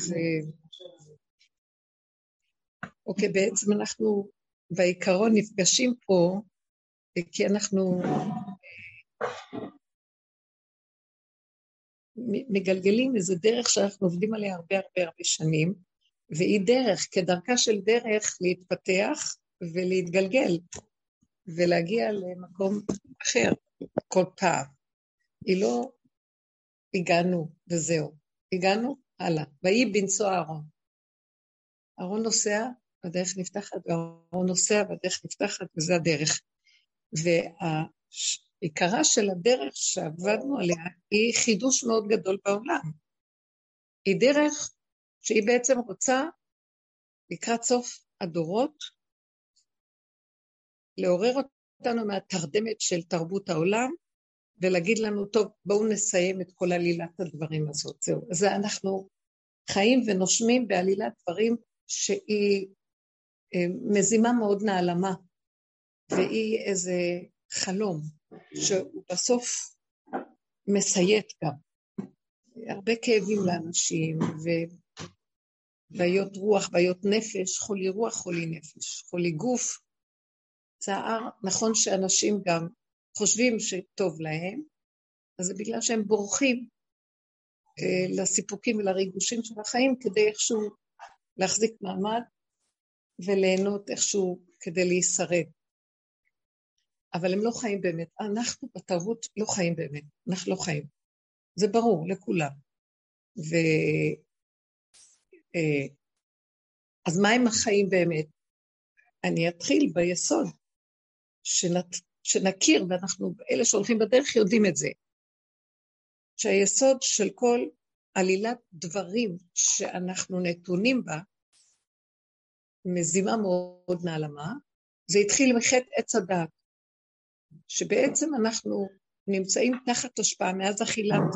זה... אוקיי, בעצם אנחנו בעיקרון נפגשים פה כי אנחנו מגלגלים איזה דרך שאנחנו עובדים עליה הרבה הרבה הרבה שנים, והיא דרך, כדרכה של דרך להתפתח ולהתגלגל ולהגיע למקום אחר כל פעם. היא לא הגענו וזהו, הגענו הלאה. ויהי בנשוא אהרון. אהרון נוסע, והדרך נפתחת, ואהרון נוסע, והדרך נפתחת, וזה הדרך. ועיקרה של הדרך שעבדנו עליה היא חידוש מאוד גדול בעולם. היא דרך שהיא בעצם רוצה לקראת סוף הדורות לעורר אותנו מהתרדמת של תרבות העולם ולהגיד לנו, טוב, בואו נסיים את כל עלילת הדברים הזאת, זהו. אז אנחנו חיים ונושמים בעלילת דברים שהיא אה, מזימה מאוד נעלמה, והיא איזה חלום שהוא בסוף מסייט גם. הרבה כאבים לאנשים, ובעיות רוח, בעיות נפש, חולי רוח, חולי נפש, חולי גוף, צער, נכון שאנשים גם חושבים שטוב להם, אז זה בגלל שהם בורחים אה, לסיפוקים ולריגושים של החיים כדי איכשהו להחזיק מעמד וליהנות איכשהו כדי להישרד. אבל הם לא חיים באמת. אנחנו בתרבות לא חיים באמת, אנחנו לא חיים. זה ברור לכולם. ו... אה, אז מה הם החיים באמת? אני אתחיל ביסוד, שנת, שנכיר, ואנחנו, אלה שהולכים בדרך יודעים את זה, שהיסוד של כל עלילת דברים שאנחנו נתונים בה, מזימה מאוד נעלמה, זה התחיל מחטא עץ הדעת. שבעצם אנחנו נמצאים תחת השפעה מאז אכילת,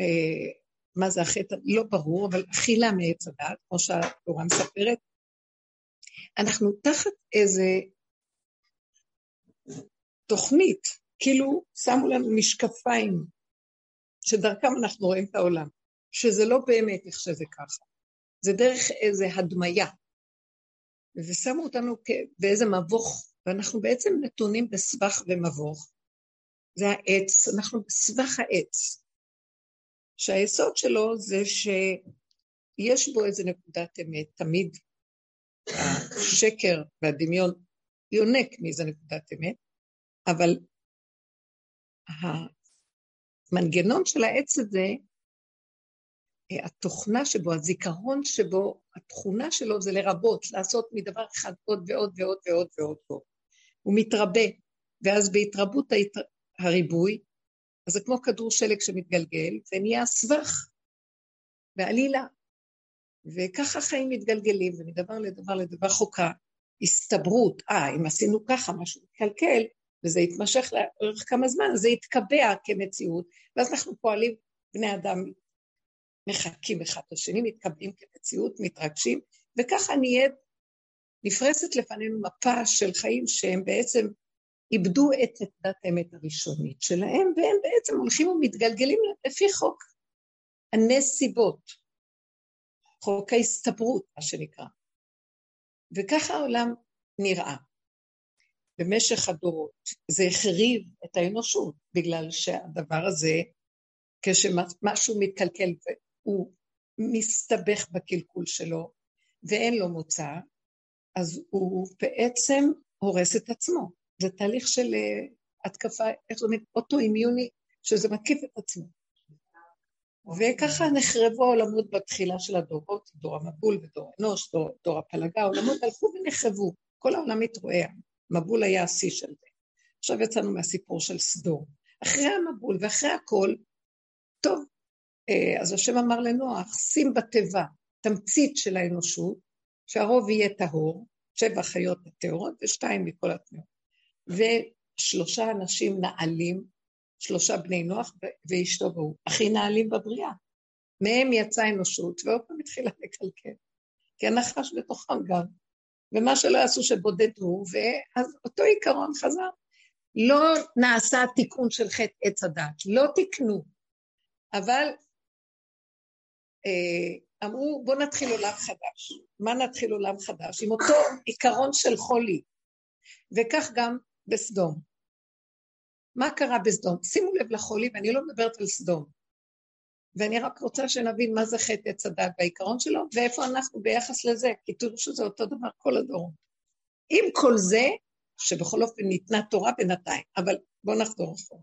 אה, מה זה החטא? לא ברור, אבל אכילה מעץ הדת, כמו שהתורה מספרת, אנחנו תחת איזה תוכנית, כאילו שמו לנו משקפיים שדרכם אנחנו רואים את העולם, שזה לא באמת איך שזה ככה, זה דרך איזה הדמיה, ושמו אותנו באיזה מבוך ואנחנו בעצם נתונים בסבך ומבוך. זה העץ, אנחנו בסבך העץ, שהיסוד שלו זה שיש בו איזה נקודת אמת, תמיד השקר והדמיון יונק מאיזה נקודת אמת, אבל המנגנון של העץ הזה, התוכנה שבו, הזיכרון שבו, התכונה שלו זה לרבות, לעשות מדבר אחד עוד ועוד ועוד ועוד ועוד ועוד. הוא מתרבה, ואז בהתרבות הריבוי, אז זה כמו כדור שלג שמתגלגל, זה נהיה סבך ועלילה. וככה חיים מתגלגלים, ומדבר לדבר לדבר חוקה, הסתברות, אה, אם עשינו ככה, משהו מתקלקל, וזה יתמשך לאורך כמה זמן, זה יתקבע כמציאות, ואז אנחנו פועלים, בני אדם מחקים אחד את השני, מתקבעים כמציאות, מתרגשים, וככה נהיית נפרסת לפנינו מפה של חיים שהם בעצם איבדו את עמדת האמת הראשונית שלהם, והם בעצם הולכים ומתגלגלים לפי חוק הנסיבות, חוק ההסתברות, מה שנקרא. וככה העולם נראה. במשך הדורות זה החריב את האנושות, בגלל שהדבר הזה, כשמשהו מתקלקל והוא מסתבך בקלקול שלו ואין לו מוצא, אז הוא בעצם הורס את עצמו. זה תהליך של אה, התקפה, איך זה אומר, אוטואימיוני, שזה מקיף את עצמו. וככה נחרבו העולמות בתחילה של הדורות, דור המבול ודור אנוש, דור, דור הפלגה, העולמות הלכו ונחרבו, כל העולם מתרועע, מבול היה השיא של זה. עכשיו יצאנו מהסיפור של סדור. אחרי המבול ואחרי הכל, טוב, אה, אז השם אמר לנוח, שים בתיבה תמצית של האנושות, שהרוב יהיה טהור, שבע חיות הטהורות ושתיים מכל הטמאות. ושלושה אנשים נעלים, שלושה בני נוח ואשתו והוא, הכי נעלים בבריאה. מהם יצאה אנושות, ועוד פעם התחילה לקלקל. כי הנחש בתוכם גם. ומה שלא יעשו שבודדו, ואז אותו עיקרון חזר. לא נעשה תיקון של חטא עץ הדת, לא תיקנו, אבל אה, אמרו בוא נתחיל עולם חדש. מה נתחיל עולם חדש? עם אותו עיקרון של חולי. וכך גם בסדום. מה קרה בסדום? שימו לב לחולי, ואני לא מדברת על סדום. ואני רק רוצה שנבין מה זה חטא עץ הדת בעיקרון שלו, ואיפה אנחנו ביחס לזה, כי תראו שזה אותו דבר כל הדורות. עם כל זה, שבכל אופן ניתנה תורה בינתיים, אבל בואו נחזור אחורה.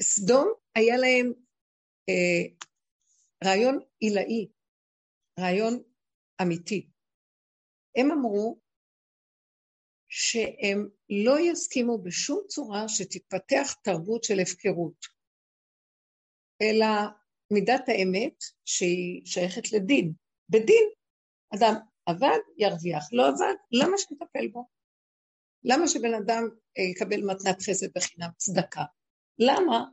סדום היה להם אה, רעיון עילאי, רעיון אמיתי. הם אמרו שהם לא יסכימו בשום צורה שתתפתח תרבות של הפקרות, אלא מידת האמת שהיא שייכת לדין. בדין, אדם עבד, ירוויח, לא עבד, למה שנטפל בו? למה שבן אדם אה, יקבל מתנת חסד בחינם, צדקה? למה?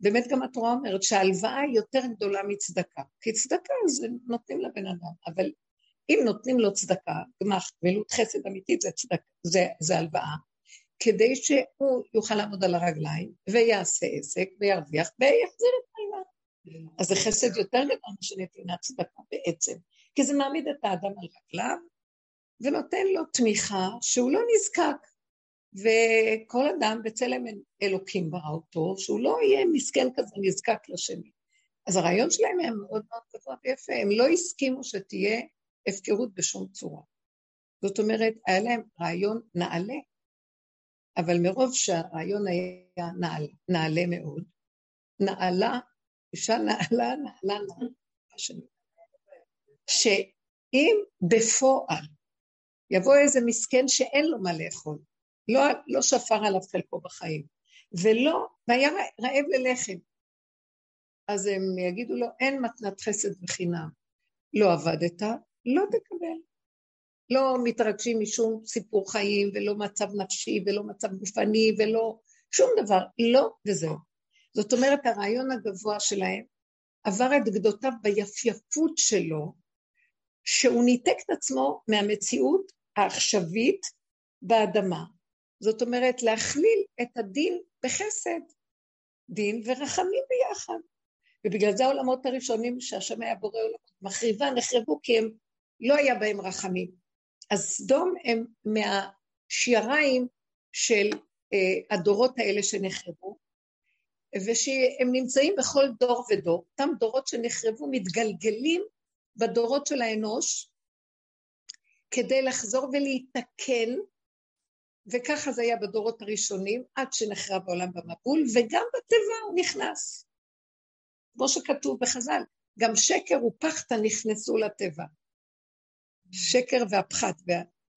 באמת גם התורה אומרת שההלוואה היא יותר גדולה מצדקה, כי צדקה זה נותנים לבן אדם, אבל אם נותנים לו צדקה, גמח, גמילות חסד אמיתית זה צדקה, זה, זה הלוואה, כדי שהוא יוכל לעמוד על הרגליים ויעשה עסק וירוויח ויחזיר את ההלוואה. אז זה חסד יותר גדול משנתינת צדקה בעצם, כי זה מעמיד את האדם על רגליו ונותן לו תמיכה שהוא לא נזקק. וכל אדם בצלם אלוקים ברא אותו, שהוא לא יהיה מסכן כזה נזקק לשני. אז הרעיון שלהם היה מאוד מאוד גבוה ויפה, הם לא הסכימו שתהיה הפקרות בשום צורה. זאת אומרת, היה להם רעיון נעלה, אבל מרוב שהרעיון היה נעלה, נעלה מאוד, נעלה, אישה נעלה, נעלה, נעלה, שאם בפועל יבוא איזה מסכן שאין לו מה לאכול, לא, לא שפר עליו חלקו בחיים, ולא, והיה רעב ללחם, אז הם יגידו לו, אין מתנת חסד וחינם. לא עבדת, לא תקבל. לא מתרגשים משום סיפור חיים, ולא מצב נפשי, ולא מצב גופני, ולא שום דבר, לא וזהו. זאת אומרת, הרעיון הגבוה שלהם עבר את גדותיו ביפייפות שלו, שהוא ניתק את עצמו מהמציאות העכשווית באדמה. זאת אומרת, להכליל את הדין בחסד, דין ורחמים ביחד. ובגלל זה העולמות הראשונים שהשם היה בורא עולמות מחריבה נחרבו כי הם לא היה בהם רחמים. אז סדום הם מהשיעריים של אה, הדורות האלה שנחרבו, ושהם נמצאים בכל דור ודור, אותם דורות שנחרבו מתגלגלים בדורות של האנוש כדי לחזור ולהיתקן, וככה זה היה בדורות הראשונים, עד שנחרב העולם במבול, וגם בטבע הוא נכנס. כמו שכתוב בחז"ל, גם שקר ופחתא נכנסו לטבע. שקר והפחת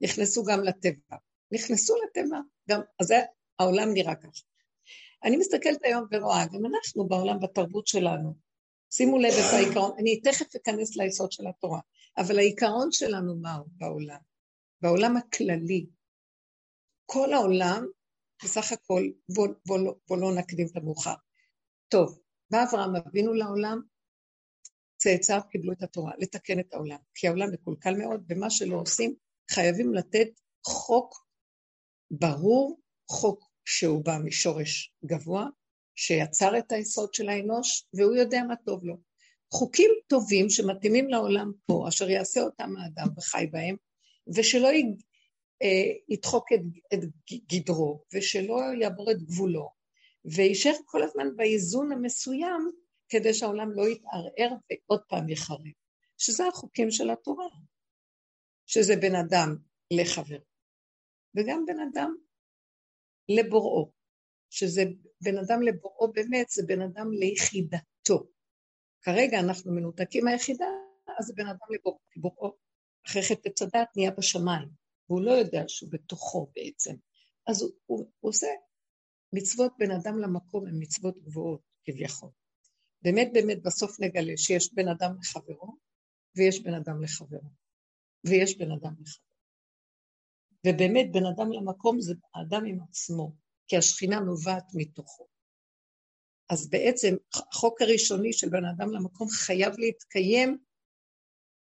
נכנסו גם לטבע. נכנסו לטבע, גם, אז העולם נראה ככה. אני מסתכלת היום ורואה, גם אנחנו בעולם, בתרבות שלנו, שימו לב את העיקרון, אני תכף אכנס ליסוד של התורה, אבל העיקרון שלנו מהו בעולם? בעולם הכללי. כל העולם, בסך הכל, בואו בוא, בוא, בוא לא נקדים את המאוחר. טוב, בא אברהם אבינו לעולם, צאצאיו קיבלו את התורה, לתקן את העולם, כי העולם מקולקל מאוד, ומה שלא עושים, חייבים לתת חוק ברור, חוק שהוא בא משורש גבוה, שיצר את היסוד של האנוש, והוא יודע מה טוב לו. חוקים טובים שמתאימים לעולם פה, אשר יעשה אותם האדם וחי בהם, ושלא אה, ידחוק את, את גדרו, ושלא יעבור את גבולו, ויישאר כל הזמן באיזון המסוים כדי שהעולם לא יתערער ועוד פעם יחרב. שזה החוקים של התורה, שזה בין אדם לחבר, וגם בין אדם לבוראו, שזה בין אדם לבוראו באמת, זה בין אדם ליחידתו. כרגע אנחנו מנותקים מהיחידה, אז זה בין אדם לבוראו, כי בוראו אחרי חטא צדת נהיה בשמיים, והוא לא יודע שהוא בתוכו בעצם. אז הוא, הוא, הוא עושה מצוות בין אדם למקום הן מצוות גבוהות כביכול. באמת באמת בסוף נגלה שיש בן אדם לחברו ויש בן אדם לחברו ויש בן אדם לחברו. ובאמת בן אדם למקום זה האדם עם עצמו, כי השכינה נובעת מתוכו. אז בעצם החוק הראשוני של בן אדם למקום חייב להתקיים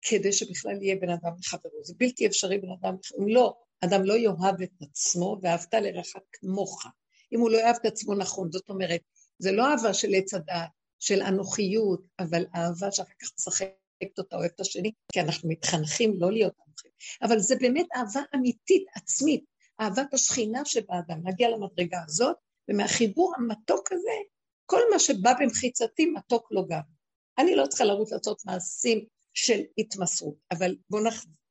כדי שבכלל יהיה בן אדם לחברו. זה בלתי אפשרי בן אדם, אם לא, אדם לא יאהב את עצמו ואהבת לרעך כמוך. אם הוא לא יאהב את עצמו נכון, זאת אומרת, זה לא אהבה של עץ הדעת, של אנוכיות, אבל אהבה שאחר כך משחקת אותה, אוהבת השני, כי אנחנו מתחנכים לא להיות אנוכים. אבל זה באמת אהבה אמיתית, עצמית, אהבת השכינה שבאדם, להגיע למדרגה הזאת, ומהחיבור המתוק הזה, כל מה שבא במחיצתי מתוק לו גם. אני לא צריכה לרוץ לעשות מעשים של התמסרות, אבל בואו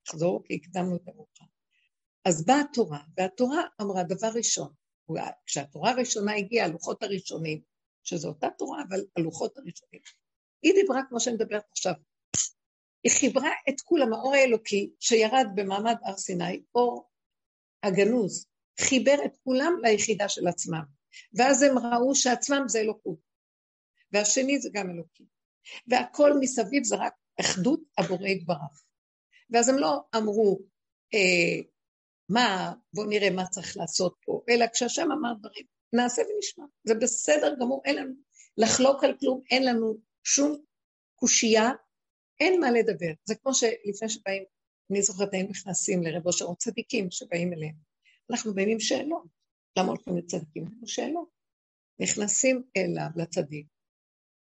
נחזור, כי הקדמנו את המאוחר. אז באה התורה, והתורה אמרה, דבר ראשון, כשהתורה הראשונה הגיעה, הלוחות הראשונים, שזו אותה תורה, אבל הלוחות הראשונים, היא דיברה כמו שאני מדברת עכשיו. היא חיברה את כולם, האור האלוקי שירד במעמד הר סיני, אור הגנוז, חיבר את כולם ליחידה של עצמם. ואז הם ראו שעצמם זה אלוקות, והשני זה גם אלוקי. והכל מסביב זה רק אחדות הבורא יתברך. ואז הם לא אמרו, אה, מה, בואו נראה מה צריך לעשות פה, אלא כשהשם אמר דברים, נעשה ונשמע. זה בסדר גמור, אין לנו לחלוק על כלום, אין לנו שום קושייה, אין מה לדבר. זה כמו שלפני שבאים, אני זוכרת, היינו נכנסים לרב אושר צדיקים שבאים אליהם. אנחנו באים עם שאלות. למה הולכים לצדיקים? יש שאלות. נכנסים אליו, לצדיק,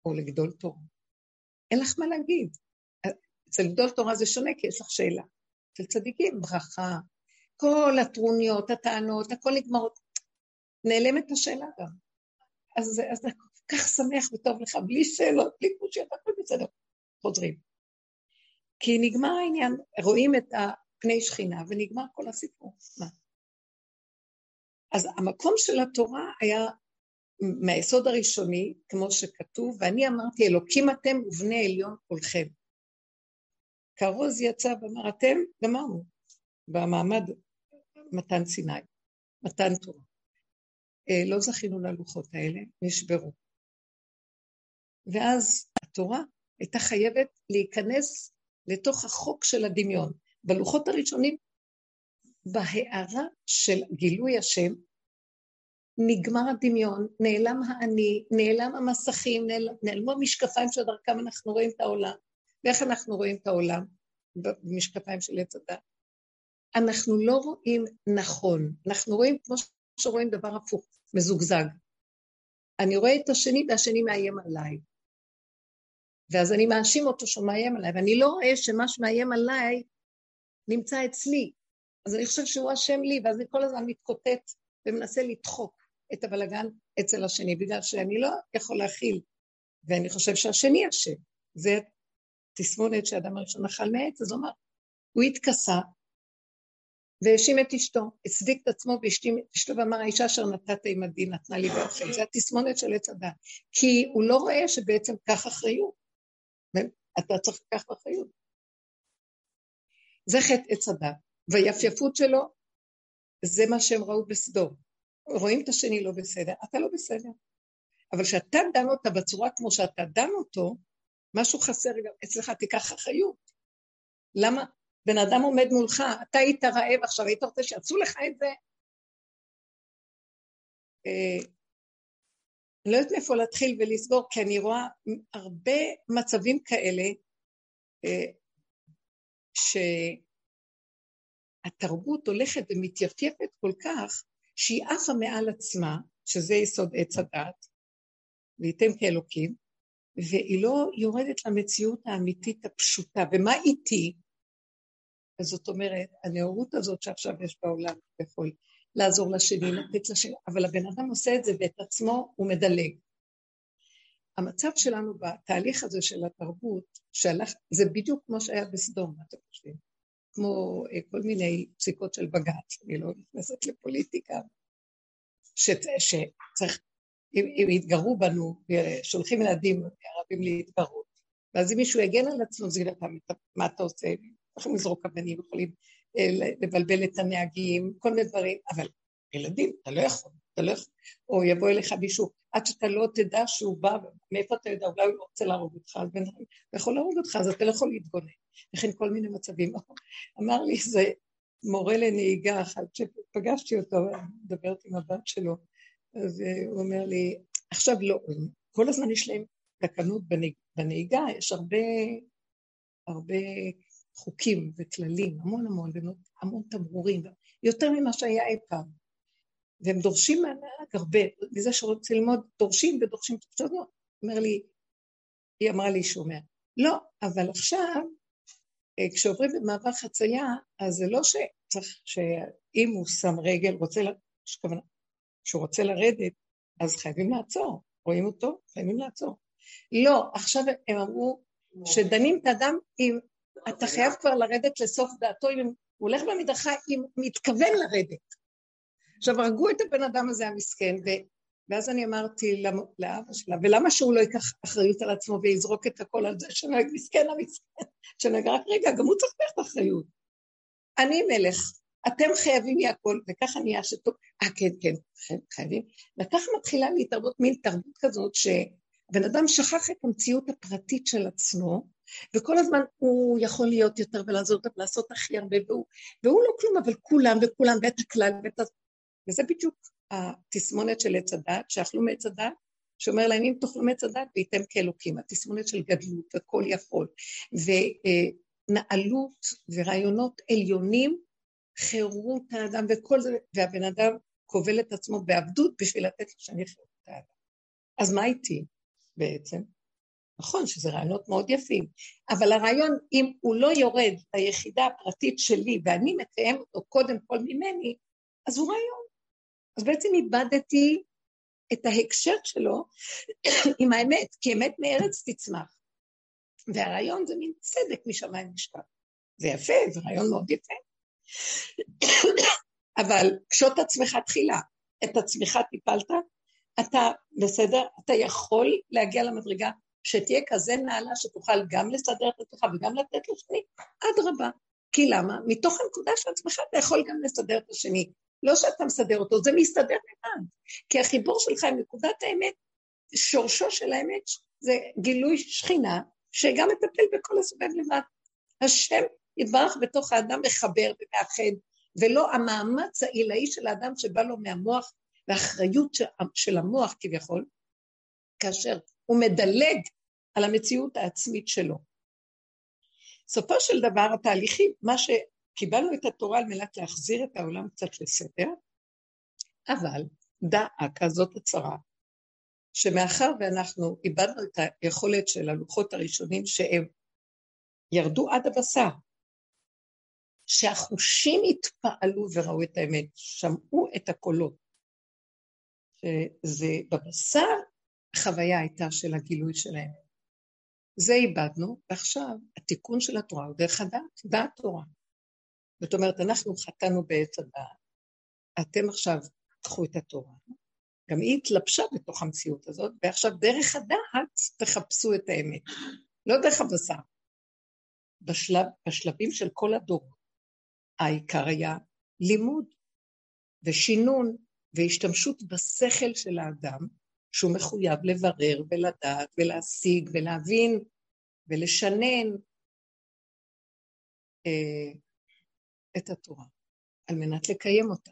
או לגדול תורה. אין לך מה להגיד. אצל גדול תורה זה שונה, כי יש לך שאלה. אצל צדיקים, ברכה, כל הטרוניות, הטענות, הכל נגמרות. נעלמת השאלה גם. אז, אז כל כך שמח וטוב לך, בלי שאלות, בלי קושיות, הכל בסדר. חוזרים. כי נגמר העניין, רואים את פני שכינה ונגמר כל הסיפור. מה? אז המקום של התורה היה מהיסוד הראשוני, כמו שכתוב, ואני אמרתי, אלוקים אתם ובני עליון כולכם. כרוז יצא ואמר, אתם, גמרנו, במעמד מתן סיני, מתן תורה. אה, לא זכינו ללוחות האלה, נשברו. ואז התורה הייתה חייבת להיכנס לתוך החוק של הדמיון. בלוחות הראשונים בהערה של גילוי השם, נגמר הדמיון, נעלם האני, נעלם המסכים, נעלם, נעלמו המשקפיים שדרכם אנחנו רואים את העולם. ואיך אנחנו רואים את העולם? במשקפיים של עץ הדת. אנחנו לא רואים נכון, אנחנו רואים כמו שרואים דבר הפוך, מזוגזג. אני רואה את השני והשני מאיים עליי. ואז אני מאשים אותו שהוא מאיים עליי, ואני לא רואה שמה שמאיים עליי נמצא אצלי. אז אני חושב שהוא אשם לי, ואז אני כל הזמן מתקוטט ומנסה לדחוק את הבלגן אצל השני, בגלל שאני לא יכול להכיל, ואני חושב שהשני אשם. זה תסמונת שאדם הראשון אכל מעץ, אז הוא אמר, הוא התכסה והאשים את אשתו, הצדיק את עצמו והשתים את אשתו ואמר, האישה אשר נתת עמדי נתנה לי באוכל. זה התסמונת של עץ הדת. כי הוא לא רואה שבעצם קח אחריות. אתה צריך לקחת אחריות. זה חטא עץ הדת. והיפייפות שלו, זה מה שהם ראו בסדום. רואים את השני לא בסדר, אתה לא בסדר. אבל כשאתה דן אותה בצורה כמו שאתה דן אותו, משהו חסר גם אצלך, תיקח אחריות. למה? בן אדם עומד מולך, אתה היית רעב עכשיו, היית רוצה שיעשו לך את זה? אה, אני לא יודעת מאיפה להתחיל ולסגור, כי אני רואה הרבה מצבים כאלה אה, שהתרבות הולכת ומתייפייפת כל כך, שהיא עפה מעל עצמה, שזה יסוד עץ הדת, וייתם כאלוקים, והיא לא יורדת למציאות האמיתית הפשוטה. ומה איתי? אז זאת אומרת, הנאורות הזאת שעכשיו יש בעולם, יכול לעזור לשני, לתת לשני, אבל הבן אדם עושה את זה ואת עצמו הוא מדלג. המצב שלנו בתהליך הזה של התרבות, שהלך, זה בדיוק כמו שהיה בסדום, מה אתם חושבים? כמו אה, כל מיני פסיקות של בג"ץ, אני לא נכנסת לפוליטיקה, שצריך, אם, אם יתגרו בנו, שולחים ילדים ערבים להתגרות, ואז אם מישהו יגן על עצמו, יגיד, מה אתה עושה? יכולים לזרוק אבנים, יכולים לבלבל את הנהגים, כל מיני דברים, אבל ילדים, אתה לא יכול, אתה לא יכול. או יבוא אליך מישהו, עד שאתה לא תדע שהוא בא, מאיפה אתה יודע, אולי הוא לא רוצה להרוג אותך, הוא יכול להרוג אותך, אז אתה לא יכול להתגונן. לכן כל מיני מצבים. אמר לי איזה מורה לנהיגה אחד, שפגשתי אותו, מדברת עם הבת שלו, אז אה, הוא אומר לי, עכשיו לא, כל הזמן יש להם תקנות בנהיגה, יש הרבה, הרבה חוקים וכללים, המון המון, המון תמרורים, יותר ממה שהיה אי פעם. והם דורשים מהנהג הרבה, מזה שרוצים ללמוד, דורשים ודורשים, עכשיו אומר לי, היא אמרה לי שהוא אומר, לא, אבל עכשיו, אה, כשעוברים במעבר חצייה, אז זה לא שצריך, שאם הוא שם רגל, רוצה, כשהוא רוצה לרדת, אז חייבים לעצור. רואים אותו? חייבים לעצור. לא, עכשיו הם אמרו שדנים את האדם אם אתה חייב כבר לרדת לסוף דעתו, אם הוא הולך במדרכה, אם מתכוון לרדת. עכשיו, הרגו את הבן אדם הזה המסכן, ו... ואז אני אמרתי לאבא שלה, ולמה שהוא לא ייקח אחריות על עצמו ויזרוק את הכל על זה שנוהג מסכן המסכן, שנוהג רק רגע, גם הוא צריך לקחת אחריות. אני מלך, אתם חייבים לי הכל, וככה נהיה שטוב, אה כן, כן, חייבים. וככה מתחילה להתערבות מין תרבות כזאת, שבן אדם שכח את המציאות הפרטית של עצמו, וכל הזמן הוא יכול להיות יותר ולעזור ולעשות הכי הרבה, והוא, והוא לא כלום, אבל כולם וכולם, ואת הכלל, ואת... וזה בדיוק התסמונת של עץ הדת, שאכלו מעץ הדת, שאומר להם אם תאכלו מעץ הדת וייתם כאלוקים, התסמונת של גדלות וכל יכול, ונעלות ורעיונות עליונים, חירות האדם וכל זה, והבן אדם כובל את עצמו בעבדות בשביל לתת לו שאני חירות האדם. אז מה איתי בעצם? נכון שזה רעיונות מאוד יפים, אבל הרעיון, אם הוא לא יורד ליחידה הפרטית שלי ואני מקיים אותו קודם כל ממני, אז הוא רעיון. אז בעצם איבדתי את ההקשר שלו עם האמת, כי אמת מארץ תצמח. והרעיון זה מין צדק משמיים משפט. זה יפה, זה רעיון מאוד יפה. אבל קשוט עצמך תחילה, את עצמך טיפלת, אתה בסדר, אתה יכול להגיע למדרגה שתהיה כזה נעלה שתוכל גם לסדר את עצמך וגם לתת לשני, אדרבה. כי למה? מתוך הנקודה של עצמך אתה יכול גם לסדר את השני. לא שאתה מסדר אותו, זה מסתדר לבד. כי החיבור שלך עם נקודת האמת, שורשו של האמת זה גילוי שכינה, שגם מטפל בכל הסובב לבד. השם יתברך בתוך האדם מחבר ומאחד, ולא המאמץ העילאי של האדם שבא לו מהמוח והאחריות של המוח כביכול, כאשר הוא מדלג על המציאות העצמית שלו. סופו של דבר התהליכים, מה שקיבלנו את התורה על מנת להחזיר את העולם קצת לסדר, אבל דאה כזאת הצהרה, שמאחר ואנחנו איבדנו את היכולת של הלוחות הראשונים שהם ירדו עד הבשר, שהחושים התפעלו וראו את האמת, שמעו את הקולות. שזה בבשר החוויה הייתה של הגילוי שלהם. זה איבדנו, ועכשיו התיקון של התורה הוא דרך הדעת, דעת תורה. זאת אומרת, אנחנו חטאנו בעץ הדעת, אתם עכשיו קחו את התורה, גם היא התלבשה בתוך המציאות הזאת, ועכשיו דרך הדעת תחפשו את האמת, לא דרך הבשר. בשלב, בשלבים של כל הדור, העיקר היה לימוד ושינון והשתמשות בשכל של האדם, שהוא מחויב לברר ולדעת ולהשיג ולהבין ולשנן אה, את התורה על מנת לקיים אותה.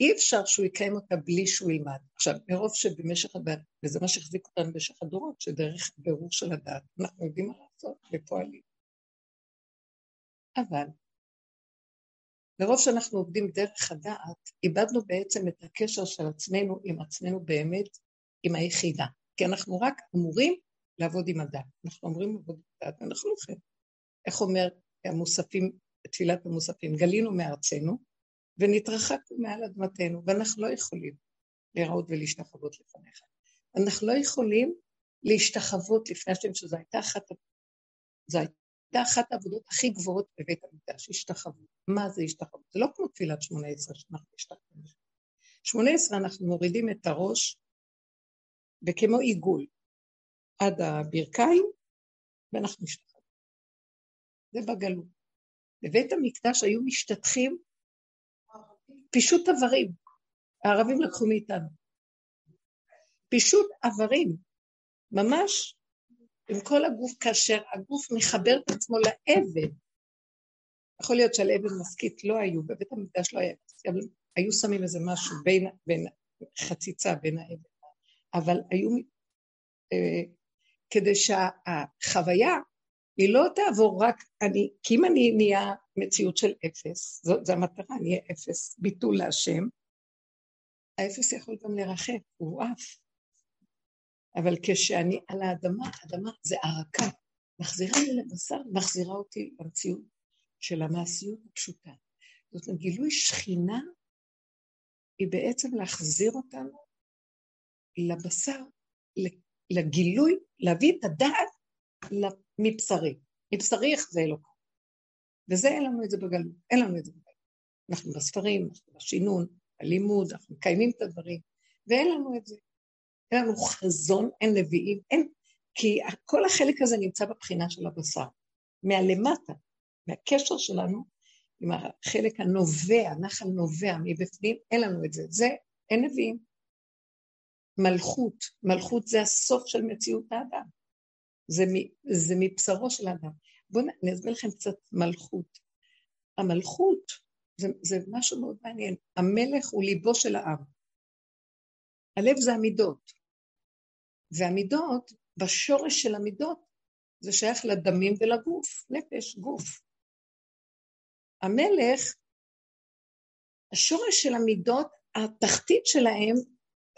אי אפשר שהוא יקיים אותה בלי שהוא ילמד. עכשיו, מרוב שבמשך וזה מה שהחזיק אותנו במשך הדורות, שדרך בירור של הדעת אנחנו יודעים מה לעשות ופועלים. אבל מרוב שאנחנו עובדים דרך הדעת, איבדנו בעצם את הקשר של עצמנו עם עצמנו באמת, עם היחידה. כי אנחנו רק אמורים לעבוד עם הדעת. אנחנו אמורים לעבוד עם הדעת, ואנחנו לא כן. איך אומר המוספים, תפילת המוספים, גלינו מארצנו ונתרחקנו מעל אדמתנו, ואנחנו לא יכולים להיראות ולהשתחוות לפניך. אנחנו לא יכולים להשתחוות לפני השם, שזו הייתה אחת, זו הייתה אחת העבודות הכי גבוהות בבית המקדש, השתחוות. מה זה השתחוות? זה לא כמו תפילת שמונה עשרה שאנחנו השתחוות. שמונה עשרה אנחנו מורידים את הראש וכמו עיגול עד הברכיים ואנחנו משתחוות. זה בגלות. בבית המקדש היו משתטחים פישוט איברים. הערבים לקחו מאיתנו. פישוט איברים, ממש עם כל הגוף, כאשר הגוף מחבר את עצמו לאבן. יכול להיות שעל אבן מסכית לא היו, בבית המקדש לא היה, אבל היו שמים איזה משהו בין, בין חציצה בין האבן, אבל היו, אה, כדי שהחוויה היא לא תעבור רק אני, כי אם אני נהיה מציאות של אפס, זאת, זו המטרה, אני אהיה אפס, ביטול להשם, האפס יכול גם לרחף, הוא עף. אבל כשאני על האדמה, אדמה זה ערקה, מחזירה לי לבשר, מחזירה אותי למציאות של המעשיות הפשוטה. זאת אומרת, גילוי שכינה היא בעצם להחזיר אותנו לבשר, לגילוי, להביא את הדעת מבשרי. מבשרי יחזה אלוקה. וזה אין לנו את זה בגלות, אין לנו את זה בגלות. אנחנו בספרים, אנחנו בשינון, בלימוד, אנחנו מקיימים את הדברים, ואין לנו את זה. אין לנו חזון, אין נביאים, אין, כי כל החלק הזה נמצא בבחינה של הבשר. מהלמטה, מהקשר שלנו עם החלק הנובע, נחל נובע מבפנים, אין לנו את זה. זה, אין נביאים. מלכות, מלכות זה הסוף של מציאות האדם. זה, זה מבשרו של האדם. בואו אני אסביר לכם קצת מלכות. המלכות זה, זה משהו מאוד מעניין. המלך הוא ליבו של העם. הלב זה המידות. והמידות, בשורש של המידות, זה שייך לדמים ולגוף, נפש, גוף. המלך, השורש של המידות, התחתית שלהם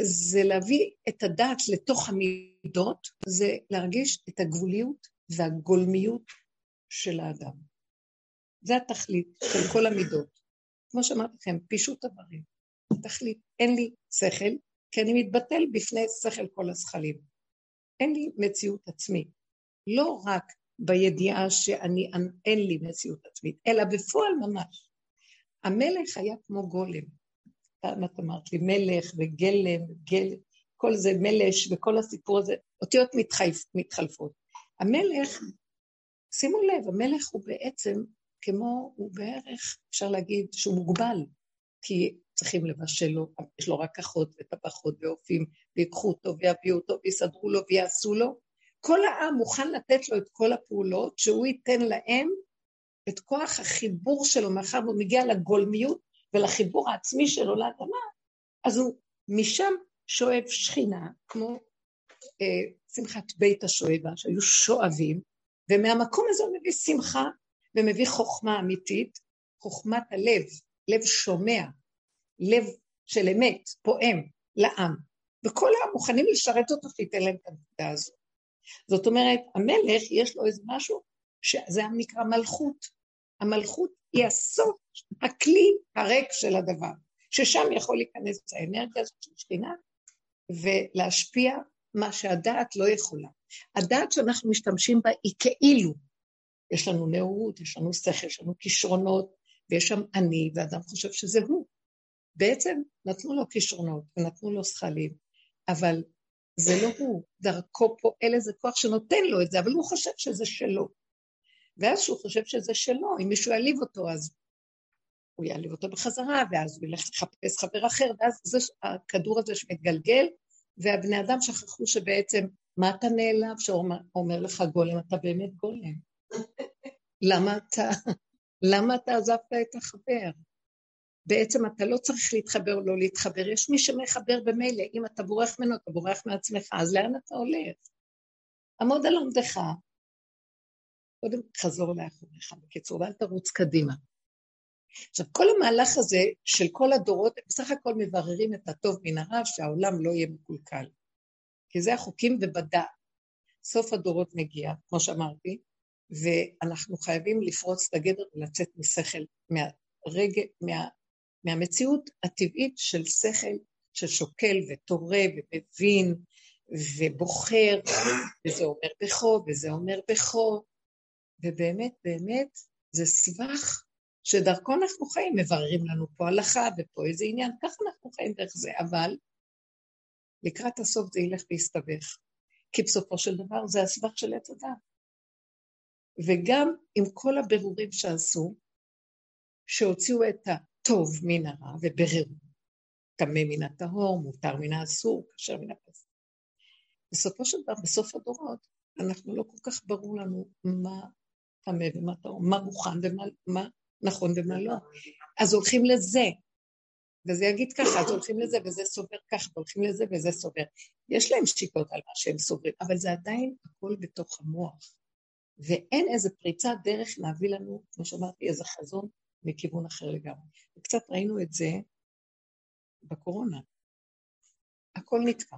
זה להביא את הדעת לתוך המידות, זה להרגיש את הגבוליות והגולמיות של האדם. זה התכלית של כל המידות. כמו שאמרתי לכם, פישוט הדברים. התכלית, אין לי שכל, כי אני מתבטל בפני שכל כל הזכלים. אין לי מציאות עצמית. לא רק בידיעה שאני, אין לי מציאות עצמית, אלא בפועל ממש. המלך היה כמו גולם. פעם את אמרת לי, מלך וגלם, גל, כל זה מלש וכל הסיפור הזה, אותיות מתחלפ, מתחלפות. המלך, שימו לב, המלך הוא בעצם כמו, הוא בערך, אפשר להגיד שהוא מוגבל, כי צריכים לבשל לו, יש לו רק אחות וטבחות ואופים, ויקחו אותו ויביאו אותו ויסדרו לו ויעשו לו. כל העם מוכן לתת לו את כל הפעולות, שהוא ייתן להם את כוח החיבור שלו, מאחר והוא מגיע לגולמיות ולחיבור העצמי שלו לאדמה, אז הוא משם שואב שכינה, כמו אה, שמחת בית השואבה, שהיו שואבים, ומהמקום הזה הוא מביא שמחה ומביא חוכמה אמיתית, חוכמת הלב, לב שומע, לב של אמת, פועם לעם, וכל העם מוכנים לשרת אותו שייתן להם את הנקודה הזאת. זאת אומרת, המלך יש לו איזה משהו שזה נקרא מלכות. המלכות היא הסוף, הכלי הריק של הדבר, ששם יכול להיכנס האנרגיה הזאת של שכינה ולהשפיע מה שהדעת לא יכולה. הדעת שאנחנו משתמשים בה היא כאילו. יש לנו נאורות, יש לנו שכל, יש לנו כישרונות, ויש שם אני, ואדם חושב שזה הוא. בעצם נתנו לו כישרונות ונתנו לו שכלים, אבל זה לא הוא, דרכו פועל איזה כוח שנותן לו את זה, אבל הוא חושב שזה שלו. ואז שהוא חושב שזה שלו, אם מישהו יעליב אותו, אז הוא יעליב אותו בחזרה, ואז הוא ילך לחפש חבר אחר, ואז זה הכדור הזה שמתגלגל, והבני אדם שכחו שבעצם, מה אתה נעלב? שאומר לך גולם, אתה באמת גולם. למה אתה, למה אתה עזבת את החבר? בעצם אתה לא צריך להתחבר או לא להתחבר, יש מי שמחבר במילא, אם אתה בורח ממנו, אתה בורח מעצמך, אז לאן אתה הולך? עמוד על עומדך, קודם חזור לאחוריך, בקיצור, ואל תרוץ קדימה. עכשיו, כל המהלך הזה של כל הדורות, הם בסך הכל מבררים את הטוב מן הרע, שהעולם לא יהיה מקולקל. כי זה החוקים ובדע. סוף הדורות מגיע, כמו שאמרתי, ואנחנו חייבים לפרוץ את הגדר ולצאת משכל, מהרגע, מה, מהמציאות הטבעית של שכל ששוקל ותורה ומבין ובוחר, וזה אומר בכו וזה אומר בכו, ובאמת, באמת, זה סבך שדרכו אנחנו חיים, מבררים לנו פה הלכה ופה איזה עניין, ככה אנחנו חיים דרך זה, אבל לקראת הסוף זה ילך ויסתבך, כי בסופו של דבר זה הסבך של עץ הדת. וגם עם כל הבירורים שעשו, שהוציאו את הטוב מן הרע ובררו, טמא מן הטהור, מותר מן האסור, כשר מן הפסק. בסופו של דבר, בסוף הדורות, אנחנו לא כל כך ברור לנו מה טמא ומה טהור, מה מוכן ומה נכון ומה לא. אז הולכים לזה, וזה יגיד ככה, אז הולכים לזה וזה סובר ככה, והולכים לזה וזה סובר. יש להם שיטות על מה שהם סוברים, אבל זה עדיין הכל בתוך המוח. ואין איזה פריצת דרך להביא לנו, כמו שאמרתי, איזה חזון מכיוון אחר לגמרי. וקצת ראינו את זה בקורונה. הכל נתקע.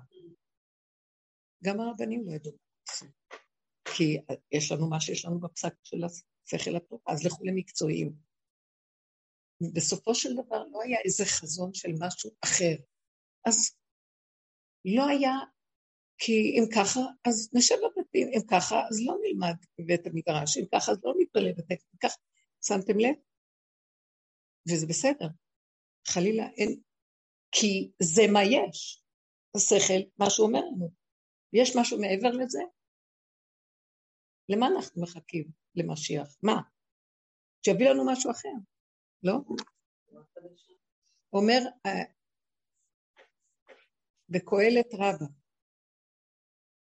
גם הרבנים לא ידעו כי יש לנו מה שיש לנו בפסק של השכל הטוב, אז לכו למקצועיים. בסופו של דבר לא היה איזה חזון של משהו אחר. אז לא היה, כי אם ככה, אז נשב בבתים, אם ככה, אז לא נלמד בבית המדרש, אם ככה, אז לא נתפלל בבית, אם ככה, שמתם לב? וזה בסדר. חלילה אין, כי זה מה יש. השכל, מה שהוא אומר לנו. יש משהו מעבר לזה? למה אנחנו מחכים למשיח? מה? שיביא לנו משהו אחר, לא? אומר אה, בקהלת רבה,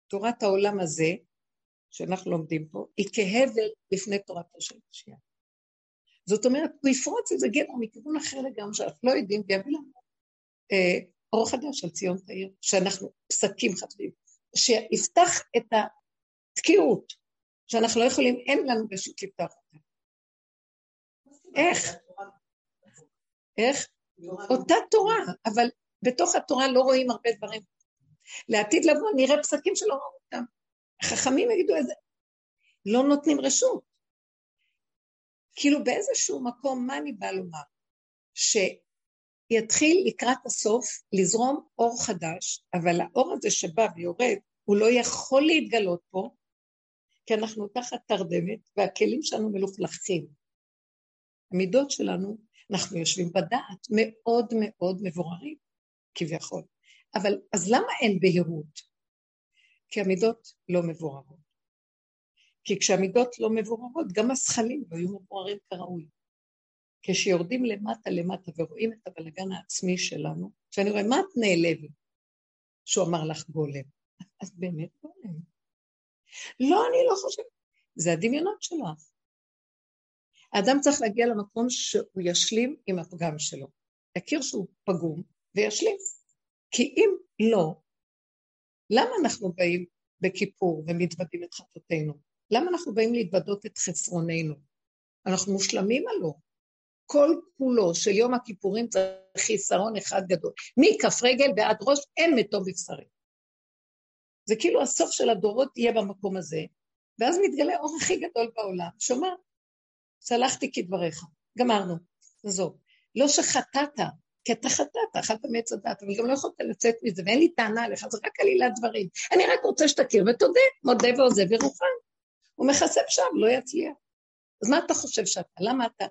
תורת העולם הזה, שאנחנו לומדים פה, היא כהבל לפני של משיח. זאת אומרת, הוא יפרוץ איזה גדר מכיוון אחר לגמרי, שאנחנו לא יודעים, ויביא לנו אה, אור חדש על ציון תאיר, שאנחנו פסקים חטבים, שיפתח את התקיעות, שאנחנו לא יכולים, אין לנו רשות לפתוח אותה. איך? איך? אותה תורה, אבל בתוך התורה לא רואים הרבה דברים. לעתיד לבוא נראה פסקים שלא רואים אותם. החכמים יגידו איזה... לא נותנים רשות. כאילו באיזשהו מקום, מה אני באה לומר? שיתחיל לקראת הסוף לזרום אור חדש, אבל האור הזה שבא ויורד, הוא לא יכול להתגלות פה, כי אנחנו תחת תרדמת והכלים שלנו מלוכלכים. המידות שלנו, אנחנו יושבים בדעת מאוד מאוד מבוררים, כביכול. אבל אז למה אין בהירות? כי המידות לא מבוררות. כי כשהמידות לא מבוררות, גם הזכלים לא יהיו מבוררים כראוי. כשיורדים למטה למטה ורואים את הבלגן העצמי שלנו, כשאני רואה, מה את נעלבת? שהוא אמר לך גולם. אז באמת גולם. לא, אני לא חושבת. זה הדמיונות שלך. האדם צריך להגיע למקום שהוא ישלים עם הפגם שלו. יכיר שהוא פגום וישלים. כי אם לא, למה אנחנו באים בכיפור ומתוודים את חטאותינו? למה אנחנו באים להתוודות את חסרוננו? אנחנו מושלמים הלא. כל כולו של יום הכיפורים צריך חיסרון אחד גדול. מכף רגל ועד ראש אין מתום בבשרי. זה כאילו הסוף של הדורות יהיה במקום הזה, ואז מתגלה אור הכי גדול בעולם, שאומר, סלחתי כדבריך, גמרנו, עזוב. לא שחטאת, כי אתה חטאת, אכלת מעץ הדת, אבל גם לא יכולת לצאת מזה, ואין לי טענה עליך, זה רק עלילת דברים. אני רק רוצה שתכיר ותודה, מודה ועוזב ירוחם. הוא מכסה שם, לא יצליח. אז מה אתה חושב שאתה? למה אתה?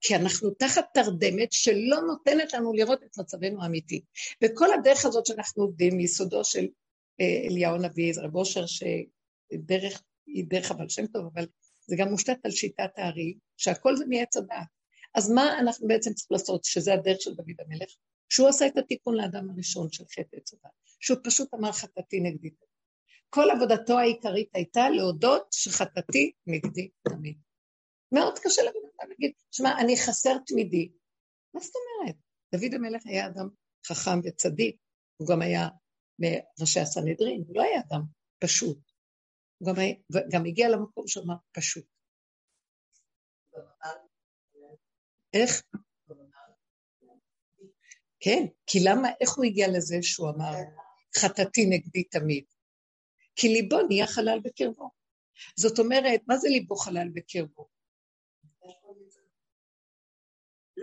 כי אנחנו תחת תרדמת שלא נותנת לנו לראות את מצבנו האמיתי. וכל הדרך הזאת שאנחנו עובדים, מיסודו של אה, אליהו הנביא, רב אושר, שדרך היא דרך הבעל שם טוב, אבל זה גם מושתת על שיטת הארי, שהכל זה מעץ הדעת. אז מה אנחנו בעצם צריכים לעשות, שזה הדרך של דוד המלך? שהוא עשה את התיקון לאדם הראשון של חטא עץ הדעת, שהוא פשוט אמר חטאתי נגדי. כל עבודתו העיקרית הייתה להודות שחטאתי נגדי תמיד. מאוד קשה לבן אדם להגיד, שמע, אני חסר תמידי. מה זאת אומרת? דוד המלך היה אדם חכם וצדיק, הוא גם היה מראשי הסנהדרין, הוא לא היה אדם פשוט. הוא גם, היה, גם הגיע למקום שאמר פשוט. איך? כן, כי למה, איך הוא הגיע לזה שהוא אמר, חטאתי נגדי תמיד? כי ליבו נהיה חלל בקרבו. זאת אומרת, מה זה ליבו חלל בקרבו?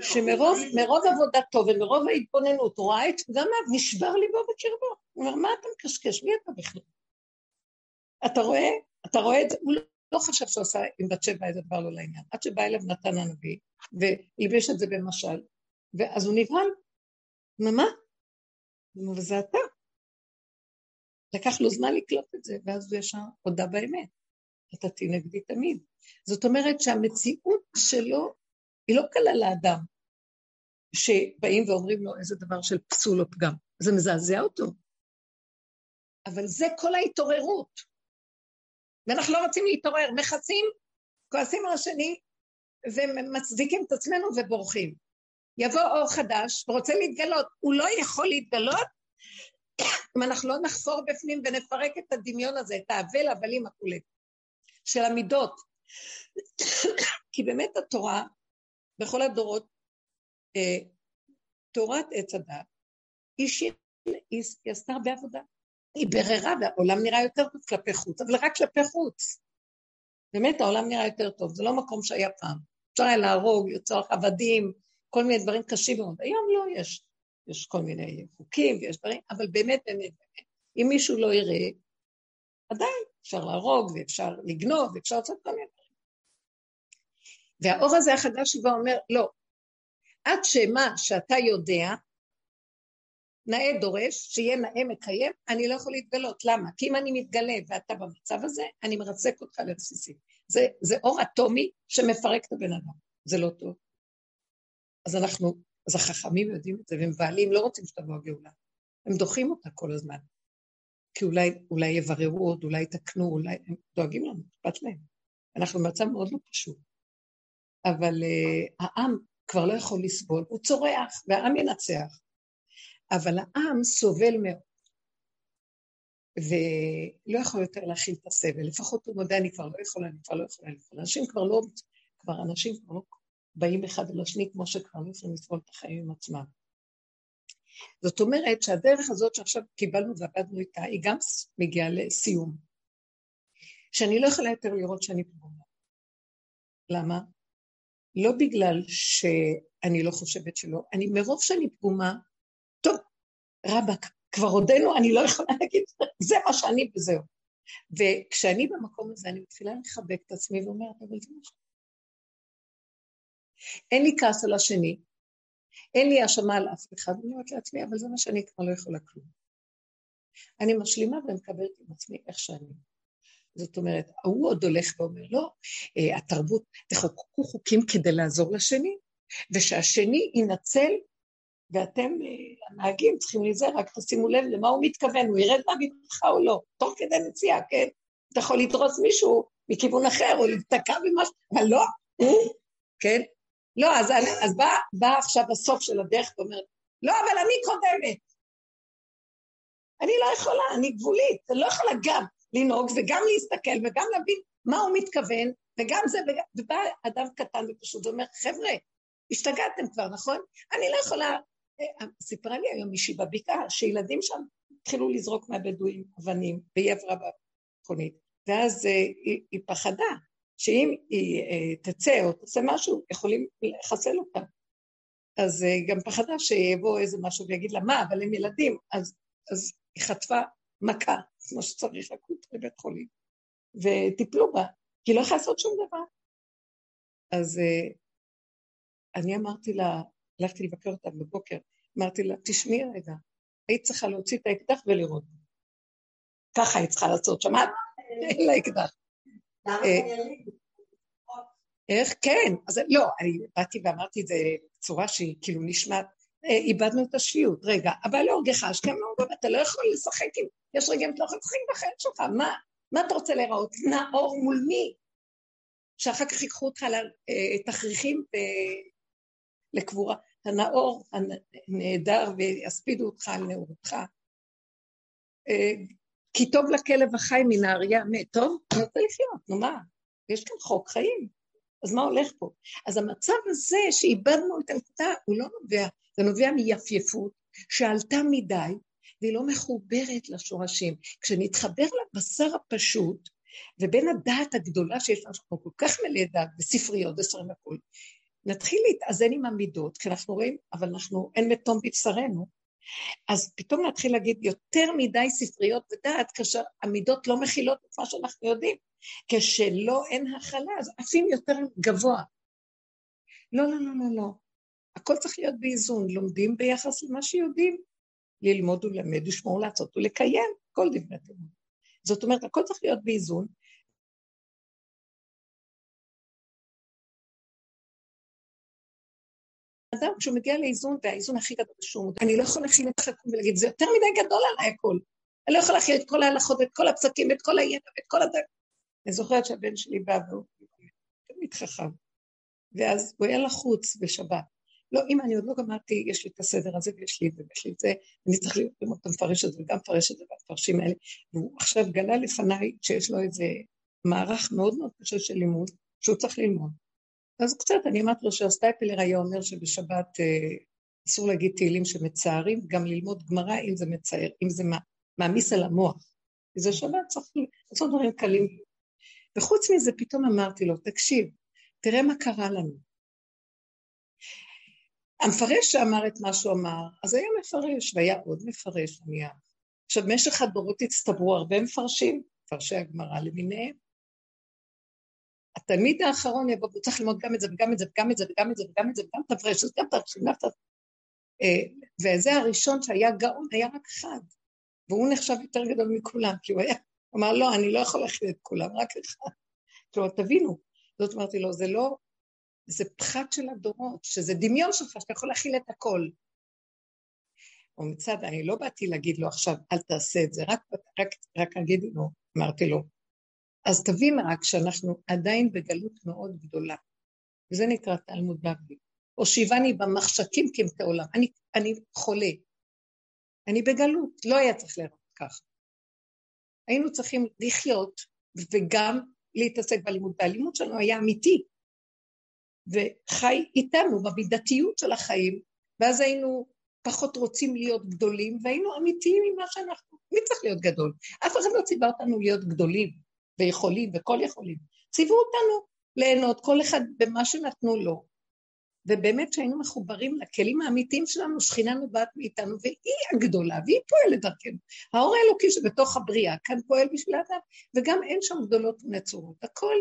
שמרוב עבודתו ומרוב ההתבוננות הוא ראה את גם נשבר ליבו בקרבו. הוא אומר, מה אתה מקשקש? מי אתה בכלל? אתה רואה? אתה רואה את זה? הוא לא חשב שהוא עשה עם בת שבע איזה דבר לא לעניין. עד שבא אליו נתן הנביא, וליבש את זה במשל, ואז הוא נבהל. מה? וזה אתה. לקח לו זמן לקלוט את זה, ואז הוא ישר הודה באמת. אתה תהיה נגדי תמיד. זאת אומרת שהמציאות שלו היא לא קלה לאדם, שבאים ואומרים לו איזה דבר של פסול או פגם. זה מזעזע אותו. אבל זה כל ההתעוררות. ואנחנו לא רוצים להתעורר, מכסים, כועסים על השני, ומצדיקים את עצמנו ובורחים. יבוא אור חדש ורוצה להתגלות, הוא לא יכול להתגלות אם אנחנו לא נחפור בפנים ונפרק את הדמיון הזה, את האבל הבלים הכולי, של המידות. כי באמת התורה, בכל הדורות, אה, תורת עץ הדת, היא, היא עשתה הרבה עבודה. היא בררה, והעולם נראה יותר טוב כלפי חוץ, אבל רק כלפי חוץ. באמת, העולם נראה יותר טוב, זה לא מקום שהיה פעם. אפשר היה להרוג, לרצוח עבדים, כל מיני דברים קשים מאוד. היום לא, יש, יש כל מיני חוקים ויש דברים, אבל באמת, באמת, באמת, אם מישהו לא יראה, עדיין אפשר להרוג ואפשר לגנוב ואפשר לעשות כל מיני דברים. והאור הזה החדש שבא אומר, לא, עד שמה שאתה יודע, נאה דורש, שיהיה נאה מקיים, אני לא יכול להתגלות. למה? כי אם אני מתגלה ואתה במצב הזה, אני מרסק אותך לרסיסים. זה, זה אור אטומי שמפרק את הבן אדם. זה לא טוב. אז אנחנו, אז החכמים יודעים את זה, והם בעלים לא רוצים שתבוא הגאולה. הם דוחים אותה כל הזמן. כי אולי, אולי יבררו עוד, אולי יתקנו, אולי הם דואגים לנו, אכפת להם. אנחנו במצב מאוד לא פשוט. אבל uh, העם כבר לא יכול לסבול, הוא צורח, והעם ינצח. אבל העם סובל מאוד, ולא יכול יותר להכיל את הסבל. לפחות הוא מודה, אני כבר לא יכולה, אני כבר לא יכולה, כבר אנשים כבר לא, כבר אנשים כבר לא באים אחד על השני כמו שכבר לא יכולים לסבול את החיים עם עצמם. זאת אומרת שהדרך הזאת שעכשיו קיבלנו ועבדנו איתה, היא גם מגיעה לסיום. שאני לא יכולה יותר לראות שאני פגומה. למה? לא בגלל שאני לא חושבת שלא, אני מרוב שאני פגומה, טוב, רבאק, כבר עודנו, אני לא יכולה להגיד, זה מה שאני וזהו. וכשאני במקום הזה, אני מתחילה לחבק את עצמי ואומרת, אבל זה מה אין לי כעס על השני, אין לי האשמה על אף אחד, אני אומרת לעצמי, אבל זה מה שאני כבר לא יכולה כלום. אני משלימה ומקבלת עם עצמי איך שאני. זאת אומרת, ההוא עוד הולך ואומר, לא, אה, התרבות, תחוקקו חוקים כדי לעזור לשני, ושהשני ינצל, ואתם, אה, הנהגים, צריכים להיזהר, רק תשימו לב למה הוא מתכוון, הוא ירד מהמדרכה או לא, תוך כדי נסיעה, כן? אתה יכול לדרוס מישהו מכיוון אחר, או להיתקע במשהו, אבל לא, הוא, כן? לא, אז, אז בא, בא עכשיו הסוף של הדרך ואומרת, לא, אבל אני קודמת. אני לא יכולה, אני גבולית, אני לא יכולה גם לנהוג וגם להסתכל וגם להבין מה הוא מתכוון, וגם זה, וגם, ובא אדם קטן ופשוט ואומר, חבר'ה, השתגעתם כבר, נכון? אני לא יכולה... אה, סיפרה לי היום מישהי בבקעה, שילדים שם התחילו לזרוק מהבדואים אבנים, והיא עברה במכונית, ואז אה, היא, היא פחדה, שאם היא אה, תצא או תעשה משהו, יכולים לחסל אותה. אז היא גם פחדה שיבוא איזה משהו ויגיד לה, מה, אבל הם ילדים, אז, אז היא חטפה מכה, כמו שצריך, לקחו אותה לבית חולים, וטיפלו בה, כי לא יכולה לעשות שום דבר. אז uh, אני אמרתי לה, הלכתי לבקר אותה בבוקר, אמרתי לה, תשמעי רגע, היית צריכה להוציא את האקדח ולראות. ככה היית צריכה לעשות, שמעת? אין לה אקדח. אה, איך? כן. אז לא, אני באתי ואמרתי את זה בצורה שהיא כאילו נשמעת, אה, איבדנו את השפיות. רגע, אבל להורגך השכם לא אתה לא יכול לשחק עם... יש רגעים שאתה לא יכול לשחק בחיים שלך, מה? מה אתה רוצה להיראות? נאור מול מי? שאחר כך ייקחו אותך לתכריכים אה, לקבורה. הנאור הנהדר ויספידו אותך על נאורותך. כי טוב לכלב החי מן האריה המת. טוב, אני רוצה לחיות, נו מה? יש כאן חוק חיים. אז מה הולך פה? אז המצב הזה שאיבדנו את הנקודה, הוא לא נובע, זה נובע מיפייפות שעלתה מדי, והיא לא מחוברת לשורשים. כשנתחבר לבשר הפשוט, ובין הדעת הגדולה שיש לנו, שאנחנו כל כך מלא דעת, בספריות, בספרים הכול, נתחיל להתאזן עם המידות, כי אנחנו רואים, אבל אנחנו, אין מתום בבשרנו, אז פתאום להתחיל להגיד יותר מדי ספריות ודעת, כאשר המידות לא מכילות את מה שאנחנו יודעים. כשלא אין הכלה, אז עפים יותר גבוה. לא, לא, לא, לא, לא. הכל צריך להיות באיזון, לומדים ביחס למה שיודעים. ללמוד ולמד, לשמור, לעשות ולקיים, כל דברי תלמוד. זאת אומרת, הכל צריך להיות באיזון, אדם כשהוא מגיע לאיזון, והאיזון הכי גדול שהוא אני לא יכול להכיל את החכום ולהגיד, זה יותר מדי גדול עליי הכל. אני לא יכול להכיל את כל ההלכות, ואת כל הפסקים, ואת כל הידע, ואת כל הד... אני זוכרת שהבן שלי בא והוא תמיד חכם. ואז הוא היה לחוץ בשבת. לא, אמא, אני עוד לא גמרתי, יש לי את הסדר הזה, ויש לי את זה, ויש לי את זה, אני צריך לראות את המפרש הזה, וגם מפרש את זה, והמפרשים האלה. והוא עכשיו גלה לפניי שיש לו איזה מערך מאוד מאוד קשה של לימוד, שהוא צריך ללמוד. אז קצת, אני אמרתי לו שהסטייפלר היה אומר שבשבת אה, אסור להגיד תהילים שמצערים, גם ללמוד גמרא אם זה מצער, אם זה מעמיס על המוח. זה שבת צריך לעשות דברים קלים. וחוץ מזה פתאום אמרתי לו, תקשיב, תראה מה קרה לנו. המפרש שאמר את מה שהוא אמר, אז היה מפרש, והיה עוד מפרש, נהיה. עכשיו, במשך הדורות הצטברו הרבה מפרשים, מפרשי הגמרא למיניהם. התלמיד האחרון יבוא, הוא צריך ללמוד גם את זה וגם את זה וגם את זה וגם את זה וגם את זה וגם את הפרש, אז גם את הפרש, גם את אה, וזה הראשון שהיה גאון, היה רק אחד. והוא נחשב יותר גדול מכולם, כי הוא היה, אמר, לא, אני לא יכול להכיל את כולם, רק אחד. כלומר, תבינו, זאת אומרת לו, זה לא, זה פחת של הדורות, שזה דמיון שלך, שאתה יכול להכיל את הכל. ומצד, אני לא באתי להגיד לו עכשיו, אל תעשה את זה, רק, רק, רק אגיד לו, אמרתי לו. אז תבין רק שאנחנו עדיין בגלות מאוד גדולה, וזה נקרא תלמוד בבלי. הושיבני במחשכים כמתי עולם. אני, אני חולה, אני בגלות, לא היה צריך לראות ככה. היינו צריכים לחיות וגם להתעסק בלימוד, והלימוד שלנו היה אמיתי, וחי איתנו במידתיות של החיים, ואז היינו פחות רוצים להיות גדולים, והיינו אמיתיים עם מה שאנחנו, מי צריך להיות גדול? אף אחד לא ציווה אותנו להיות גדולים ויכולים וכל יכולים. ציוו אותנו ליהנות, כל אחד במה שנתנו לו, ובאמת שהיינו מחוברים לכלים האמיתיים שלנו, שכינה נובעת מאיתנו, והיא הגדולה, והיא פועלת דרכנו. האור האלוקי שבתוך הבריאה כאן פועל בשביל האדם, וגם אין שם גדולות ונצורות. הכל,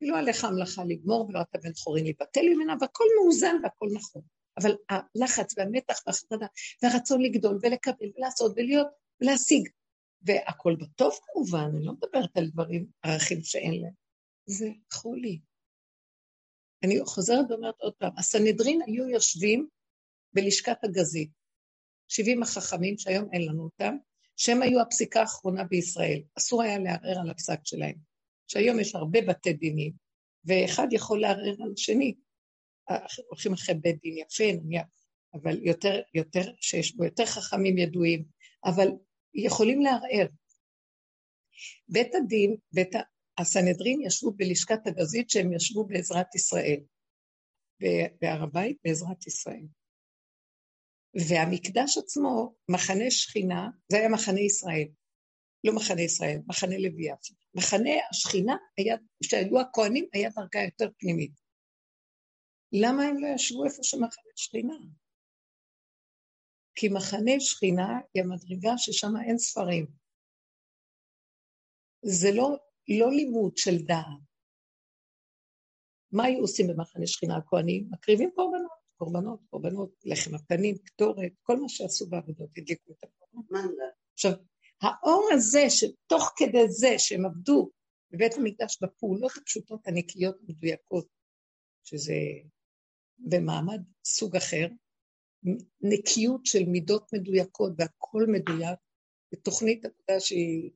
לא עליך המלאכה לגמור, ולא אתה בן חורין להיבטל ממנה, והכל מאוזן והכל נכון. אבל הלחץ והמתח והחרדה והרצון לגדול ולקבל ולעשות ולהיות ולהשיג, והכל בטוב כמובן, אני לא מדברת על דברים, ערכים שאין להם, זה חולי. אני חוזרת ואומרת עוד פעם, הסנהדרין היו יושבים בלשכת הגזית, 70 החכמים שהיום אין לנו אותם, שהם היו הפסיקה האחרונה בישראל, אסור היה לערער על הפסק שלהם. שהיום יש הרבה בתי דינים, ואחד יכול לערער על שני. הולכים אחרי בית דין יפה, נניח, אבל יותר, יותר, שיש בו יותר חכמים ידועים, אבל יכולים לערער. בית הדין, בית הסנהדרין ישבו בלשכת הגזית שהם ישבו בעזרת ישראל, בהר הבית בעזרת ישראל. והמקדש עצמו, מחנה שכינה, זה היה מחנה ישראל, לא מחנה ישראל, מחנה לוי. מחנה השכינה, היה, כשהיו הכוהנים, היה דרגה יותר פנימית. למה הם לא ישבו איפה שמחנה שכינה? כי מחנה שכינה היא המדרגה ששם אין ספרים. זה לא לא לימוד של דעת. מה היו עושים במחנה שכינה הכהנים? מקריבים קורבנות, קורבנות, קורבנות, לחם הפנים, קטורת, כל מה שעשו בעבודות, הדליקו את הקורבנות. עכשיו, האור הזה, שתוך כדי זה שהם עבדו בבית המקדש בפעולות הפשוטות הנקיות המדויקות, שזה במעמד סוג אחר, נקיות של מידות מדויקות והכל מדויק, ותוכנית עבודה שהיא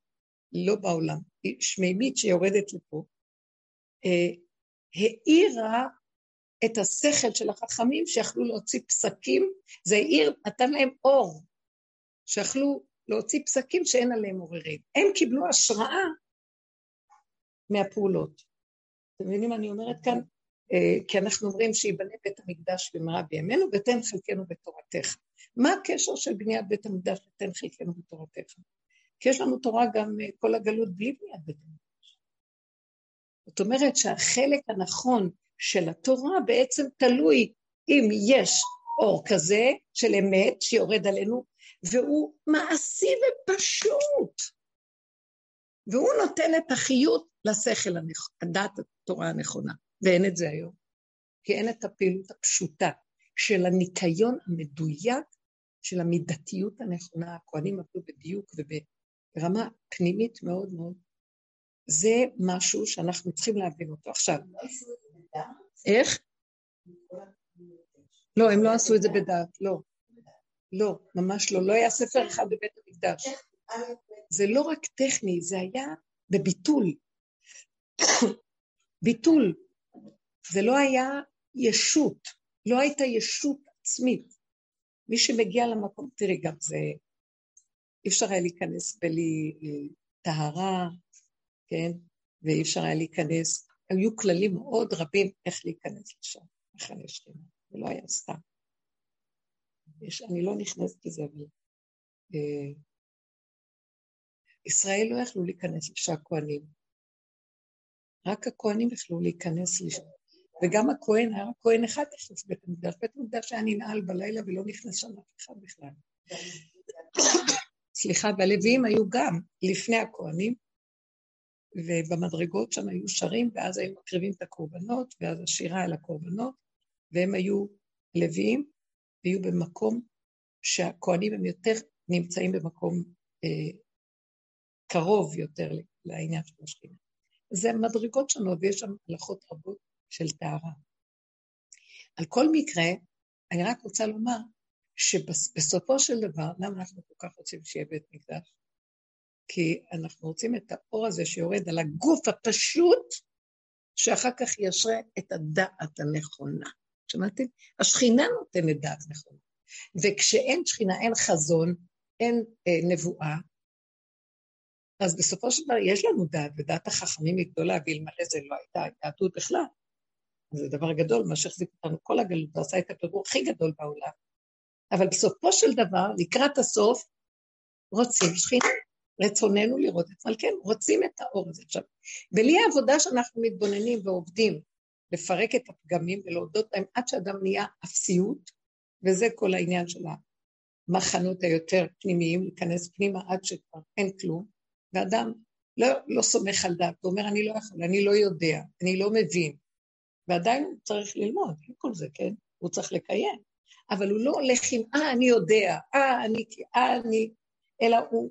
לא בעולם, היא שמימית שיורדת לפה, אה, האירה את השכל של החכמים שיכלו להוציא פסקים, זה העיר, נתן להם אור, שיכלו להוציא פסקים שאין עליהם עוררים. הם קיבלו השראה מהפעולות. אתם מבינים מה אני אומרת כאן? אה, כי אנחנו אומרים שיבנה בית המקדש במהרה בימינו ותן חלקנו בתורתך. מה הקשר של בניית בית המקדש ותן חלקנו בתורתך? כי יש לנו תורה גם אה, כל הגלות בלי בניית בית המקדש. זאת אומרת שהחלק הנכון של התורה בעצם תלוי אם יש אור כזה של אמת שיורד עלינו, והוא מעשי ופשוט. והוא נותן את החיות לשכל, הדת התורה הנכונה, ואין את זה היום. כי אין את הפעילות הפשוטה של הניקיון המדויק, של המידתיות הנכונה. הכהנים עבדו בדיוק וב... ברמה פנימית מאוד מאוד. זה משהו שאנחנו צריכים להבין אותו. עכשיו, איך? לא, הם לא עשו את זה בדעת, לא. לא, ממש לא. לא היה ספר אחד בבית המקדש. זה לא רק טכני, זה היה בביטול. ביטול. זה לא היה ישות, לא הייתה ישות עצמית. מי שמגיע למקום, תראי, גם זה אי אפשר היה להיכנס בלי אה, טהרה, כן? ואי אפשר היה להיכנס, היו כללים מאוד רבים איך להיכנס לשם, מחנה זה לא היה סתם. יש, אני לא נכנסת לזה, אבל... אה, ישראל לא יכלו להיכנס לשם הכהנים. רק הכהנים יכלו להיכנס לשם. וגם הכהן, היה כהן אחד נכנס לבית המקדש. בית המקדש היה ננעל בלילה ולא נכנס שם אף אחד בכלל. סליחה, והלוויים היו גם לפני הכהנים, ובמדרגות שם היו שרים, ואז היו מקריבים את הקורבנות, ואז השירה על הקורבנות, והם היו לוויים, והיו במקום שהכהנים הם יותר נמצאים במקום אה, קרוב יותר לעניין של השכינה. זה מדרגות שונות, ויש שם הלכות רבות של טהרה. על כל מקרה, אני רק רוצה לומר שבסופו של דבר, למה אנחנו כל כך רוצים שיהיה בית מקדש? כי אנחנו רוצים את האור הזה שיורד על הגוף הפשוט, שאחר כך ישרה את הדעת הנכונה. שמעתם? השכינה נותנת דעת נכונה. וכשאין שכינה, אין חזון, אין אה, נבואה, אז בסופו של דבר יש לנו דעת, ודעת החכמים היא גדולה, ואלמלא זה לא הייתה יהדות בכלל. זה דבר גדול, מה שהחזיק אותנו כל הגלות, ועשה את הכדור הכי גדול בעולם. אבל בסופו של דבר, לקראת הסוף, רוצים שכינה. רצוננו לראות את מלכנו, רוצים את האור הזה. עכשיו, בלי העבודה שאנחנו מתבוננים ועובדים, לפרק את הפגמים ולהודות להם עד שאדם נהיה אפסיות, וזה כל העניין של המחנות היותר פנימיים, להיכנס פנימה עד שכבר אין כלום, ואדם לא, לא סומך על דעת, הוא אומר, אני לא יכול, אני לא יודע, אני לא מבין, ועדיין הוא צריך ללמוד, עם כל זה, כן? הוא צריך לקיים. אבל הוא לא הולך עם, אה, אני יודע, אה, אני, אה, אני, אלא הוא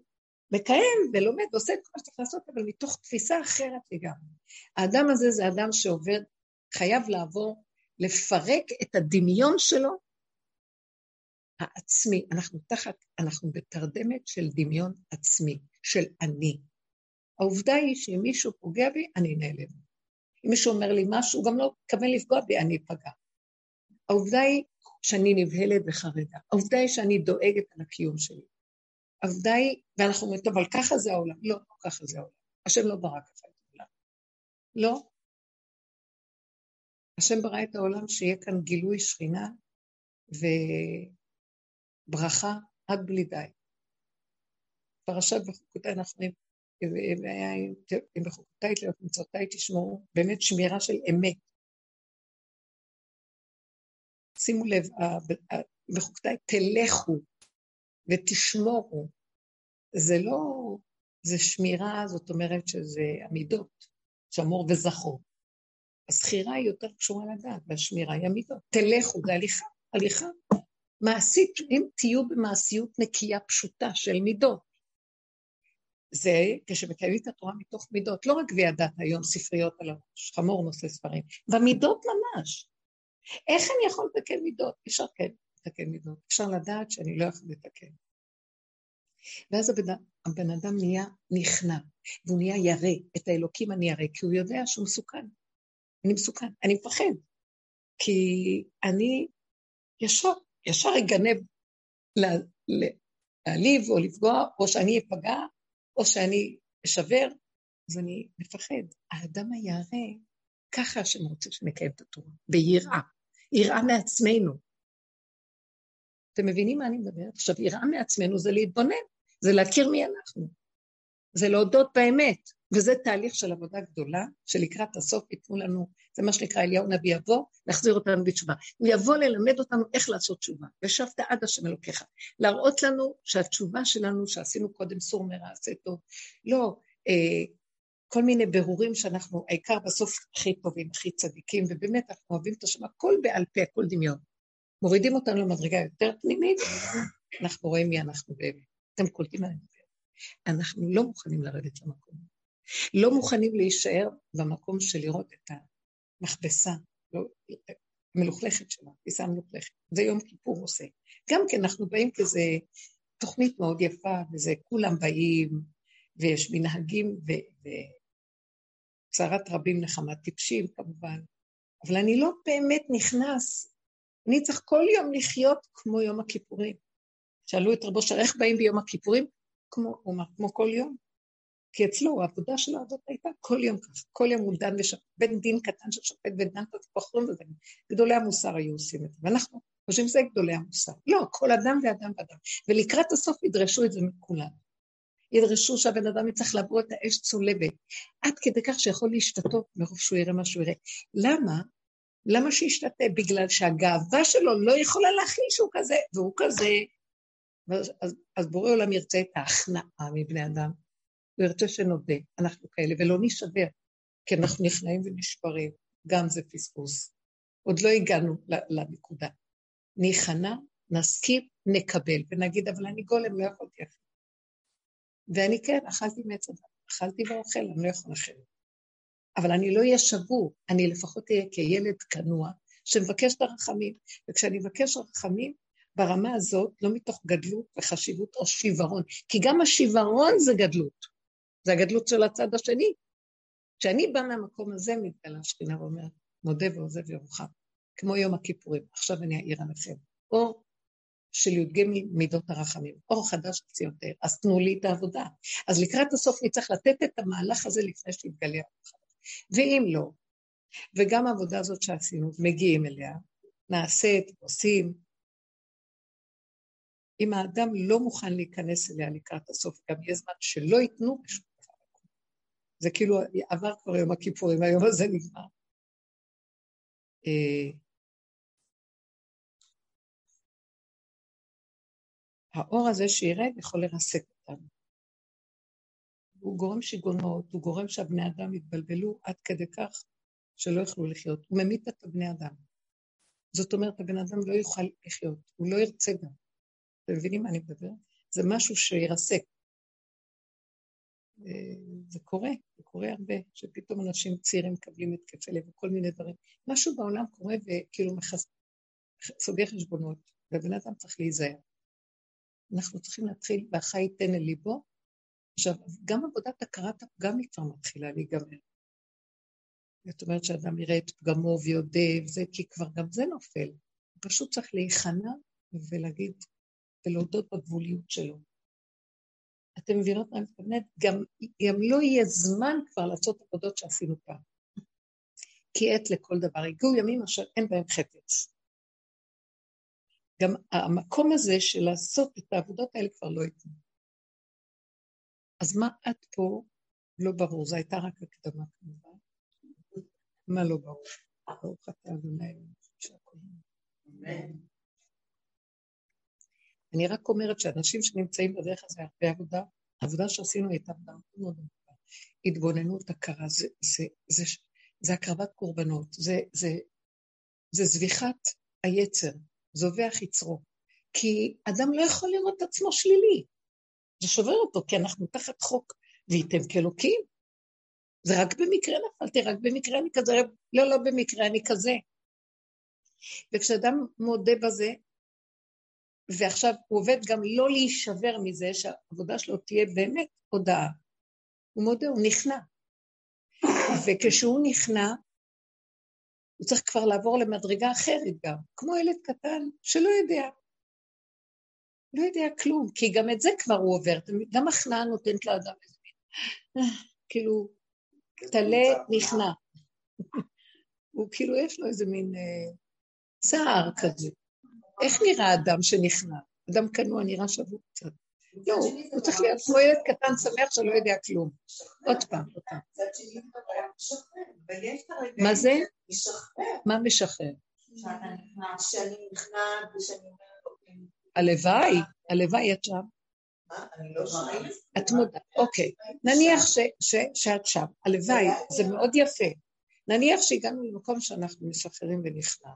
מקיים ולומד ועושה את כל מה שצריך לעשות, אבל מתוך תפיסה אחרת לגמרי. האדם הזה זה אדם שעובד, חייב לעבור, לפרק את הדמיון שלו העצמי. אנחנו תחת, אנחנו בתרדמת של דמיון עצמי, של אני. העובדה היא שאם מישהו פוגע בי, אני נעלם. אם מישהו אומר לי משהו, גם לא מתכוון לפגוע בי, אני אפגע. העובדה היא שאני נבהלת וחרדה. העובדה היא שאני דואגת על הקיום שלי. העובדה היא, ואנחנו אומרים, טוב, אבל ככה זה העולם. לא, לא ככה זה העולם. השם לא ברא ככה את העולם. לא. השם ברא את העולם שיהיה כאן גילוי שכינה וברכה עד בלי די. פרשת בחוקותיי אנחנו אומרים, אם בחוקותיי תלויות מצוותיי תשמעו, באמת שמירה של אמת. שימו לב, בחוקותיי תלכו ותשמורו. זה לא, זה שמירה, זאת אומרת שזה המידות, שמור וזכור. הזכירה היא יותר קשורה לדעת, והשמירה היא המידות. תלכו, זה הליכה, הליכה מעשית, אם תהיו במעשיות נקייה פשוטה של מידות. זה כשמקיימים את התורה מתוך מידות, לא רק וידעת היום ספריות על הראש, חמור נושא ספרים, במידות ממש. איך אני יכול לתקן מידות? אפשר כן לתקן מידות, אפשר לדעת שאני לא יכול לתקן. ואז הבן, הבן אדם נהיה נכנע, והוא נהיה ירא, את האלוקים אני ירא, כי הוא יודע שהוא מסוכן. אני מסוכן, אני מפחד, כי אני ישר, ישר אגנב להעליב או לפגוע, או שאני אפגע, או שאני אשבר, אז אני מפחד. האדם הירא, ככה השם רוצה שנקיים את התורה, ביראה, יראה מעצמנו. אתם מבינים מה אני מדברת? עכשיו, יראה מעצמנו זה להתבונן, זה להכיר מי אנחנו, זה להודות באמת, וזה תהליך של עבודה גדולה, שלקראת הסוף ייתנו לנו, זה מה שנקרא אליהו נביא יבוא, להחזיר אותנו בתשובה. הוא יבוא ללמד אותנו איך לעשות תשובה. ושבת עד השם אלוקיך. להראות לנו שהתשובה שלנו, שעשינו קודם סור מרע, עשה טוב, לא, אה, כל מיני ברורים שאנחנו, העיקר בסוף הכי טובים, הכי צדיקים, ובאמת אנחנו אוהבים את השם, הכל בעל פה, הכל דמיון. מורידים אותנו למדרגה יותר פנימית, אנחנו רואים מי אנחנו באמת. אתם קולטים מדבר. אנחנו לא מוכנים לרדת למקום. לא מוכנים להישאר במקום של לראות את המכבסה, לא, המלוכלכת שלה, תפיסה מלוכלכת. זה יום כיפור עושה. גם כן אנחנו באים כזה תוכנית מאוד יפה, וזה כולם באים, ויש מנהגים, וצרת רבים נחמת טיפשים כמובן, אבל אני לא באמת נכנס, אני צריך כל יום לחיות כמו יום הכיפורים. שאלו את רבו שר, איך באים ביום הכיפורים? כמו, הוא אמר, כמו כל יום. כי אצלו העבודה שלו הזאת הייתה כל יום ככה, כל יום הוא דן ושפט, בן דין קטן של שופט ודן בחורים וזה, גדולי המוסר היו עושים את זה, ואנחנו חושבים שזה גדולי המוסר. לא, כל אדם ואדם ואדם, ולקראת הסוף ידרשו את זה מכולם. ידרשו שהבן אדם יצטרך לעבור את האש צולבת, עד כדי כך שיכול להשתתות מרוב שהוא יראה מה שהוא יראה. למה? למה שישתתה? בגלל שהגאווה שלו לא יכולה להכיל שהוא כזה, והוא כזה. אז, אז, אז בורא עולם ירצה את ההכנעה מבני אדם, הוא ירצה שנודה, אנחנו כאלה, ולא נשבר, כי אנחנו נכנעים ונשברים, גם זה פספוס. עוד לא הגענו לנקודה. ניכנע, נסכים, נקבל, ונגיד, אבל אני גולם, לא יכולתי אחרת. ואני כן, אכלתי מעץ אדם, אכלתי ואוכל, אני לא יכול אחרת. אבל אני לא אהיה שבור, אני לפחות אהיה כילד כנוע שמבקש את הרחמים. וכשאני מבקש רחמים, ברמה הזאת, לא מתוך גדלות וחשיבות או שיוורון, כי גם השיוורון זה גדלות. זה הגדלות של הצד השני. כשאני באה מהמקום הזה, מתגלה השכינה ואומרת, מודה ועוזב ירוחם, כמו יום הכיפורים, עכשיו אני אעיר עליכם. אור של י"ג מידות הרחמים, אור חדש קציותיהם, אז תנו לי את העבודה. אז לקראת הסוף נצטרך לתת את המהלך הזה לפני שיתגלה הרחם. ואם לא, וגם העבודה הזאת שעשינו, מגיעים אליה, נעשית, עושים, אם האדם לא מוכן להיכנס אליה לקראת הסוף, גם יהיה זמן שלא ייתנו בשום דבר. זה כאילו עבר כבר יום הכיפורים, היום הזה נגמר. אה, האור הזה שירד יכול לרסק אותנו. הוא גורם שיגעונות, הוא גורם שהבני אדם יתבלבלו עד כדי כך שלא יוכלו לחיות. הוא ממית את הבני אדם. זאת אומרת, הבן אדם לא יוכל לחיות, הוא לא ירצה גם. אתם מבינים מה אני מדבר? זה משהו שירסק. אה, זה קורה, זה קורה הרבה, שפתאום אנשים צעירים מקבלים התקפי לב וכל מיני דברים. משהו בעולם קורה וכאילו מחס... סוגר חשבונות, והבן אדם צריך להיזהר. אנחנו צריכים להתחיל, והחי ייתן אל ליבו, עכשיו, גם עבודת הכרת הפגם היא כבר מתחילה להיגמר. זאת אומרת שאדם יראה את פגמו ויודה וזה, כי כבר גם זה נופל. הוא פשוט צריך להיכנע ולהגיד, ולהודות בגבוליות שלו. אתם מבינות מה אני מתכוונת? גם, גם לא יהיה זמן כבר לעשות עבודות שעשינו פעם. כי עת לכל דבר. הגיעו ימים אשר אין בהם חפץ. גם המקום הזה של לעשות את העבודות האלה כבר לא ייתנו. אז מה את פה לא ברור? זו הייתה רק הקדמה כמובן. מה לא ברור? ברוך אתה אדוני אני רק אומרת שאנשים שנמצאים בדרך הזה הרבה עבודה, העבודה שעשינו הייתה עבודה מאוד עמוקה. התבוננות, הכרה, זה, זה, זה, זה הקרבת קורבנות, זה, זה, זה זביחת היצר, זובח יצרו. כי אדם לא יכול לראות את עצמו שלילי. זה שובר אותו, כי אנחנו תחת חוק, וייתם כאלוקים. זה רק במקרה נפלתי, רק במקרה אני כזה, לא, לא במקרה, אני כזה. וכשאדם מודה בזה, ועכשיו הוא עובד גם לא להישבר מזה שהעבודה שלו תהיה באמת הודאה. הוא מודה, הוא נכנע. וכשהוא נכנע, הוא צריך כבר לעבור למדרגה אחרת גם, כמו ילד קטן שלא יודע. לא יודע כלום, כי גם את זה כבר הוא עובר, גם הכנעה נותנת לאדם איזה מין, כאילו, טלה נכנע. הוא כאילו, יש לו איזה מין אה, צער כזה. איך נראה אדם שנכנע? אדם כנוע נראה שבור קצת. לא, הוא צריך להיות כמו ילד קטן שמח שלא יודע כלום. עוד פעם, עוד פעם. מה זה? מה משחרר? שאני נכנעת ושאני הלוואי, הלוואי את שם. לא את מודה, אוקיי. נניח שאת שם, הלוואי, זה מאוד יפה. נניח שהגענו למקום שאנחנו משחררים ונכנע.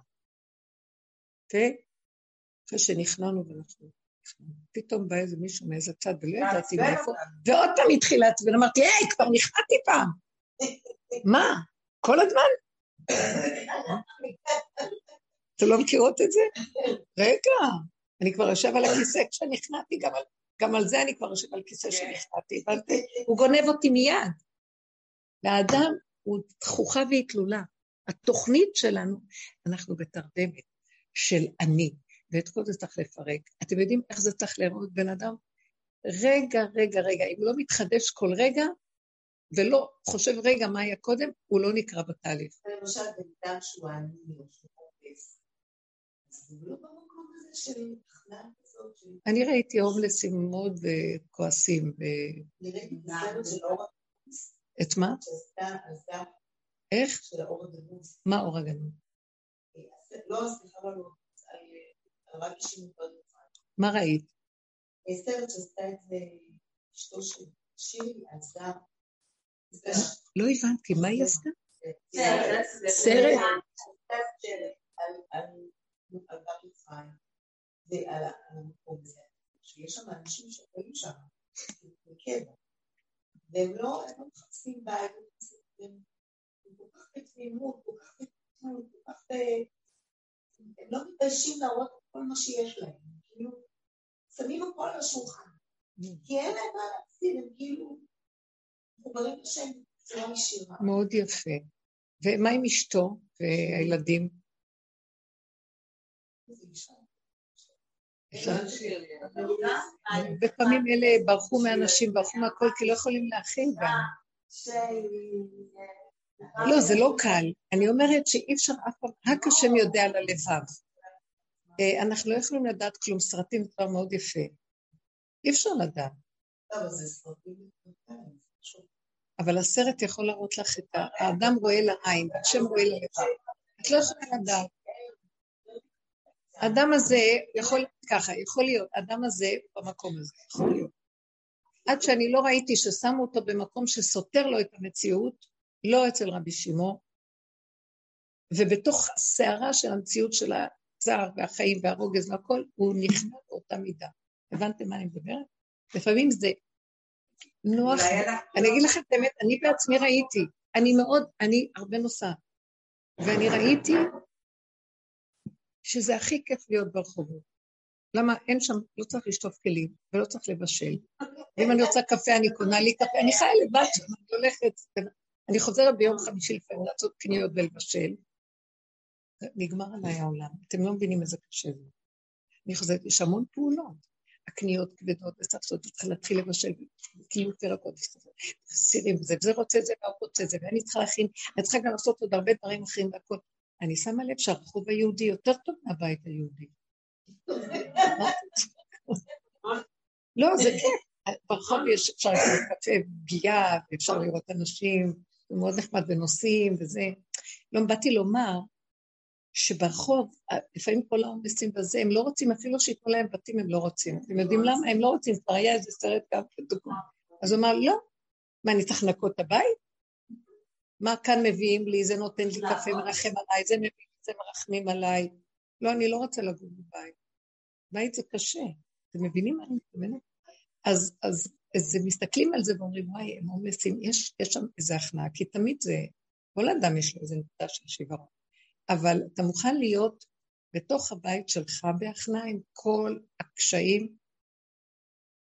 אחרי שנכנענו ואנחנו... פתאום בא איזה מישהו מאיזה צד ולא ידעתי מאיפה, ועוד פעם התחיל לעצבן, אמרתי, היי, כבר נכנעתי פעם. מה? כל הזמן? אתם לא מכירות את זה? רגע, אני כבר יושב על הכיסא כשנכנעתי, גם על, גם על זה אני כבר יושב על כיסא שנכנעתי, הבנתי? הוא גונב אותי מיד. והאדם הוא דחוכה והיא תלולה. התוכנית שלנו, אנחנו בתרדמת של אני, ואת כל זה צריך לפרק. אתם יודעים איך זה צריך להיראות בן אדם? רגע, רגע, רגע, אם לא מתחדש כל רגע, ולא חושב רגע מה היה קודם, הוא לא נקרא בתהליך. למשל, בן אדם שהוא עני, או שהוא חופש, אז הוא לא במקום הזה אני ראיתי הומלסים מאוד כועסים. את מה? איך? מה אור הגנוז? לא, סליחה, לא, לא. מה ראית? סרט שעשתה את זה אשתו של שירי, עזר. לא הבנתי, מה היא עשתה? סרט? על בר מצרים ועל המקום הזה, שיש שם אנשים שחיים שם, בקבע, והם לא מחפשים בעיות, הם כל כך בתמימות, כל כך בתמימות, כל כך... הם לא מתביישים להראות את כל מה שיש להם, כאילו, שמים הכל על השולחן, כי אין להם מה להפסיד, הם כאילו מחוברים לשם בצורה ישירה. מאוד יפה. ומה עם אשתו והילדים? בפעמים אלה ברחו מאנשים, ברחו מהכל, כי לא יכולים להכין גם. לא, זה לא קל. אני אומרת שאי אפשר אף פעם, רק השם יודע על הלבב. אה, אנחנו לא יכולים לדעת כלום, סרטים זה כבר מאוד יפה. אי אפשר לדעת. אבל הסרט יכול להראות לך את האדם רואה לעין, השם רואה ללבב. את לא יכולה לדעת. האדם הזה יכול, ככה, יכול להיות, האדם הזה במקום הזה, יכול להיות. עד שאני לא ראיתי ששמו אותו במקום שסותר לו את המציאות, לא אצל רבי שמעון, ובתוך הסערה של המציאות של הצער והחיים והרוגז והכל, הוא נכנע באותה מידה. הבנתם מה אני מדברת? לפעמים זה נוח, אני אגיד לכם את האמת, אני בעצמי ראיתי, אני מאוד, אני הרבה נוסעת, ואני ראיתי שזה הכי כיף להיות ברחובות. למה אין שם, לא צריך לשטוף כלים ולא צריך לבשל. ואם אני רוצה קפה, אני קונה לי קפה, אני חיה לבד שם, אני הולכת, אני חוזרת ביום חמישי לפעמים לעשות קניות ולבשל. נגמר עליי העולם, אתם לא מבינים איזה קשה זה. אני חוזרת, יש המון פעולות. הקניות כבדות, לעשות, צריך להתחיל לבשל, כאילו ירקות, סירים וזה, וזה רוצה זה, והוא רוצה זה, ואני צריכה להכין, אני צריכה גם לעשות עוד הרבה דברים אחרים והכל. אני שמה לב שהרחוב היהודי יותר טוב מהבית היהודי. לא, זה כן, ברחוב יש, אפשר לקרוא קפה פגיעה, ואפשר לראות אנשים, זה מאוד נחמד ונוסעים וזה. לא, באתי לומר שברחוב, לפעמים כל העומסים בזה, הם לא רוצים, אפילו שייתנו להם בתים הם לא רוצים. אתם יודעים למה? הם לא רוצים, כבר היה איזה סרט גם כדוגמה. אז הוא אמר, לא, מה, אני צריך לנקות את הבית? מה כאן מביאים לי, זה נותן לי קפה, נכון. מרחם עליי, זה מביא לי, זה מרחמים עליי. לא, אני לא רוצה לגור בבית. בית זה קשה. אתם מבינים מה אני מתכוונת? אז, אז, אז מסתכלים על זה ואומרים, וואי, הם עומסים, יש, יש שם איזה הכנעה, כי תמיד זה, כל אדם יש לו איזה נקודה של שיוורון. אבל אתה מוכן להיות בתוך הבית שלך בהכנעה עם כל הקשיים,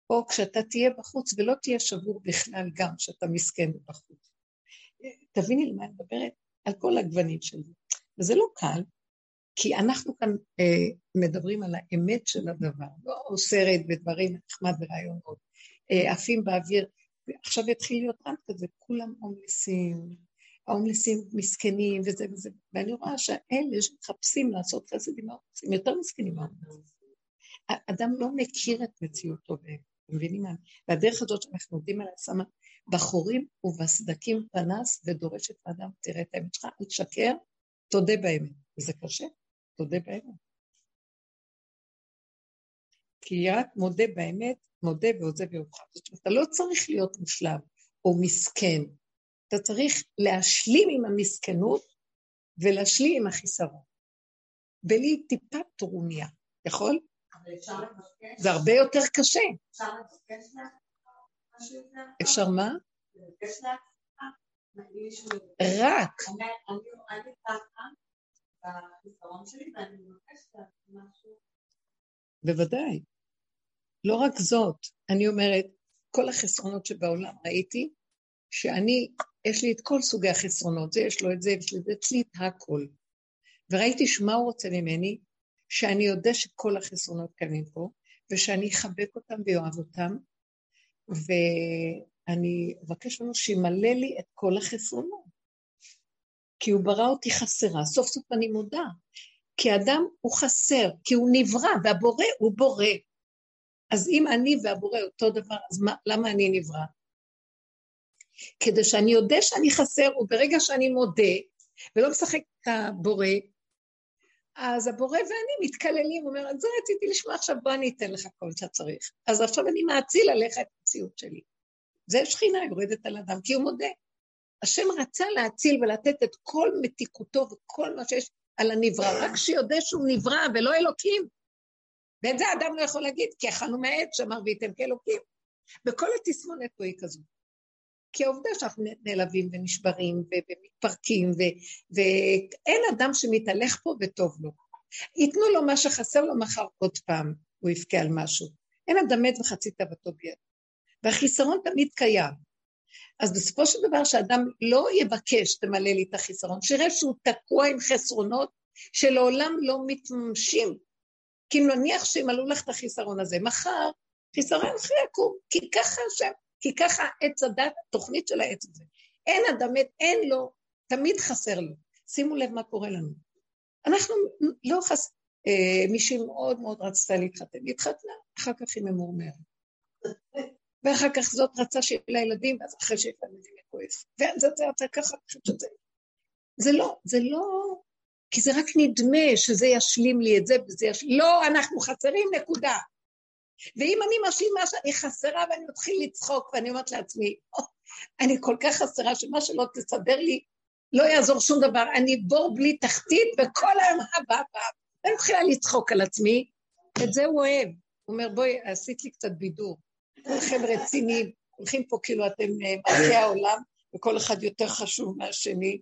או כשאתה תהיה בחוץ ולא תהיה שבור בכלל גם, כשאתה מסכן בחוץ. תביני למה אני מדברת? על כל הגוונים של זה. וזה לא קל, כי אנחנו כאן אה, מדברים על האמת של הדבר, לא סרט ודברים נחמד ורעיונות, עפים באוויר, ועכשיו יתחיל להיות רן כזה, כולם הומלסים, ההומלסים מסכנים וזה וזה, ואני רואה שהאלה שמחפשים לעשות חסד עם ההומלסים, יותר מסכנים מההומלסים. האדם לא מכיר את מציאותו, אתם מבינים מה? והדרך הזאת שאנחנו עובדים עליה שמה בחורים ובסדקים פנס ודורשת האדם, תראה את האמת שלך, אל תשקר, תודה באמת. וזה קשה, תודה באמת. כי רק מודה באמת, מודה ועוזב אומרת, אתה לא צריך להיות מושלם או מסכן, אתה צריך להשלים עם המסכנות ולהשלים עם החיסרון. בלי טיפה טרוניה, יכול? זה הרבה יותר קשה. אפשר לבקש אפשר מה? רק. בוודאי. לא רק זאת, אני אומרת, כל החסרונות שבעולם ראיתי, שאני, יש לי את כל סוגי החסרונות, זה יש לו את זה, יש לי את זה, את הכל. וראיתי שמה הוא רוצה ממני, שאני יודע שכל החסרונות קיימים פה, ושאני אחבק אותם ואוהב אותם, ואני אבקש ממנו שימלא לי את כל החסרונות. כי הוא ברא אותי חסרה, סוף סוף אני מודה. כי אדם הוא חסר, כי הוא נברא, והבורא הוא בורא. אז אם אני והבורא אותו דבר, אז מה, למה אני נברא? כדי שאני אודה שאני חסר, וברגע שאני מודה, ולא משחק את הבורא, אז הבורא ואני מתקללים, הוא אומר, זה רציתי לשמוע עכשיו, בוא אני אתן לך כל שאתה צריך. אז עכשיו אני מאציל עליך את המציאות שלי. זה שכינה יורדת על אדם, כי הוא מודה. השם רצה להציל ולתת את כל מתיקותו וכל מה שיש על הנברא, רק שיודע שהוא נברא ולא אלוקים. ואת זה האדם לא יכול להגיד, כי אכלנו מהעץ שאמר וייתם כאלוקים. וכל התסמונת פה היא כזו. כי העובדה שאנחנו נעלבים ונשברים ומתפרקים, ואין אדם שמתהלך פה וטוב לו. ייתנו לו מה שחסר לו מחר עוד פעם, הוא יבכה על משהו. אין אדם מת וחצי תאוותו ביד. והחיסרון תמיד קיים. אז בסופו של דבר שאדם לא יבקש, תמלא לי את החיסרון, שיראה שהוא תקוע עם חסרונות שלעולם לא מתממשים. כי נניח שימלאו לך את החיסרון הזה, מחר חיסרון אחר יקום, כי ככה השם, כי ככה עץ הדת, התוכנית של העץ הזה. אין אדם מת, אין לו, תמיד חסר לו. שימו לב מה קורה לנו. אנחנו לא חס... אה, מישהי מאוד מאוד רצתה להתחתן, התחתנה, אחר כך היא ממורמרת. ואחר כך זאת רצה שיהיה לה ילדים, ואז אחרי שיש לה ילדים כועס. וזה זה רצה ככה, שזה... זה לא, זה לא... כי זה רק נדמה שזה ישלים לי את זה וזה ישלים... לא, אנחנו חסרים, נקודה. ואם אני משלים מה שאני חסרה ואני מתחיל לצחוק ואני אומרת לעצמי, oh, אני כל כך חסרה שמה שלא תסדר לי, לא יעזור שום דבר, אני בור בלי תחתית וכל היום הבא הבא. ואני מתחילה לצחוק על עצמי, את זה הוא אוהב. הוא אומר, בואי, עשית לי קצת בידור. כולכם רציניים, הולכים פה כאילו אתם אה, מלכי העולם, וכל אחד יותר חשוב מהשני.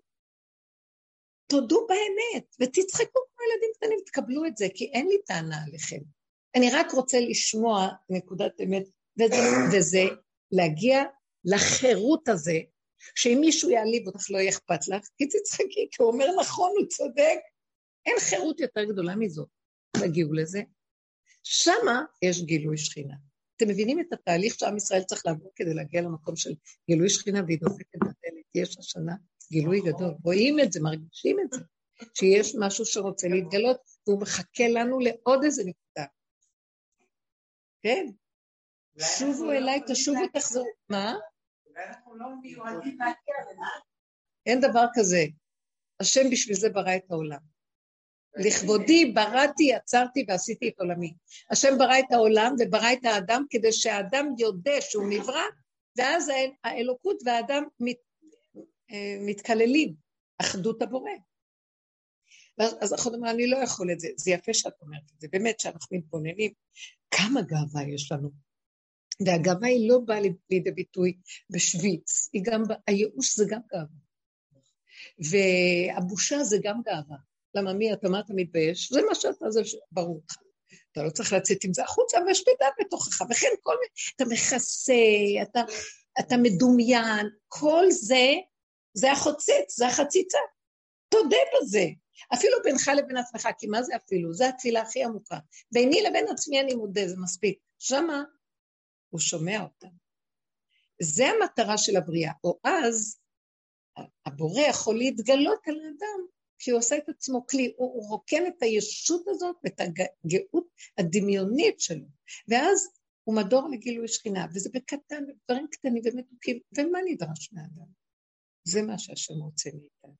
תודו באמת, ותצחקו כמו ילדים קטנים, תקבלו את זה, כי אין לי טענה עליכם. אני רק רוצה לשמוע נקודת אמת, וזה, וזה להגיע לחירות הזה, שאם מישהו יעליב אותך לא יהיה אכפת לך, כי תצחקי, כי הוא אומר נכון, הוא צודק. אין חירות יותר גדולה מזאת. תגיעו לזה. שמה יש גילוי שכינה. אתם מבינים את התהליך שעם ישראל צריך לעבור כדי להגיע למקום של גילוי שכינה והיא דופקת בדלת. יש השנה גילוי גדול. רואים את זה, מרגישים את זה, שיש משהו שרוצה להתגלות, והוא מחכה לנו לעוד איזה נקודה. כן. שובו אליי, תשובו, תחזרו. מה? לא אין דבר כזה. השם בשביל זה ברא את העולם. לכבודי בראתי, יצרתי ועשיתי את עולמי. השם ברא את העולם וברא את האדם כדי שהאדם יודע שהוא נברא, ואז האלוקות והאדם מת, מתקללים, אחדות הבורא. אז אנחנו אומרים, אני לא יכול את זה. זה יפה שאת אומרת את זה, באמת שאנחנו מתבוננים. כמה גאווה יש לנו. והגאווה היא לא באה לידי ביטוי בשוויץ, היא גם, הייאוש זה גם גאווה. והבושה זה גם גאווה. למה מי אתה, מה אתה מתבייש? זה מה שאתה, זה ברור לך. אתה לא צריך לצאת עם זה החוצה, ויש מידה בתוכך, וכן כל מיני, אתה מכסה, אתה, אתה מדומיין, כל זה, זה החוצץ, זה החציצה. תודה בזה. אפילו בינך לבין עצמך, כי מה זה אפילו? זו התפילה הכי עמוקה. ביני לבין עצמי אני מודה, זה מספיק. שמה הוא שומע אותם. זה המטרה של הבריאה. או אז הבורא יכול להתגלות על האדם כי הוא עושה את עצמו כלי, הוא, הוא רוקן את הישות הזאת ואת הגאות הדמיונית שלו, ואז הוא מדור לגילוי שכינה, וזה בקטן, דברים קטנים ומתוקים, ומה נדרש מאדם? זה מה שהשם רוצה מאיתנו.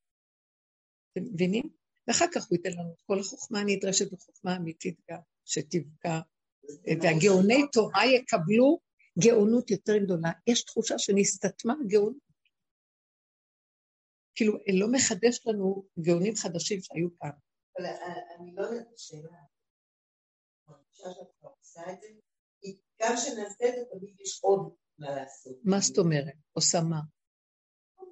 אתם מבינים? ואחר כך הוא ייתן לנו את כל החוכמה הנדרשת וחוכמה אמיתית גם, שתבקע, והגאוני תורה יקבלו גאונות יותר גדולה. יש תחושה שנסתתמה גאונות. כאילו, לא מחדש לנו גאונים חדשים שהיו פעם. אבל אה, אני לא יודעת את השאלה. גם כשנעשה את זה, תמיד יש עוד מה לעשות. מה זאת אומרת? עושה מה?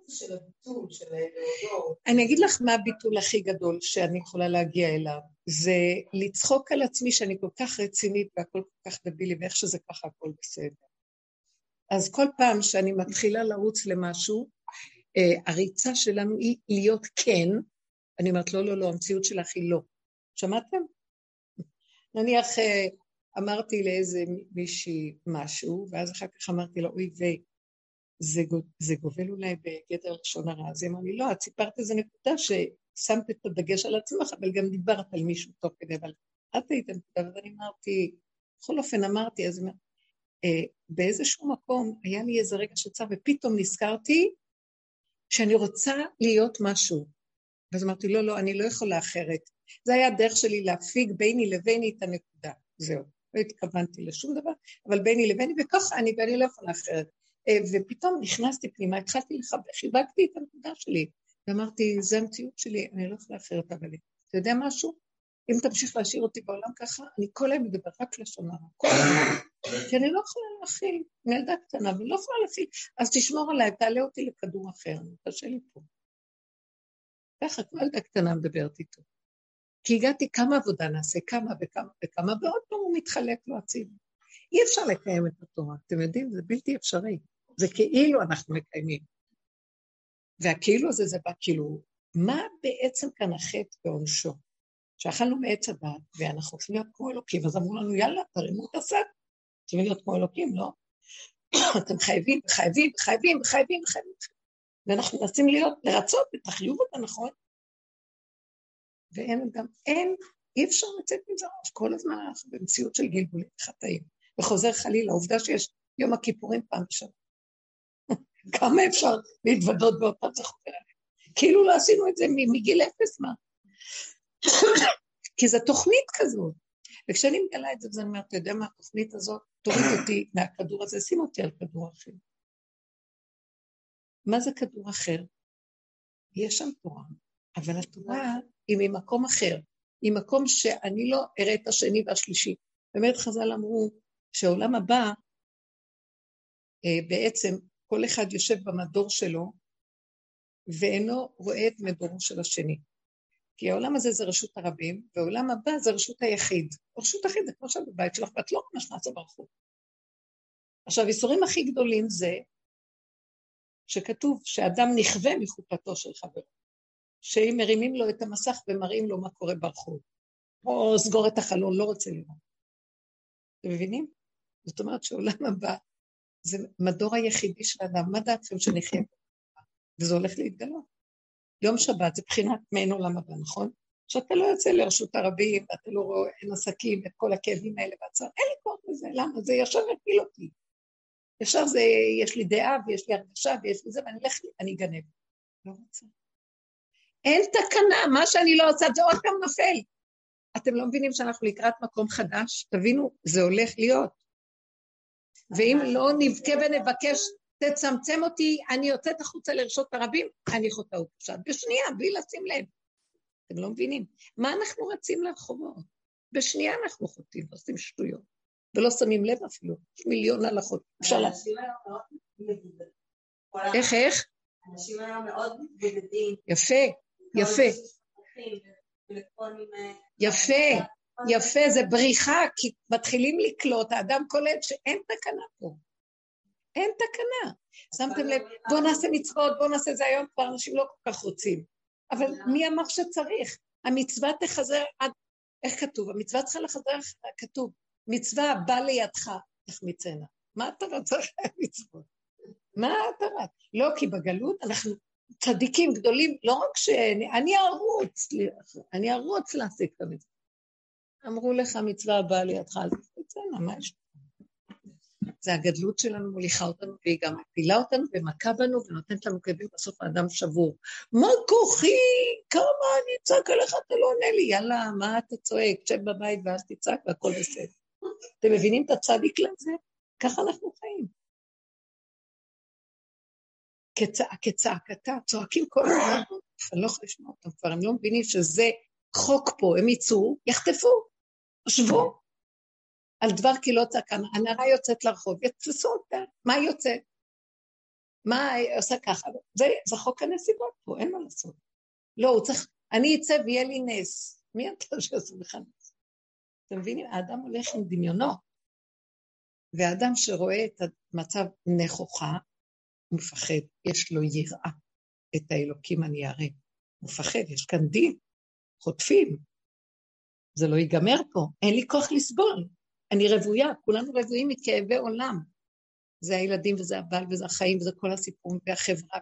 של הביטול, של להודות. אני אגיד לך מה הביטול הכי גדול שאני יכולה להגיע אליו. זה לצחוק על עצמי שאני כל כך רצינית והכל כל כך דבילי, ואיך שזה ככה הכל בסדר. אז כל פעם שאני מתחילה לרוץ למשהו, אה, הריצה שלנו היא להיות כן, אני אומרת לא, לא, לא, המציאות שלך היא לא. שמעתם? נניח אה, אמרתי לאיזה מישהי משהו, ואז אחר כך אמרתי לה, אוי ויי, זה, זה גובל אולי בגדר לשון הרע. אז היא אמרה לי, לא, את סיפרת איזה נקודה שמת את הדגש על עצמך, אבל גם דיברת על מישהו תוך כדי, אבל את היית נקודה, ואז אני אמרתי, בכל אופן אמרתי, אז אה, באיזשהו מקום היה לי איזה רגע שצר, ופתאום נזכרתי שאני רוצה להיות משהו. ואז אמרתי, לא, לא, אני לא יכולה אחרת. זה היה הדרך שלי להפיג ביני לביני את הנקודה. זהו. לא התכוונתי לשום דבר, אבל ביני לביני, וככה אני, ואני לא יכולה אחרת. אה, ופתאום נכנסתי פנימה, התחלתי לחבק, חיבקתי את הנקודה שלי, ואמרתי, זה המציאות שלי, אני לא יכולה אחרת, אבל אתה יודע משהו? אם תמשיך להשאיר אותי בעולם ככה, אני כל היום מדבר רק לשון הרע, כי אני לא יכולה להכיל, אני ילדה קטנה, ואני לא יכולה להכיל, אז תשמור עליי, תעלה אותי לכדור אחר, קשה לי פה. ככה, כמו ילדה קטנה מדברת איתו. כי הגעתי כמה עבודה נעשה, כמה וכמה וכמה, ועוד פעם הוא מתחלק לו הציבור. אי אפשר לקיים את התורה, אתם יודעים, זה בלתי אפשרי. זה כאילו אנחנו מקיימים. והכאילו הזה זה בא כאילו, מה בעצם כאן החטא ועונשו? שאכלנו מעץ הדת, ואנחנו רוצים להיות כמו אלוקים, אז אמרו לנו, יאללה, תרימו את הסד. רוצים להיות כמו אלוקים, לא? אתם חייבים, חייבים, חייבים, חייבים, חייבים. ואנחנו מנסים להיות, לרצות את החיוב הנכון, ואין גם, אין, אי אפשר לצאת מזה ראש, כל הזמן אנחנו במציאות של גלגולים חטאים. וחוזר חלילה, העובדה שיש יום הכיפורים פעם בשנה. כמה אפשר להתוודות באותה זכות כאילו לא עשינו את זה מגיל אפס, מה? כי זו תוכנית כזאת. וכשאני מגלה את זה, אז אני אומרת, אתה יודע מה, התוכנית הזאת, תוריד אותי מהכדור הזה, שים אותי על כדור אחר. מה זה כדור אחר? יש שם תורה, אבל התורה היא ממקום אחר, היא מקום שאני לא אראה את השני והשלישי. באמת חז"ל אמרו שהעולם הבא, אה, בעצם כל אחד יושב במדור שלו ואינו רואה את מדורו של השני. כי העולם הזה זה רשות הרבים, והעולם הבא זה רשות היחיד. רשות היחיד זה כמו שאת בבית שלך, ואת לא נכנסה ברחוב. עכשיו, איסורים הכי גדולים זה שכתוב שאדם נכווה מחופתו של חברו. שאם מרימים לו את המסך ומראים לו מה קורה ברחוב, או סגור את החלון, לא רוצה לראות. אתם מבינים? זאת אומרת שעולם הבא זה מדור היחידי של האדם. מה דעתכם שנחיה? וזה הולך להתגלות. יום שבת זה בחינת מעין עולם הבא, נכון? שאתה לא יוצא לרשות הרבים, ואתה לא רואה, אין עסקים, את כל הכאבים האלה והצער, אין לי כוח לזה, למה? זה ישר יפיל אותי. ישר זה, יש לי דעה ויש לי הרגשה ויש לי זה, ואני אלך, אני אגנב. לא רוצה. אין תקנה, מה שאני לא עושה זה עוד פעם נופל. אתם לא מבינים שאנחנו לקראת מקום חדש? תבינו, זה הולך להיות. ואם לא נבכה ונבקש, תצמצם אותי, אני יוצאת החוצה לרשות הרבים, אני חוטאה עכשיו. בשנייה, בלי לשים לב. אתם לא מבינים. מה אנחנו רצים לרחובות? בשנייה אנחנו חוטאים, עושים שטויות. ולא שמים לב אפילו, יש מיליון הלכות. אפשר לה... איך, איך? אנשים היום מאוד מתבודדים. יפה, יפה. יפה, יפה, זה בריחה, כי מתחילים לקלוט, האדם קולט שאין תקנה פה. אין תקנה. שמתם לב, בואו נעשה מצוות, בואו נעשה זה היום, כבר אנשים לא כל כך רוצים. אבל מי אמר שצריך? המצווה תחזר עד... איך כתוב? המצווה צריכה לחזר כתוב. מצווה בא לידך, תחמיצנה. מה אתה רוצה מצוות? מה אתה רץ? לא, כי בגלות אנחנו צדיקים גדולים, לא רק שאני, אני ארוץ, אני ארוץ להשיג את המצווה. אמרו לך, מצווה הבאה לידך, אז בסדר, מה? זה הגדלות שלנו מוליכה אותנו, והיא גם מפילה אותנו ומכה בנו ונותנת לנו כאבים בסוף האדם שבור. מה כוחי? כמה אני אצעק עליך, אתה לא עונה לי. יאללה, מה אתה צועק? שב בבית ואז תצעק והכל בסדר. אתם מבינים את הצדיק לזה? ככה אנחנו חיים. כצעקתה, צועקים כל הזמן, אני לא יכולה לשמוע אותם כבר, הם לא מבינים שזה חוק פה, הם יצאו, יחטפו, שבו. על דבר כי לא צעקה, הנערה יוצאת לרחוב, יתפסו אותה, מה יוצאת? מה עושה ככה? זה, זה חוק הנסיבות פה, אין מה לעשות. לא, הוא צריך, אני אצא ויהיה לי נס. מי אתה שעשו לך נס? אתם מבינים? האדם הולך עם דמיונו, והאדם שרואה את המצב נכוחה, הוא מפחד, יש לו יראה. את האלוקים אני אראה. מפחד, יש כאן דין, חוטפים. זה לא ייגמר פה, אין לי כוח לסבול. אני רוויה, כולנו רוויים מכאבי עולם. זה הילדים וזה הבעל וזה החיים וזה כל הסיפורים והחברה.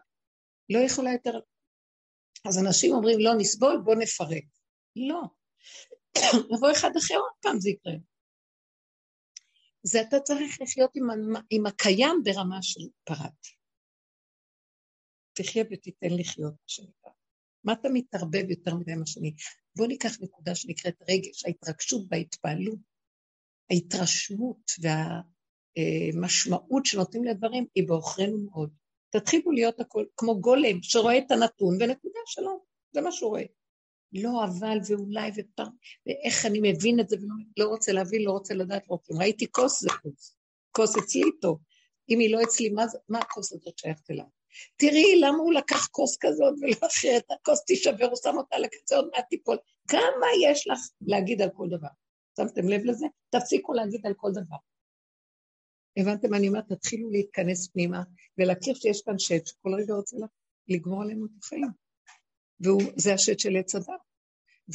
לא יכולה יותר... אז אנשים אומרים, לא נסבול, בוא נפרק. לא. לבוא אחד אחר, עוד פעם זה יקרה. זה אתה צריך לחיות עם, עם הקיים ברמה של פרט. תחיה ותיתן לחיות, מה שנקרא. מה אתה מתערבב יותר מדי עם השני? בואו ניקח נקודה שנקראת רגש, ההתרגשות וההתפעלות, ההתרשמות והמשמעות שנותנים לדברים היא בעוכרינו מאוד. תתחילו להיות הכל כמו גולם שרואה את הנתון ונקודה שלום, זה מה שהוא רואה. לא אבל ואולי ופעם, ואיך אני מבין את זה ולא לא רוצה להבין, לא רוצה לדעת, לא רוצה. ראיתי כוס זה כוס, כוס אצלי טוב. אם היא לא אצלי, מה, מה הכוס הזאת שייכת אליי? תראי למה הוא לקח כוס כזאת ולא אחרת, הכוס תישבר, הוא שם אותה לקצה, עוד מעט תיפול. כמה יש לך להגיד על כל דבר? שמתם לב לזה? תפסיקו להגיד על כל דבר. הבנתם מה אני אומרת? תתחילו להתכנס פנימה ולהכיר שיש כאן שט שכל רגע רוצה לגמור עלינו את החיים. וזה השט של עץ הדת.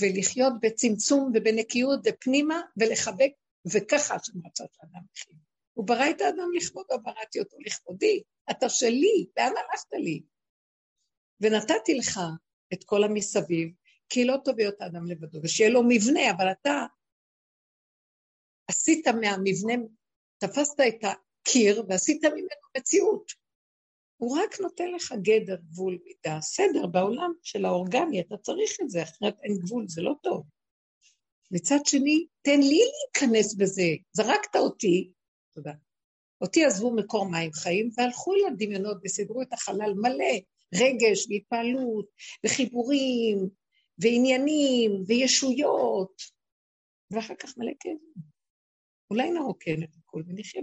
ולחיות בצמצום ובנקיות ופנימה ולחבק, וככה רצה שאדם יחיה. הוא ברא את האדם לכבודו, בראתי אותו לכבודי, אתה שלי, לאן הלכת לי? ונתתי לך את כל המסביב, כי לא טוב להיות האדם לבדו, ושיהיה לו מבנה, אבל אתה עשית מהמבנה, תפסת את הקיר ועשית ממנו מציאות. הוא רק נותן לך גדר, גבול, מידה, סדר בעולם של האורגני, אתה צריך את זה, אחרת אין גבול, זה לא טוב. מצד שני, תן לי להיכנס בזה, זרקת אותי, תודה. אותי עזבו מקור מים חיים והלכו לדמיונות וסידרו את החלל מלא, רגש והתפעלות וחיבורים ועניינים וישויות, ואחר כך מלא כאבים. אולי נרוקן את הכול ונחיה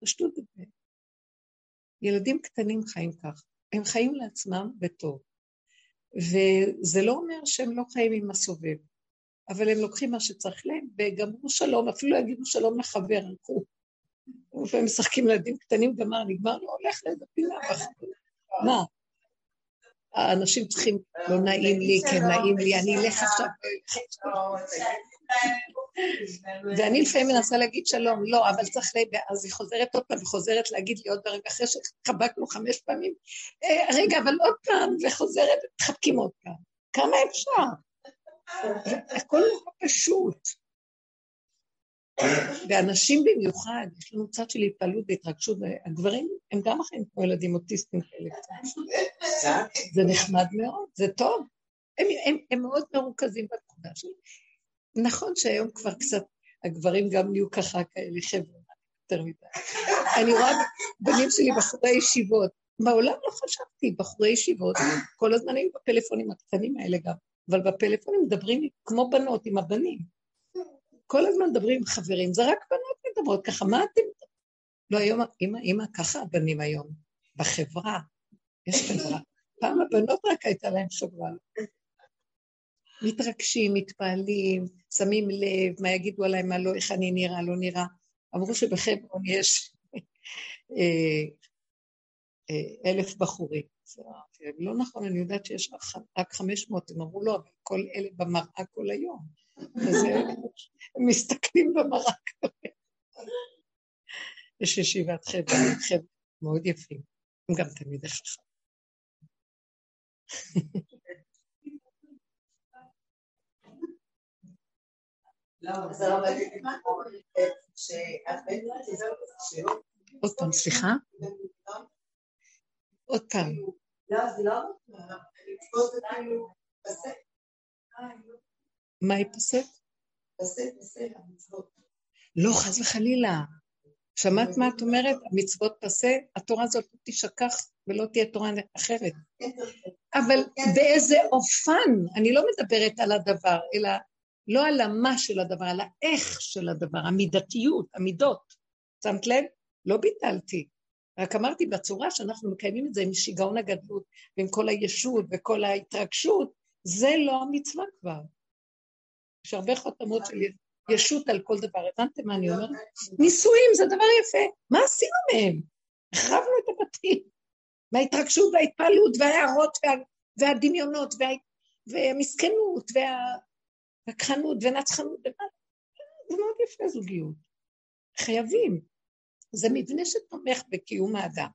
בפשטות בזה. ילדים קטנים חיים כך, הם חיים לעצמם בטוב. וזה לא אומר שהם לא חיים עם הסובב, אבל הם לוקחים מה שצריך להם וגמרו שלום, אפילו יגידו שלום לחבר, הלכו. לפעמים משחקים ילדים קטנים, גמר, נגמר, לא הולך לאיזה פינה. מה? האנשים צריכים, לא נעים לי, כן נעים לי, אני אלך עכשיו. ואני לפעמים מנסה להגיד שלום, לא, אבל צריך ל... אז היא חוזרת עוד פעם, וחוזרת להגיד לי עוד ברגע אחרי שחבקנו חמש פעמים, אה, רגע, אבל עוד פעם, וחוזרת, מתחבקים עוד פעם. כמה אפשר? הכל נורא פשוט. ואנשים במיוחד, יש לנו צד של התפעלות והתרגשות, והגברים הם גם אחרים כמו ילדים אוטיסטים כאלה. זה נחמד מאוד, זה טוב. הם, הם, הם מאוד מרוכזים בנקודה שלי. נכון שהיום כבר קצת, הגברים גם נהיו ככה כאלה חבר'ה, יותר מדי. אני רואה בנים שלי בחורי ישיבות. מעולם לא חשבתי, בחורי ישיבות, כל הזמן היו בפלאפונים הקטנים האלה גם, אבל בפלאפונים מדברים כמו בנות עם הבנים. כל הזמן מדברים חברים, זה רק בנות מדברות ככה, מה אתם... לא, היום, אמא, אמא, ככה הבנים היום, בחברה, יש חברה. פעם הבנות רק הייתה להם חברה. מתרגשים, מתפעלים, שמים לב, מה יגידו עליי, מה לא, איך אני נראה, לא נראה. אמרו שבחברון יש אה, אה, אלף בחורים. לא נכון, אני יודעת שיש רק חמש מאות, הם אמרו לא, אבל כל אלה במראה כל היום. מסתכלים במראה היום. יש ישיבת חבר'ה, חבר'ה מאוד יפים, הם גם תלמידי חכם. עוד פעם, סליחה? עוד פעם. מה ייפסק? לא, חס וחלילה. שמעת מה את אומרת? המצוות פסה, התורה הזאת לא תשכח ולא תהיה תורה אחרת. אבל באיזה אופן, אני לא מדברת על הדבר, אלא לא על המה של הדבר, על האיך של הדבר, המידתיות, המידות. שמת לב? לא ביטלתי. רק אמרתי בצורה שאנחנו מקיימים את זה עם שיגעון הגדלות ועם כל הישות וכל ההתרגשות, זה לא המצווה כבר. יש הרבה חותמות של ישות על כל דבר. הבנתם מה אני אומרת? נישואים זה דבר יפה. מה עשינו מהם? החרבנו את הבתים. מההתרגשות וההתפעלות וההערות וה... והדמיונות וה... והמסכנות וה... וכחנות ונצחנות, זה מאוד יפה זוגיות. חייבים. זה מבנה שתומך בקיום האדם.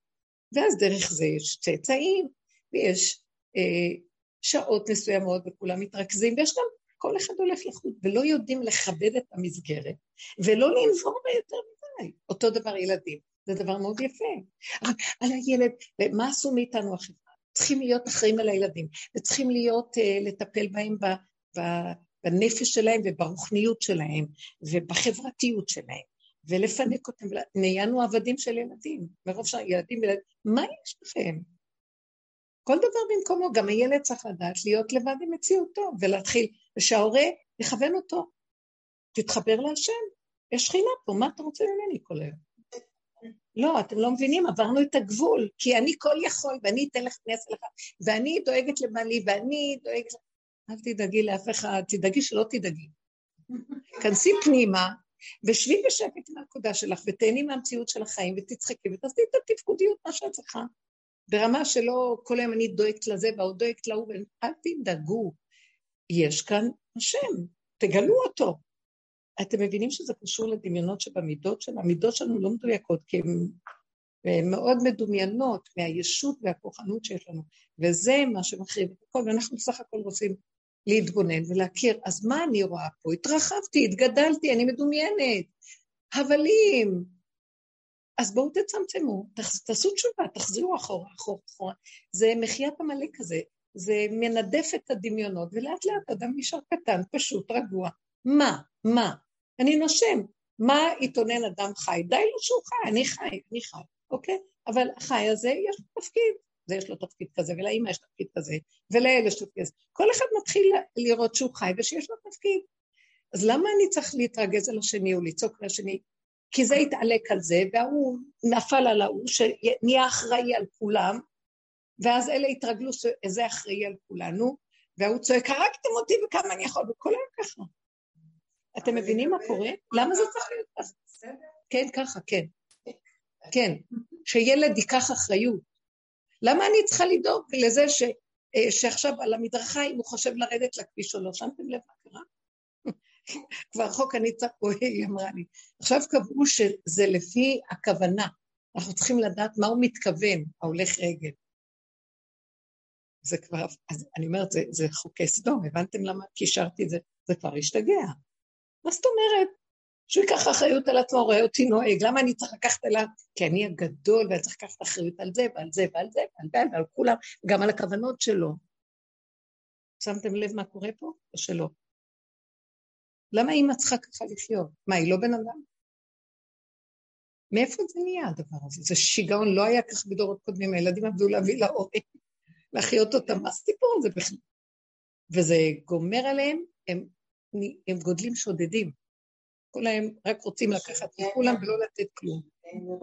ואז דרך זה יש צאצאים, ויש אה, שעות מסוימות וכולם מתרכזים, ויש גם כל אחד הולך לחוץ, ולא יודעים לכבד את המסגרת, ולא לנבור בה יותר מדי. אותו דבר ילדים, זה דבר מאוד יפה. על הילד, מה עשו מאיתנו החברה? צריכים להיות אחראים על הילדים, וצריכים להיות, uh, לטפל בהם ב, ב, בנפש שלהם וברוחניות שלהם, ובחברתיות שלהם, ולפנק אותם, נהיינו עבדים של ילדים, מרוב שהילדים מה יש לכם? כל דבר במקומו, גם הילד צריך לדעת להיות לבד עם מציאותו, ולהתחיל, ושההורה יכוון אותו. תתחבר להשם, יש שכינה פה, מה אתה רוצה ממני כל היום? לא, אתם לא מבינים, עברנו את הגבול, כי אני כל יכול, ואני אתן לך, אני אעשה לך, ואני דואגת לבעלי, ואני דואגת... אל תדאגי לאף אחד, תדאגי שלא תדאגי. כנסי פנימה, ושבי בשקט מהנקודה שלך, ותהני מהמציאות של החיים, ותצחקי, ותעשי את התפקודיות, מה שאת צריכה. ברמה שלא כל היום אני דואגת לזה והוא דואגת להוא, אל תדאגו, יש כאן השם, תגלו אותו. אתם מבינים שזה קשור לדמיונות שבמידות שלנו, המידות שלנו לא מדויקות, כי הן מאוד מדומיינות מהישות והכוחנות שיש לנו, וזה מה שמחריב את הכל, ואנחנו בסך הכל רוצים להתבונן ולהכיר, אז מה אני רואה פה? התרחבתי, התגדלתי, אני מדומיינת, הבלים, אז בואו תצמצמו, תעשו תשובה, תחזירו אחורה, אחורה, אחורה. זה מחיית עמלק כזה, זה מנדף את הדמיונות, ולאט לאט אדם נשאר קטן, פשוט, רגוע. מה? מה? אני נושם. מה יתונן אדם חי? די לו שהוא חי, אני חי, אני חי, אוקיי? אבל החי הזה יש לו תפקיד. זה יש לו תפקיד כזה, ולאמא יש תפקיד כזה, ולאלה יש תפקיד כזה. כל אחד מתחיל לראות שהוא חי ושיש לו תפקיד. אז למה אני צריך להתרגז על השני או לצעוק לשני? כי זה התעלק על זה, וההוא נפל על ההוא, שנהיה אחראי על כולם, ואז אלה התרגלו שזה אחראי על כולנו, וההוא צועק, הרגתם אותי וכמה אני יכול, וכל היום ככה. אתם מבינים מה קורה? למה זה צריך להיות ככה? כן, ככה, כן. כן, שילד ייקח אחריות. למה אני צריכה לדאוג לזה ש, אה, שעכשיו על המדרכה, אם הוא חושב לרדת לכביש או לא, שמתם לב מה קרה? כבר חוק אני צריך, היא אמרה לי. עכשיו קבעו שזה לפי הכוונה. אנחנו צריכים לדעת מה הוא מתכוון, ההולך רגל. זה כבר, אז אני אומרת, זה, זה חוקי סדום, הבנתם למה קישרתי את זה? זה כבר השתגע. מה זאת אומרת? שהוא ייקח אחריות על עצמו, רואה אותי נוהג, למה אני צריך לקחת אליו? כי אני הגדול ואני צריך לקחת אחריות על זה ועל זה ועל זה ועל זה ועל כולם, גם על הכוונות שלו. שמתם לב מה קורה פה או שלא? למה אימא צריכה ככה לחיות? מה, היא לא בן אדם? מאיפה זה נהיה הדבר הזה? זה שיגעון, לא היה כך בדורות קודמים, הילדים עבדו להביא להורים, להחיות אותם, מה הסיפור הזה בכלל? וזה גומר עליהם, הם, הם גודלים שודדים. כולם רק רוצים לקחת מכולם ולא לתת כלום.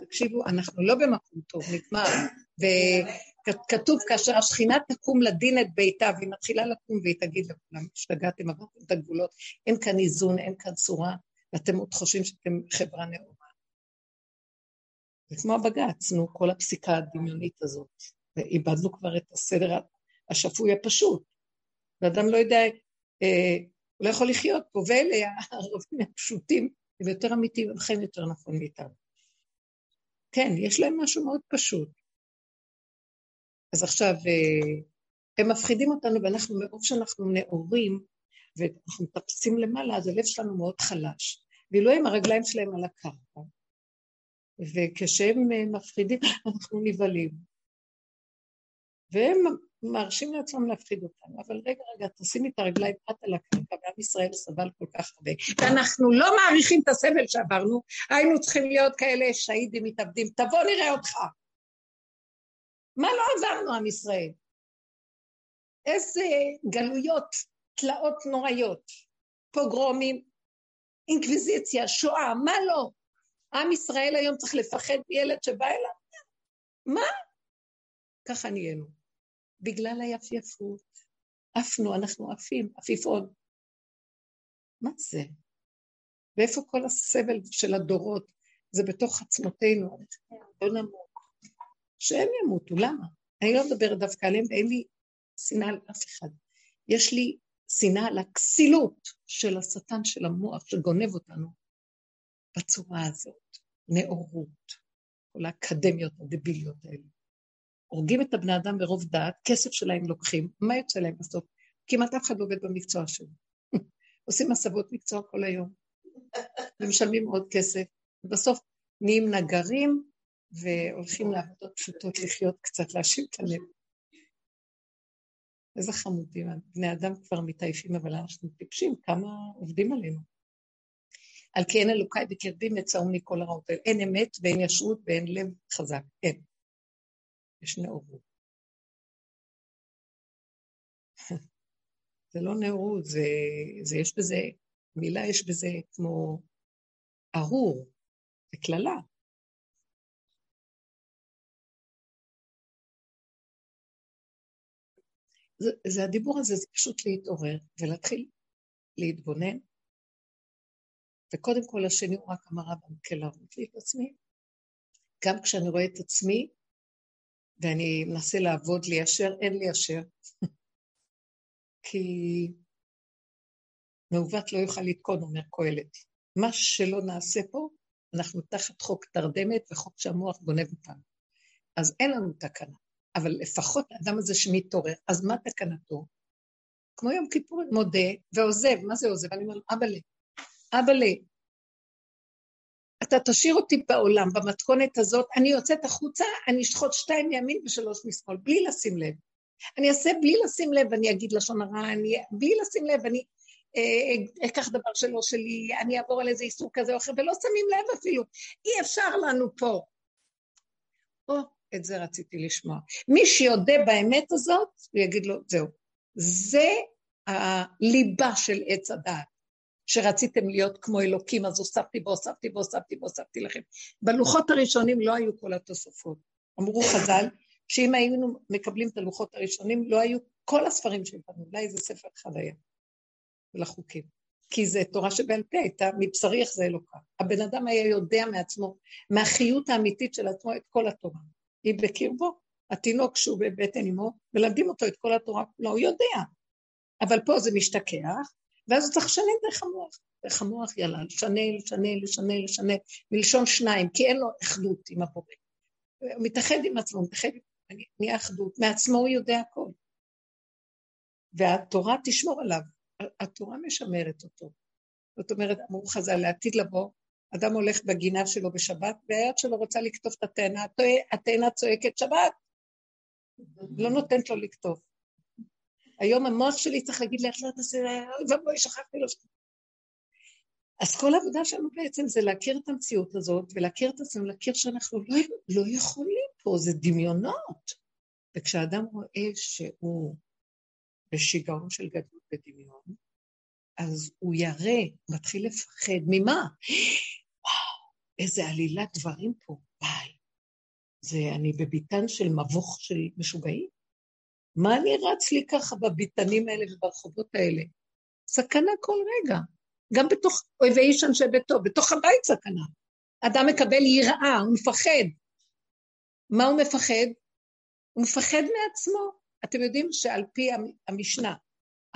תקשיבו, אנחנו לא במקום טוב, נגמר. וכתוב, כאשר השכינה תקום לדין את ביתה, והיא מתחילה לקום והיא תגיד לכולם, השתגעתם, עברתם את הגבולות, אין כאן איזון, אין כאן צורה, ואתם עוד חושבים שאתם חברה נאורה. זה כמו הבג"ץ, נו, כל הפסיקה הדמיונית הזאת. ואיבדנו כבר את הסדר השפוי הפשוט. ואדם לא יודע, אה, הוא לא יכול לחיות פה, ואלה הערבים הפשוטים, הם יותר אמיתיים, הם חיים יותר נכון מאיתנו. כן, יש להם משהו מאוד פשוט. אז עכשיו, אה, הם מפחידים אותנו, ואנחנו, מרוב שאנחנו נאורים, ואנחנו מטפסים למעלה, אז הלב שלנו מאוד חלש. ואילו הם הרגליים שלהם על הקרקע. וכשהם אה, מפחידים, אנחנו נבהלים. והם מרשים לעצמם להפחיד אותנו, אבל רגע, רגע, תשימי את הרגליים את על הקרקע, ועם ישראל סבל כל כך הרבה. ואנחנו לא מעריכים את הסבל שעברנו, היינו צריכים להיות כאלה שהידים מתאבדים, תבוא נראה אותך. מה לא עברנו, עם ישראל? איזה גלויות, תלאות נוראיות, פוגרומים, אינקוויזיציה, שואה, מה לא? עם ישראל היום צריך לפחד מילד שבא אליו? מה? ככה נהיינו. בגלל היפייפות. עפנו, אנחנו עפים, עפיפון. מה זה? ואיפה כל הסבל של הדורות? זה בתוך עצמותינו. לא נמות. שהם ימותו, למה? אני לא מדברת דווקא עליהם, ואין לי שנאה על אף אחד. יש לי שנאה על הכסילות של השטן של המוח שגונב אותנו בצורה הזאת, נאורות, כל האקדמיות הדביליות האלה. הורגים את הבני אדם ברוב דעת, כסף שלהם לוקחים, מה יוצא להם בסוף? כמעט אף אחד לא עובד במקצוע שלו. עושים הסבות מקצוע כל היום, ומשלמים עוד כסף, ובסוף נהיים נגרים והולכים לעבודות פשוטות לחיות קצת, להשיב את הלב. איזה חמודים, בני אדם כבר מתעייפים, אבל אנחנו טיפשים, כמה עובדים עלינו. על כי אין אלוקיי בקרבי מצאוני כל הרעות האלה. אין אמת ואין ישרות ואין לב חזק, אין. יש נאורות. זה לא נאורות, זה, זה יש בזה, מילה יש בזה כמו ארור, זה קללה. זה, זה הדיבור הזה, זה פשוט להתעורר ולהתחיל להתבונן. וקודם כל השני הוא רק המראה במקלרות לי את עצמי. גם כשאני רואה את עצמי, ואני מנסה לעבוד ליישר, אין ליישר. כי מעוות לא יוכל לתקון, אומר קהלת. מה שלא נעשה פה, אנחנו תחת חוק תרדמת וחוק שהמוח גונב אותנו. אז אין לנו תקנה. אבל לפחות האדם הזה שמתעורר, אז מה תקנתו? כמו יום כיפור, מודה ועוזב, מה זה עוזב? אני אומר לו, אבאלה, אבאלה, אתה תשאיר אותי בעולם במתכונת הזאת, אני יוצאת החוצה, אני אשחוט שתיים מימין ושלוש משמאל, בלי לשים לב. אני אעשה בלי לשים לב, אני אגיד לשון הרע, אני, בלי לשים לב, אני אה, אקח דבר שלא שלי, אני אעבור על איזה איסור כזה או אחר, ולא שמים לב אפילו. אי אפשר לנו פה. את זה רציתי לשמוע. מי שיודה באמת הזאת, הוא יגיד לו, זהו. זה הליבה של עץ הדעת. שרציתם להיות כמו אלוקים, אז הוספתי והוספתי והוספתי והוספתי לכם. בלוחות הראשונים לא היו כל התוספות. אמרו חז"ל, שאם היינו מקבלים את הלוחות הראשונים, לא היו כל הספרים שלנו, אולי איזה ספר אחד היה, לחוקים. כי זה תורה שבעל פה, הייתה מבשרי איך זה אלוקה. הבן אדם היה יודע מעצמו, מהחיות האמיתית של עצמו, את כל התורה. היא בקרבו. התינוק שהוא בבטן אמו, מלמדים אותו את כל התורה כולה, הוא יודע. אבל פה זה משתכח, ואז הוא צריך לשנן דרך המוח. דרך המוח יאללה, לשנה, לשנה, לשנה, לשנה, מלשון שניים, כי אין לו אחדות עם הבורא. הוא מתאחד עם עצמו, מתאחד, נהיה אחדות, מעצמו הוא יודע הכל. והתורה תשמור עליו, התורה משמרת אותו. זאת אומרת, אמרו חז"ל, לעתיד לבוא, אדם הולך בגינה שלו בשבת, והיד שלו רוצה לקטוף את התאנה, התאנה צועקת שבת, לא נותנת לו לקטוף. היום המוח שלי צריך להגיד לי, איך לא תעשה, אוי ואבוי, שכחתי לו. אז כל העבודה שלנו בעצם זה להכיר את המציאות הזאת, ולהכיר את עצמנו, להכיר שאנחנו לא, לא יכולים פה, זה דמיונות. וכשאדם רואה שהוא בשיגעון של גדלות ודמיון, אז הוא ירא, מתחיל לפחד. ממה? איזה עלילת דברים פה, וואי. זה, אני בביתן של מבוך של משוגעים? מה אני רץ לי ככה בביתנים האלה וברחובות האלה? סכנה כל רגע. גם בתוך אויבי איש אנשי ביתו, בתוך הבית סכנה. אדם מקבל יראה, הוא מפחד. מה הוא מפחד? הוא מפחד מעצמו. אתם יודעים שעל פי המשנה,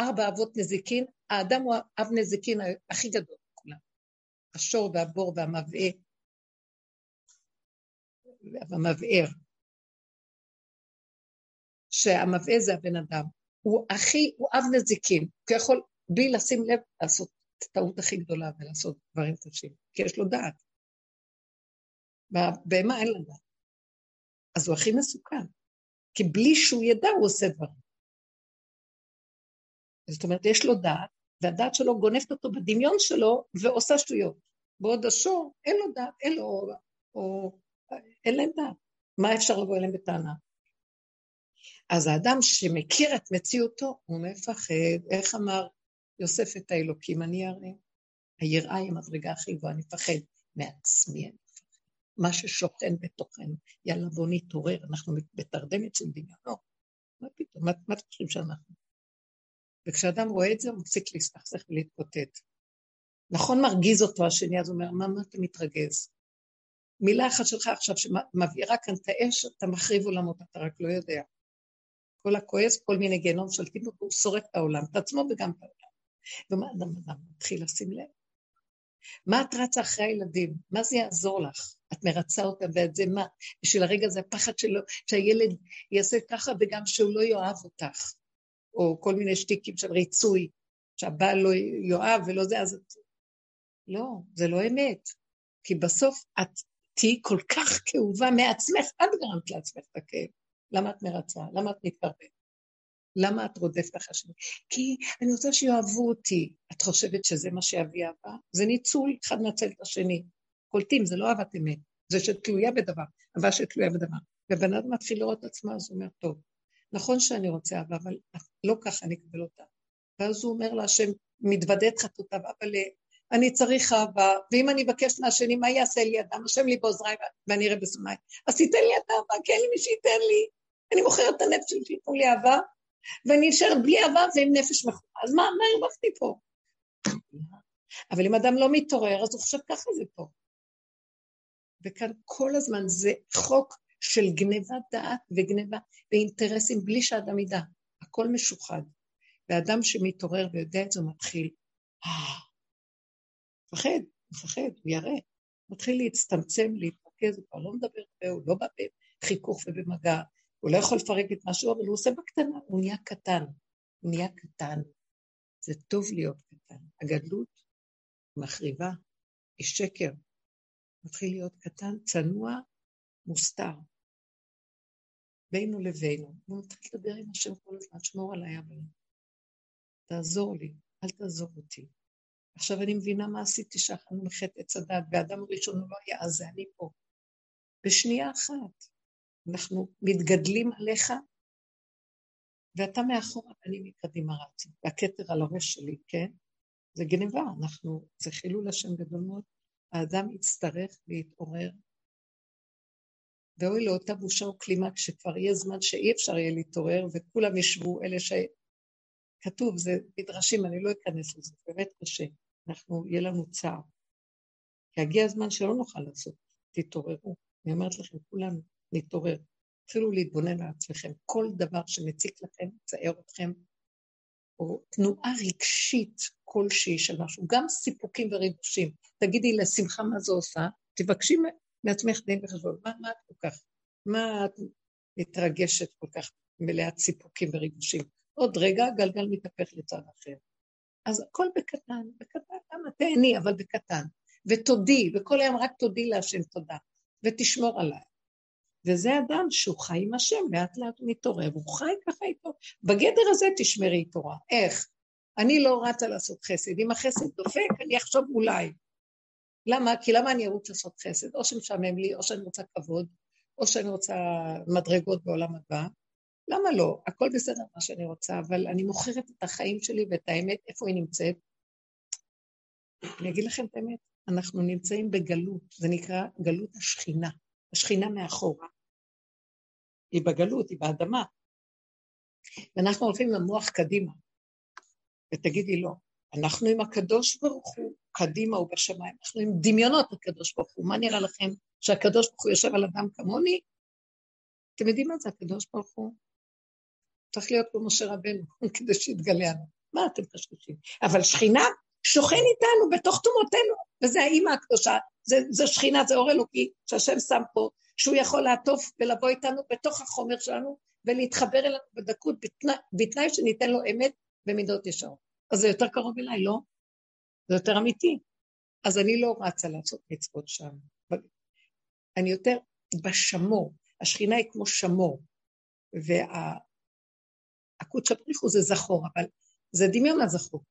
ארבע אבות נזיקין, האדם הוא אב נזיקין הכי גדול מכולם. השור והבור והמבעה, והמבער. שהמבעה זה הבן אדם. הוא הכי, הוא אב נזיקין, הוא יכול בלי לשים לב לעשות את הטעות הכי גדולה ולעשות דברים קשים, כי יש לו דעת. בהמה אין לה דעת. אז הוא הכי מסוכן, כי בלי שהוא ידע הוא עושה דברים. זאת אומרת, יש לו דעת, והדעת שלו גונבת אותו בדמיון שלו ועושה שטויות. בעוד השור, אין לו דעת, אין לו, או, או אין להם דעת. מה אפשר לבוא אליהם בטענה? אז האדם שמכיר את מציאותו, הוא מפחד. איך אמר יוסף את האלוקים? אני הרי, היראה היא המדרגה הכי גבוהה, אני מפחד מעצמי, אני. מה ששוכן בתוכנו, יאללה בוא נתעורר, אנחנו בתרדמת של דמיונות. מה פתאום, מה, מה אתם חושבים שאנחנו? וכשאדם רואה את זה, הוא מפסיק להסתכסך ולהתקוטט. נכון מרגיז אותו השני, אז הוא אומר, מה, מה אתה מתרגז? מילה אחת שלך עכשיו שמבעירה כאן את האש, אתה מחריב עולמות, אתה רק לא יודע. כל הכועס, כל מיני גיהנום שולטים בו, הוא שורף את העולם, את עצמו וגם את העולם. ומה אדם אדם מתחיל לשים לב? מה את רצה אחרי הילדים? מה זה יעזור לך? את מרצה אותם, ואת זה מה? בשביל הרגע זה הפחד שלו, שהילד יעשה ככה וגם שהוא לא יאהב אותך. או כל מיני שטיקים של ריצוי, שהבעל לא יאהב ולא זה, אז... לא, זה לא אמת. כי בסוף את תהיי כל כך כאובה מעצמך, את גרמת לעצמך את הכאב. למה את מרצה? למה את מתקרבת? למה את רודפת אחרי השני? כי אני רוצה שיאהבו אותי. את חושבת שזה מה שיביא אהבה? זה ניצול, אחד מנצל את השני. קולטים, זה לא אהבת אמת, זה שתלויה בדבר, אהבה שתלויה בדבר. ובן אדם מתחיל לראות את עצמו, אז הוא אומר, טוב, נכון שאני רוצה אהבה, אבל לא ככה אני אקבל אותה. ואז הוא אומר לה, השם מתוודה את חטאותיו, אבל אני צריך אהבה, ואם אני אבקש מהשני, מה יעשה לי אדם? השם לי בעוזריי ואני אראה בשמאי. אז תיתן לי את האהבה, כי אין לי מי שייתן לי. אני מוכרת את הנפש שלי שייתנו לי אהבה, ואני אשאר בלי אהבה ועם נפש מכורה. אז מה, מה הרווחתי פה? אבל אם אדם לא מתעורר, אז הוא חושב ככה זה פה. וכאן כל הזמן זה חוק של גניבת דעת וגניבה ואינטרסים בלי שאדם ידע. הכל משוחד. ואדם שמתעורר ויודע את זה, הוא מתחיל, אה, מפחד, מפחד, הוא ירא. מתחיל להצטמצם, להתרכז, הוא כבר לא מדבר הרבה, הוא לא בא בחיכוך ובמגע, הוא לא יכול לפרק את משהו, אבל הוא עושה בקטנה, הוא נהיה קטן. הוא נהיה קטן. זה טוב להיות קטן. הגדלות מחריבה, היא שקר. מתחיל להיות קטן, צנוע, מוסתר. בינו לבינו. הוא מתחיל לדבר עם השם כל הזמן, שמור עליי אבל. תעזור לי, אל תעזור אותי. עכשיו אני מבינה מה עשיתי שאכלנו מחטא עץ הדת, ואדם הראשון הוא לא היה, אז זה אני פה. בשנייה אחת. אנחנו מתגדלים עליך, ואתה מאחורה ואני מקדימה רצה. והכתר על הראש שלי, כן? זה גניבה, אנחנו, זה חילול השם גדול מאוד. האדם יצטרך להתעורר, ואוי לאותה בושה וכלימה כשכבר יהיה זמן שאי אפשר יהיה להתעורר, וכולם ישבו, אלה ש... כתוב, זה מדרשים, אני לא אכנס לזה, באמת קשה. אנחנו, יהיה לנו צער. כי יגיע הזמן שלא נוכל לעשות, תתעוררו. אני אומרת לכם, כולנו, להתעורר. תתחילו להתבונן על עצמכם. כל דבר שמציק לכם, מצער אתכם, או תנועה רגשית כלשהי של משהו, גם סיפוקים וריגושים. תגידי לשמחה מה זה עושה, תבקשי מעצמך דין וחשבון, מה, מה את כל כך, מה את מתרגשת כל כך מלאת סיפוקים וריגושים? עוד רגע הגלגל מתהפך לצד אחר. אז הכל בקטן, בקטן, למה תהני, אבל בקטן. ותודי, וכל היום רק תודי להשם תודה, ותשמור עליי. וזה אדם שהוא חי עם השם, לאט לאט הוא מתעורר, והוא חי ככה איתו. בגדר הזה תשמרי תורה. איך? אני לא רצה לעשות חסד. אם החסד דופק, אני אחשוב אולי. למה? כי למה אני ארוץ לעשות חסד? או שמשעמם לי, או שאני רוצה כבוד, או שאני רוצה מדרגות בעולם הבא. למה לא? הכל בסדר מה שאני רוצה, אבל אני מוכרת את החיים שלי ואת האמת, איפה היא נמצאת? אני אגיד לכם את האמת, אנחנו נמצאים בגלות, זה נקרא גלות השכינה, השכינה מאחורה. היא בגלות, היא באדמה. ואנחנו הולכים למוח קדימה. ותגידי לא, אנחנו עם הקדוש ברוך הוא, קדימה הוא בשמיים, אנחנו עם דמיונות הקדוש ברוך הוא. מה נראה לכם, שהקדוש ברוך הוא יושב על אדם כמוני? אתם יודעים מה זה הקדוש ברוך הוא? צריך להיות כמו משה רבנו, כדי שיתגלה לנו. מה אתם חשבשים? אבל שכינה שוכן איתנו בתוך תומותינו, וזה האימא הקדושה, זה, זה שכינה, זה אור אלוקי שהשם שם פה, שהוא יכול לעטוף ולבוא איתנו בתוך החומר שלנו ולהתחבר אלינו בדקות, בתנאי, בתנאי שניתן לו אמת במידות ישרות. אז זה יותר קרוב אליי, לא? זה יותר אמיתי. אז אני לא רצה לעשות מצוות שם. אני יותר בשמור. השכינה היא כמו שמור, והקודש הבריחו זה זכור, אבל זה דמיון הזכור.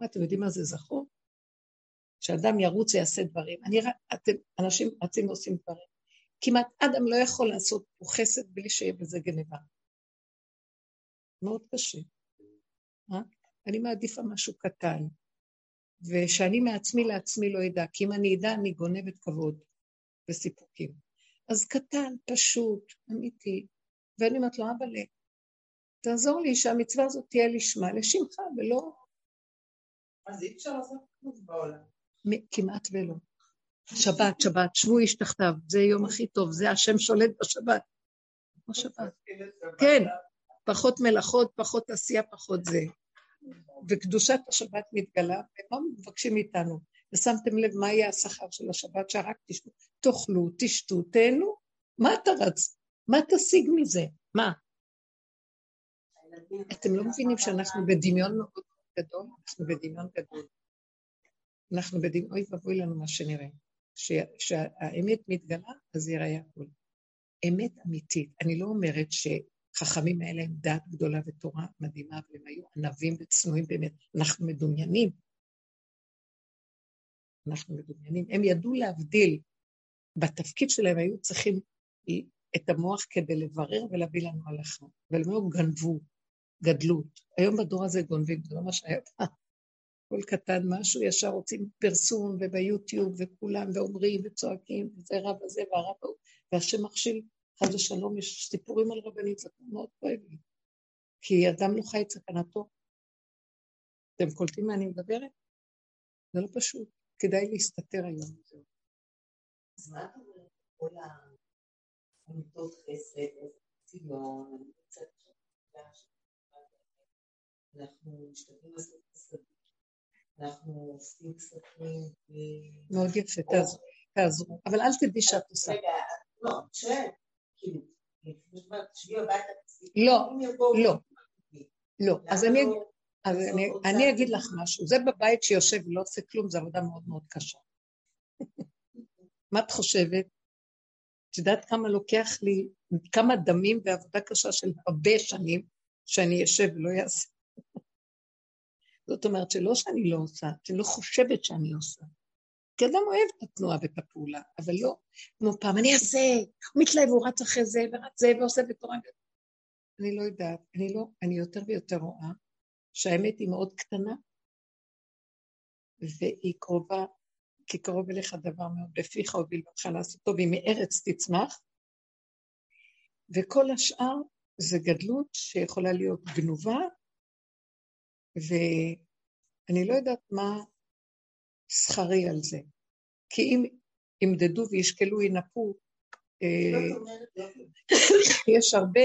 מה, אתם יודעים מה זה זכור? שאדם ירוץ ויעשה דברים. אני, אתם, אנשים רצים ועושים דברים. כמעט אדם לא יכול לעשות פה חסד בלי שיהיה בזה גניבה. מאוד קשה. אה? אני מעדיפה משהו קטן, ושאני מעצמי לעצמי לא אדע, כי אם אני אדע, אני גונבת כבוד וסיפוקים. אז קטן, פשוט, אמיתי, ואני אומרת לו, אבל תעזור לי שהמצווה הזאת תהיה לשמה, לשמך, ולא... אז אי אפשר לעשות כלום בעולם. כמעט ולא. שבת, שבת, שבו איש תחתיו, זה יום הכי טוב, זה השם שולט בשבת. כמו שבת. כן, פחות מלאכות, פחות עשייה, פחות זה. וקדושת השבת מתגלה, ומה מבקשים מאיתנו? ושמתם לב מה יהיה השכר של השבת, שרק תשתו, תאכלו, תשתו, תהנו, מה אתה רץ? מה תשיג מזה? מה? אתם לא מבינים שאנחנו בדמיון מאוד גדול? אנחנו בדמיון גדול. אנחנו בדמיון, אוי ואבוי לנו מה שנראה. כשהאמת מתגלה, אז ייראה הכול. אמת אמיתית. אני לא אומרת שחכמים האלה הם דעת גדולה ותורה מדהימה, והם היו ענבים וצנועים באמת. אנחנו מדומיינים. אנחנו מדומיינים. הם ידעו להבדיל. בתפקיד שלהם היו צריכים את המוח כדי לברר ולהביא לנו הלכה. והם לא גנבו, גדלות. היום בדור הזה גונבים, זה לא מה שהיה פעם. כל קטן משהו, ישר רוצים פרסום וביוטיוב וכולם ואומרים וצועקים, וזה רב הזה והרב ההוא, והשם מכשיל, חד ושלום, יש סיפורים על רבנים, זה מאוד כואב לי. כי אדם לא חי את סכנתו. אתם קולטים מה אני מדברת? זה לא פשוט, כדאי להסתתר היום. אז מה אתה אומר כל העמותות חסד, ציון, אנחנו משתדלים לעשות חסדים. אנחנו עושים כספים. מאוד יפה, תעזרו. אבל אל תדעי שאת עושה. רגע, לא, שואל, כאילו, תשבי הביתה, לא, לא, לא. אז אני... אז אני, אני אגיד לך משהו, זה בבית שיושב ולא עושה כלום, זו עבודה מאוד מאוד קשה. מה את חושבת? את יודעת כמה לוקח לי, כמה דמים ועבודה קשה של הרבה שנים, שאני אשב ולא אעשה. זאת אומרת שלא שאני לא עושה, שאני לא חושבת שאני עושה. כי אדם אוהב את התנועה ואת הפעולה, אבל לא כמו פעם, אני אעשה, הוא מתלהב, הוא רץ אחרי זה, ורץ זה, ועושה בתורה. אני לא יודעת, אני לא, אני יותר ויותר רואה שהאמת היא מאוד קטנה, והיא קרובה, כי קרוב אליך דבר מאוד בפיך ובלבדך לעשותו, והיא מארץ תצמח, וכל השאר זה גדלות שיכולה להיות גנובה, ואני לא יודעת מה שכרי על זה. כי אם ימדדו וישקלו, ינפו, אה, יש הרבה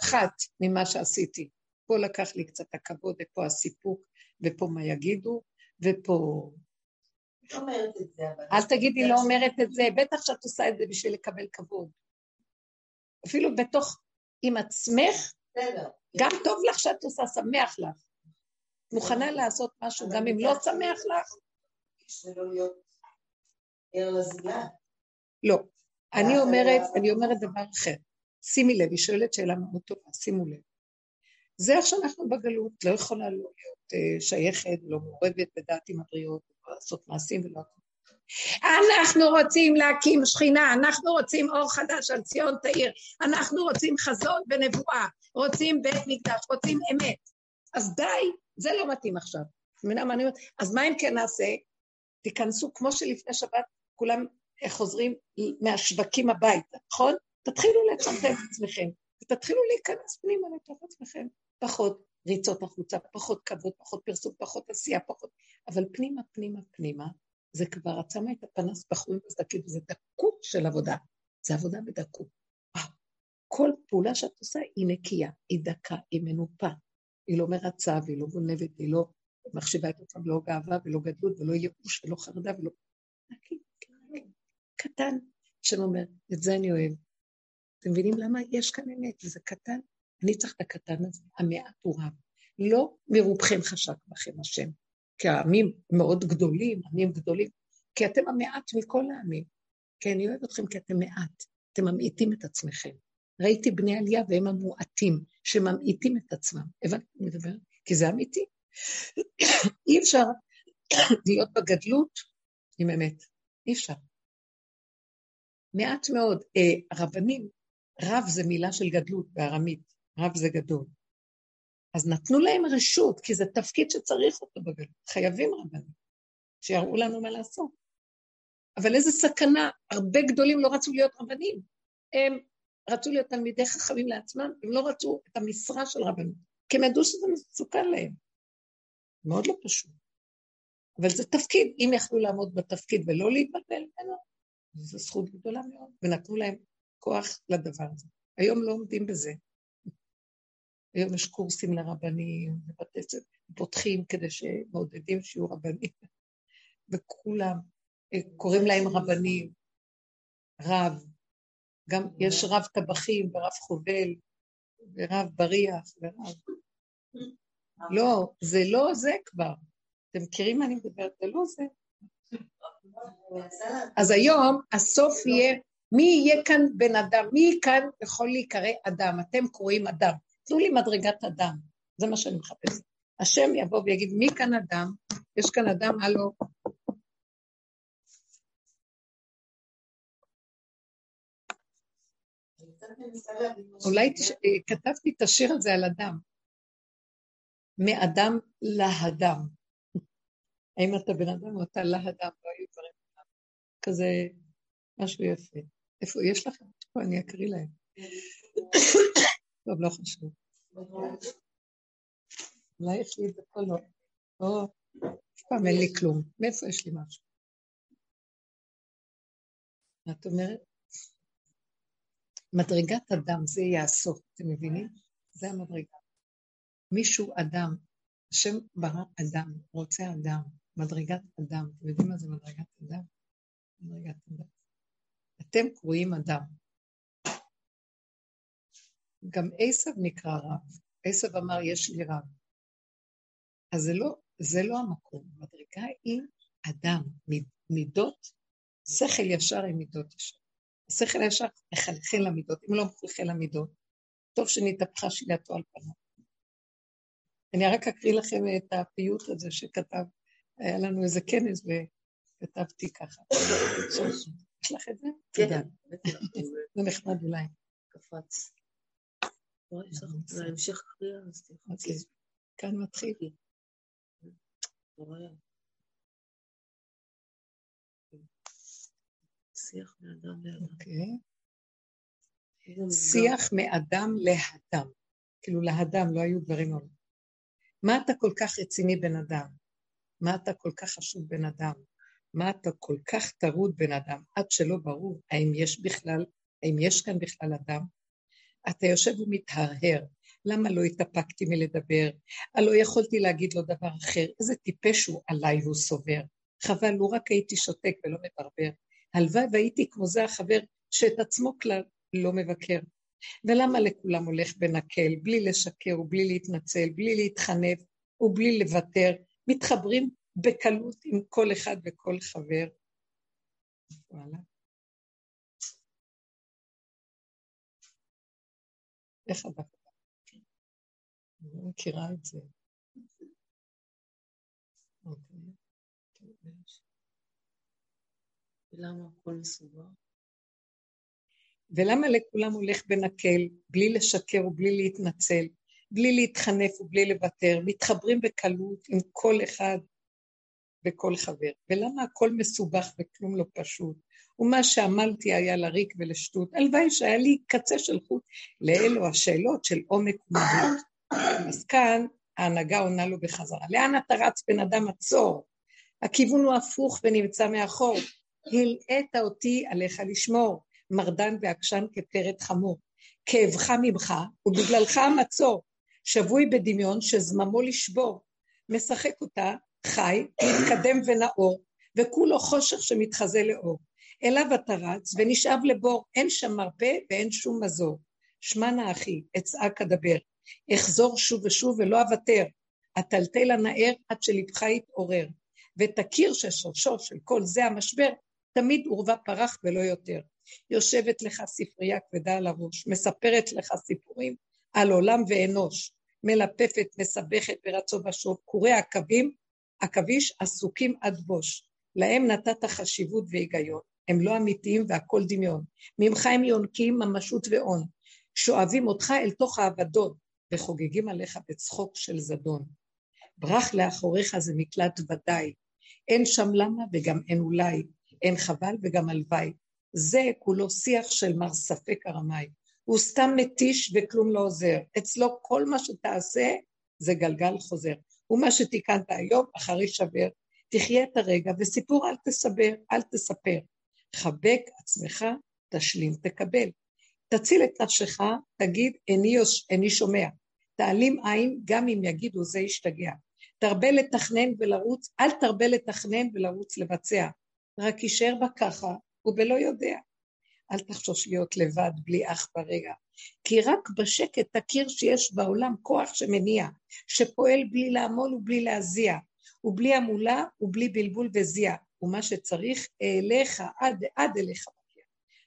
פחת ממה שעשיתי. פה לקח לי קצת הכבוד, ופה הסיפוק, ופה מה יגידו, ופה... אל תגידי לא אומרת את זה, בטח שאת עושה את זה בשביל לקבל כבוד. אפילו בתוך, עם עצמך, גם טוב לך שאת עושה, שמח לך. מוכנה לעשות משהו גם אם לא שמח לך? לא. אני אומרת, אני אומרת דבר אחר. שימי לב, היא שואלת שאלה מאוד טובה, שימו לב. זה איך שאנחנו בגלות, לא יכולה לא להיות אה, שייכת, לא מעורבת בדעת עם הבריות, לא לעשות מעשים ולא... אנחנו רוצים להקים שכינה, אנחנו רוצים אור חדש על ציון תאיר, אנחנו רוצים חזון ונבואה, רוצים בית מקדש, רוצים אמת. אז די, זה לא מתאים עכשיו. אז מה אם כן נעשה? תיכנסו, כמו שלפני שבת כולם חוזרים מהשווקים הביתה, נכון? תתחילו לצמצם את עצמכם, ותתחילו להיכנס פנימה לתוך עצמכם. פחות ריצות החוצה, פחות כבוד, פחות פרסום, פחות עשייה, פחות... אבל פנימה, פנימה, פנימה, זה כבר, את שמה את הפנס בחורים בסדקים, זה דקות של עבודה. זה עבודה בדקות. כל פעולה שאת עושה היא נקייה, היא דקה, היא מנופה, היא לא מרצה והיא לא גונבת, היא לא מחשיבה את עצמה, לא גאווה ולא גדלות ולא ייאוש ולא חרדה ולא... קטן, השם אומר, את זה אני אוהב. אתם מבינים למה יש כאן אמת, וזה קטן? אני צריך את הקטן הזה, המעט הוא רב. לא מרובכם חשק בכם השם, כי העמים מאוד גדולים, עמים גדולים, כי אתם המעט מכל העמים. כי אני אוהב אתכם כי אתם מעט, אתם ממעיטים את עצמכם. ראיתי בני עלייה והם המועטים, שממעיטים את עצמם. הבנת מה אני? כי זה אמיתי. אי אפשר להיות בגדלות עם אמת. אי אפשר. מעט מאוד. אה, רבנים, רב זה מילה של גדלות בארמית, רב זה גדול. אז נתנו להם רשות, כי זה תפקיד שצריך אותו בגלות. חייבים רבנים, שיראו לנו מה לעשות. אבל איזה סכנה, הרבה גדולים לא רצו להיות רבנים. הם רצו להיות תלמידי חכמים לעצמם, הם לא רצו את המשרה של רבנות, כי הם ידעו שזה מסוכן להם. מאוד לא פשוט. אבל זה תפקיד, אם יכלו לעמוד בתפקיד ולא להתבלבל ממנו, זו זכות גדולה מאוד, ונתנו להם כוח לדבר הזה. היום לא עומדים בזה. היום יש קורסים לרבנים, ובתי ספר, פותחים כדי שמעודדים שיהיו רבנים. וכולם, אה, קוראים להם רבנים, רב, גם יש רב טבחים ורב חובל ורב בריח ורב... לא, זה לא זה כבר. אתם מכירים מה אני מדברת? זה לא זה. אז היום הסוף יהיה, מי יהיה כאן בן אדם? מי כאן יכול להיקרא אדם? אתם קוראים אדם. תנו לי מדרגת אדם, זה מה שאני מחפשת. השם יבוא ויגיד, מי כאן אדם? יש כאן אדם, הלו. אולי תש... כתבתי את השיר הזה על אדם. מאדם להדם. האם אתה בן אדם או אתה להדם? לא היו דברים כזה, משהו יפה. איפה, יש לכם? פה אני אקריא להם. טוב, לא חשוב. אולי יש לי את פה לא. או, אף פעם אין לי כלום. מאיפה יש לי משהו? מה את אומרת? מדרגת אדם, זה הסוף, אתם מבינים? זה המדרגה. מישהו אדם, השם ברא אדם, רוצה אדם, מדרגת אדם. אתם יודעים מה זה מדרגת אדם? מדרגת אדם. אתם קרואים אדם. גם עשב נקרא רב. עשב אמר, יש לי רב. אז זה לא, זה לא המקום. המדרגה היא אדם, מידות, שכל ישר עם מידות ישר. השכל הישר מחלחל למידות, אם לא מחלחל למידות, טוב שנתהפכה שלייתו על פניו. אני רק אקריא לכם את הפיוט הזה שכתב, היה לנו איזה כנס וכתבתי ככה. יש לך את זה? כן. זה נחמד אולי. קפץ. זה המשך קריאה, אז אוקיי. כאן מתחיל. שיח מאדם לאדם. אוקיי. שיח מאדם להדם. כאילו להדם, לא היו דברים האלה. מה אתה כל כך רציני בן אדם? מה אתה כל כך חשוב בן אדם? מה אתה כל כך טרוד בן אדם? עד שלא ברור האם יש בכלל, האם יש כאן בכלל אדם? אתה יושב ומתהרהר, למה לא התאפקתי מלדבר? הלא יכולתי להגיד לו דבר אחר, איזה טיפש הוא עליי והוא סובר. חבל, לו רק הייתי שותק ולא מברבר. הלוואי והייתי כמו זה החבר שאת עצמו כלל לא מבקר. ולמה לכולם הולך בנקל, בלי לשקר ובלי להתנצל, בלי להתחנף ובלי לוותר, מתחברים בקלות עם כל אחד וכל חבר. וואלה. איך הדף? אני לא מכירה את זה. אוקיי. ולמה הכל מסובך? ולמה לכולם הולך בנקל, בלי לשקר ובלי להתנצל, בלי להתחנף ובלי לוותר, מתחברים בקלות עם כל אחד וכל חבר. ולמה הכל מסובך וכלום לא פשוט? ומה שעמלתי היה לריק ולשטות. הלוואי שהיה לי קצה של חוט לאלו השאלות של עומק ומהות. אז כאן ההנהגה עונה לו בחזרה. לאן אתה רץ בן אדם עצור? הכיוון הוא הפוך ונמצא מאחור. הלאת אותי עליך לשמור. מרדן ועקשן כפרד חמור. כאבך ממך, ובגללך המצור, שבוי בדמיון שזממו לשבור. משחק אותה, חי, מתקדם ונאור, וכולו חושך שמתחזה לאור. אליו אתה רץ, ונשאב לבור, אין שם מרפא ואין שום מזור. שמע נא אחי, אצעק אדבר, אחזור שוב ושוב ולא אוותר, אטלטל הנער עד שלבך יתעורר, ותכיר ששורשו של כל זה המשבר, תמיד עורבה פרח ולא יותר. יושבת לך ספרייה כבדה על הראש, מספרת לך סיפורים על עולם ואנוש, מלפפת, מסבכת ברצו ושוב, קורי עכבים, עכביש עסוקים עד בוש. להם נתת חשיבות והיגיון, הם לא אמיתיים והכל דמיון. ממך הם יונקים ממשות והון, שואבים אותך אל תוך האבדון, וחוגגים עליך בצחוק של זדון. ברח לאחוריך זה מקלט ודאי, אין שם למה וגם אין אולי, אין חבל וגם הלוואי. זה כולו שיח של מר ספק הרמאי. הוא סתם מתיש וכלום לא עוזר. אצלו כל מה שתעשה זה גלגל חוזר. ומה שתיקנת היום, אחרי שבר, תחיה את הרגע, וסיפור אל תסבר, אל תספר. חבק עצמך, תשלים, תקבל. תציל את נפשך, תגיד, איני, איני שומע. תעלים עין, גם אם יגידו זה ישתגע. תרבה לתכנן ולרוץ, אל תרבה לתכנן ולרוץ לבצע, רק יישאר בה ככה, ובלא יודע. אל תחשוש להיות לבד בלי אח ברגע, כי רק בשקט תכיר שיש בעולם כוח שמניע, שפועל בלי לעמול ובלי להזיע, ובלי המולה ובלי בלבול וזיע, ומה שצריך אליך, עד, עד אליך מגיע.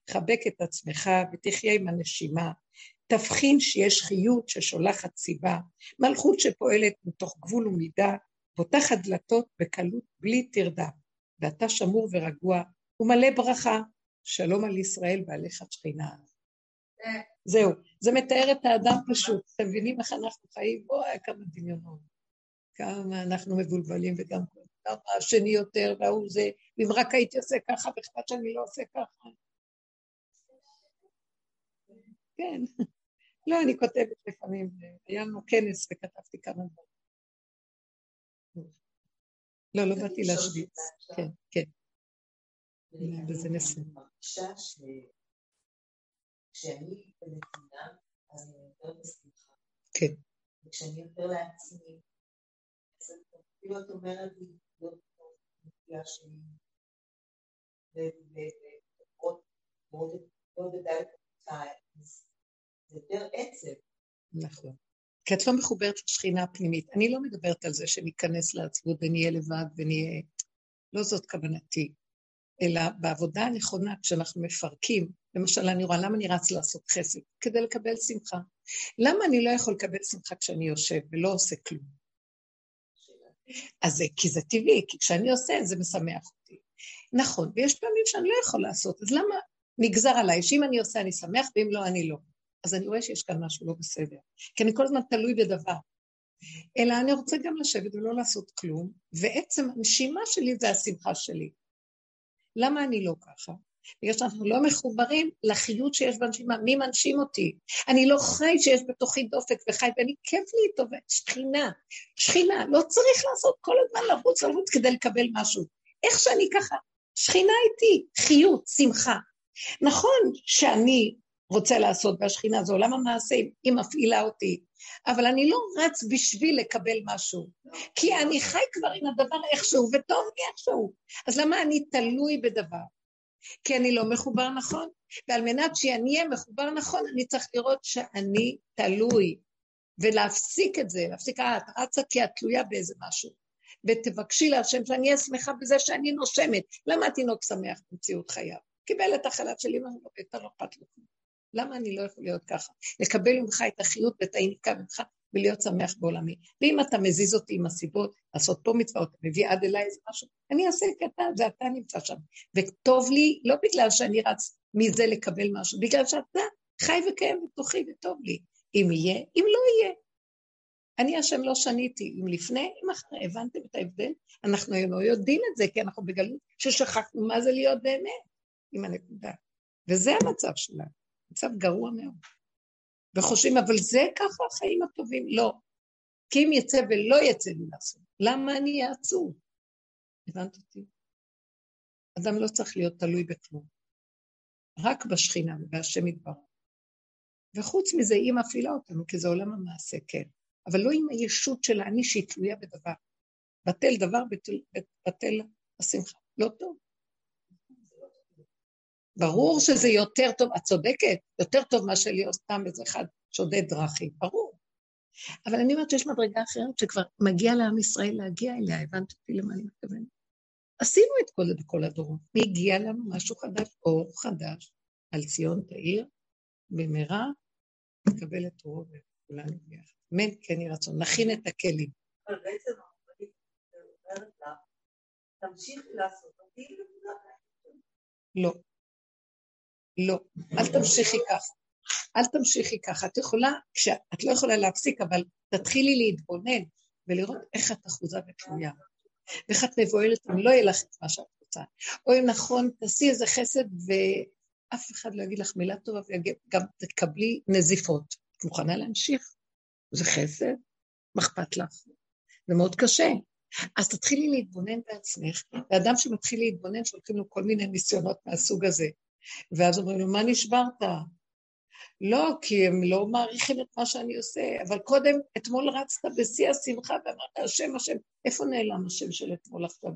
חבק את עצמך ותחיה עם הנשימה, תבחין שיש חיות ששולחת סיבה, מלכות שפועלת מתוך גבול ומידה, פותחת דלתות בקלות בלי טרדה, ואתה שמור ורגוע ומלא ברכה, שלום על ישראל ועליך שכינה. זהו, זה מתאר את האדם פשוט, אתם מבינים איך אנחנו חיים? בואי, כמה דמיונות, כמה אנחנו מבולבלים וגם כמה השני יותר והוא זה, ואם רק הייתי עושה ככה, ואכפת שאני לא עושה ככה. כן. לא, אני כותבת לפעמים, היה לנו כנס וכתבתי כמה דברים. לא, לא באתי להשוויץ. כן, כן. וזה נסים. אני מרגישה שכשאני בנתינה, אז אני יותר בשמחה. כן. וכשאני יותר לעצמי, אז אפילו את אומרת לי, להיות נטייה שלי, ועוד לדעת את זה יותר עצב. נכון. כי את לא מחוברת לשכינה הפנימית. אני לא מדברת על זה שניכנס לעצבות ונהיה לבד ונהיה... לא זאת כוונתי. אלא בעבודה הנכונה, כשאנחנו מפרקים, למשל, אני רואה למה אני רץ לעשות חסד? כדי לקבל שמחה. למה אני לא יכול לקבל שמחה כשאני יושב ולא עושה כלום? אז זה, כי זה טבעי, כי כשאני עושה זה משמח אותי. נכון, ויש פעמים שאני לא יכול לעשות, אז למה נגזר עליי שאם אני עושה אני שמח ואם לא אני לא? אז אני רואה שיש כאן משהו לא בסדר, כי אני כל הזמן תלוי בדבר. אלא אני רוצה גם לשבת ולא לעשות כלום, ועצם הנשימה שלי זה השמחה שלי. למה אני לא ככה? בגלל שאנחנו לא מחוברים לחיות שיש בנשימה, מי מנשים אותי? אני לא חי שיש בתוכי דופק וחי, ואני כיף לי איתו, שכינה, שכינה, לא צריך לעשות כל הזמן לרוץ לרוץ כדי לקבל משהו. איך שאני ככה, שכינה איתי, חיות, שמחה. נכון שאני רוצה לעשות, והשכינה זה עולם המעשים, היא מפעילה אותי, אבל אני לא רץ בשביל לקבל משהו, כי אני חי כבר עם הדבר איכשהו, וטוב לי איכשהו. אז למה אני תלוי בדבר? כי אני לא מחובר נכון, ועל מנת שאני אהיה מחובר נכון, אני צריך לראות שאני תלוי, ולהפסיק את זה, להפסיק, אה, את רצה כי את תלויה באיזה משהו. ותבקשי להשם שאני אהיה שמחה בזה שאני נושמת. למה התינוק שמח במציאות חייו? קיבל את החלת של אמא ויותר לא אכפת לו. למה אני לא יכול להיות ככה? לקבל ממך את החיות ואת היניקה ממך ולהיות שמח בעולמי. ואם אתה מזיז אותי עם הסיבות, לעשות פה מצוות, מביא עד אליי איזה משהו, אני אעשה קטן, זה אתה נמצא שם. וטוב לי, לא בגלל שאני רץ מזה לקבל משהו, בגלל שאתה חי וקיים בתוכי וטוב לי. אם יהיה, אם לא יהיה. אני השם לא שניתי, אם לפני, אם אחרי, הבנתם את ההבדל? אנחנו לא יודעים את זה, כי אנחנו בגלות ששכחנו מה זה להיות באמת, עם הנקודה. וזה המצב שלנו. מצב גרוע מאוד. וחושבים, אבל זה ככה החיים הטובים. לא. כי אם יצא ולא יצא לי לעשות, למה אני אהיה עצוב? הבנת אותי? אדם לא צריך להיות תלוי בכלום. רק בשכינה ובהשם יתברך. וחוץ מזה, היא מפעילה אותנו, כי זה עולם המעשה, כן. אבל לא עם הישות של האני שהיא תלויה בדבר. בטל דבר, בטל, בטל השמחה. לא טוב. ברור שזה יותר טוב, את צודקת, יותר טוב מאשר להיות סתם איזה אחד שודד דרכים, ברור. אבל אני אומרת שיש מדרגה אחרת שכבר מגיע לעם ישראל להגיע אליה, הבנת אותי למה אני מתכוונת? עשינו את כל בכל הדורות, והגיע לנו משהו חדש, אור חדש, על ציון תאיר, במהרה נקבל את אורו וכולנו ביחד. אמן כן יהי רצון, נכין את הכלים. אבל בעצם הרבנית אומרת לך, תמשיכי לעשות אותי לא. לא, אל תמשיכי ככה. אל תמשיכי ככה. את יכולה, כשאת לא יכולה להפסיק, אבל תתחילי להתבונן ולראות איך את אחוזה ותלויה. ואיך את מבוהלת, אם לא יהיה לך את מה שאת רוצה. או אם נכון, תעשי איזה חסד ואף אחד לא יגיד לך מילה טובה וגם תקבלי נזיפות. את מוכנה להמשיך? זה חסד? מה אכפת לך? זה מאוד קשה. אז תתחילי להתבונן בעצמך, ואדם שמתחיל להתבונן, שולחים לו כל מיני ניסיונות מהסוג הזה. ואז אומרים לו, מה נשברת? לא, כי הם לא מעריכים את מה שאני עושה, אבל קודם, אתמול רצת בשיא השמחה ואמרת, השם, השם, איפה נעלם השם של אתמול עכשיו?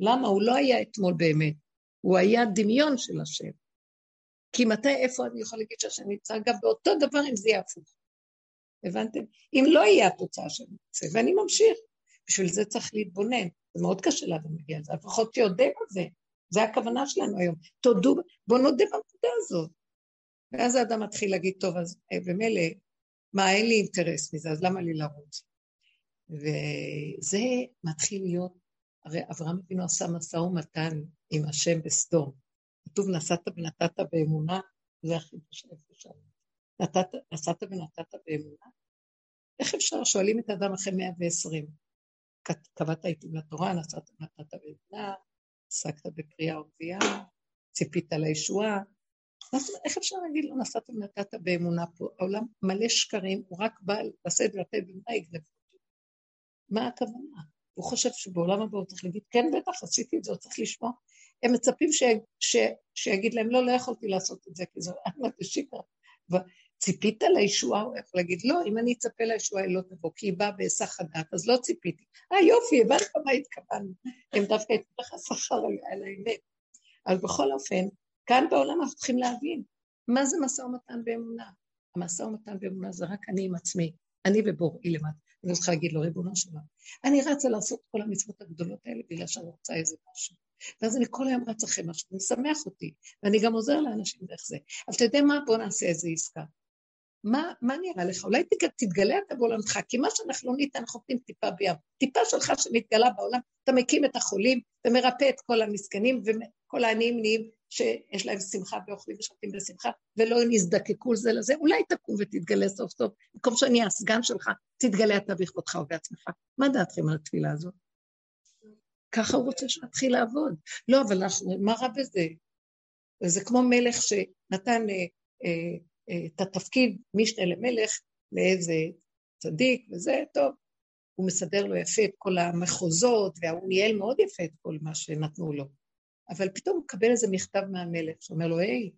למה? הוא לא היה אתמול באמת, הוא היה דמיון של השם. כי מתי, איפה אני יכולה להגיד שהשם נמצא? גם באותו דבר אם זה יהיה הפוך. הבנתם? אם לא יהיה התוצאה שאני רוצה, ואני ממשיך. בשביל זה צריך להתבונן. זה מאוד קשה לאדם להגיע לזה, לפחות שיודה בזה. זה הכוונה שלנו היום. תודו, בואו נודה בנקודה הזאת. ואז האדם מתחיל להגיד, טוב, אז במילא, אה, מה, אין לי אינטרס מזה, אז למה לי לרוץ? וזה מתחיל להיות, הרי אברהם אבינו עשה משא ומתן עם השם בסדום. כתוב נסעת ונתת באמונה, זה החידוש הנפש שלנו. נסעת ונתת באמונה? איך אפשר? שואלים את האדם אחרי 120. קבעת איתי לתורה, נסעת ונתת באמונה, עסקת בקריאה ורבייה, ציפית לישועה. איך אפשר להגיד לו נסעת ונתת באמונה פה? העולם מלא שקרים, הוא רק בא לשאת ולתת באמונה יגנב. מה הכוונה? הוא חושב שבעולם הבא הוא צריך להגיד, כן בטח, עשיתי את זה, הוא צריך לשמוע. הם מצפים ש... ש... שיגיד להם, לא, לא יכולתי לעשות את זה, כי זה אחמד ושיקרה. ציפית לישועה? הוא יכול להגיד, לא, אם אני אצפה לישועה היא לא תבוא, כי היא באה בהיסח הדעת, אז לא ציפיתי. אה, יופי, הבנת מה התכוונו. הם דווקא יתנו לך שכר על האמת. אבל בכל אופן, כאן בעולם אנחנו צריכים להבין, מה זה משא ומתן באמונה? המשא ומתן באמונה זה רק אני עם עצמי, אני ובוראי למטה. אני צריכה להגיד לו, ריבונו שלנו, אני רצה לעשות כל המצוות הגדולות האלה בגלל שאני רוצה איזה משהו. ואז אני כל היום רץ אחרי משהו, משמח אותי, ואני גם עוזר לאנשים דרך זה. אבל אתה יודע מה? בוא נעשה איזה עסקה. מה, מה נראה לך? אולי תתגלה אתה בעולמך, כי מה שאנחנו לא ניתן, אנחנו נותנים טיפה בים. טיפה שלך שמתגלה בעולם, אתה מקים את החולים ומרפא את כל המסכנים, וכל העניים נהיים שיש להם שמחה ואוכלים ושותים בשמחה, ולא נזדקקו זה לזה, אולי תקום ותתגלה סוף סוף, במקום שאני הסגן שלך, תתגלה אתה בכבודך ובעצמך. מה דעתכם על התפילה הזאת? ככה הוא רוצה שנתחיל לעבוד. לא, אבל אנחנו, מה רע בזה? זה כמו מלך שנתן אה, אה, את התפקיד משנה למלך לאיזה צדיק וזה, טוב. הוא מסדר לו יפה את כל המחוזות, והוא ניהל מאוד יפה את כל מה שנתנו לו. אבל פתאום הוא מקבל איזה מכתב מהמלך, שאומר לו, היי,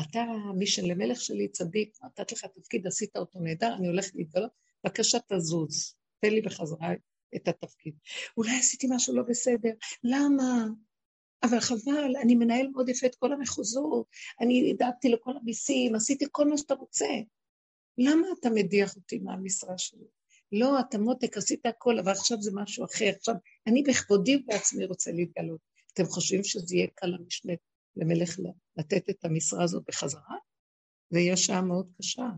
אתה משנה למלך שלי צדיק, נתת לך תפקיד, עשית אותו נהדר, אני הולך להתגלות, בבקשה תזוז, תן לי בחזרה את התפקיד. אולי עשיתי משהו לא בסדר, למה? אבל חבל, אני מנהל מאוד יפה את כל המחוזות, אני דאגתי לכל המיסים, עשיתי כל מה שאתה רוצה. למה אתה מדיח אותי מהמשרה שלי? לא, אתה מותק, עשית הכל, אבל עכשיו זה משהו אחר. עכשיו, אני בכבודי בעצמי רוצה להתגלות. אתם חושבים שזה יהיה קל למשנה למלך לתת את המשרה הזאת בחזרה? זה יהיה שעה מאוד קשה.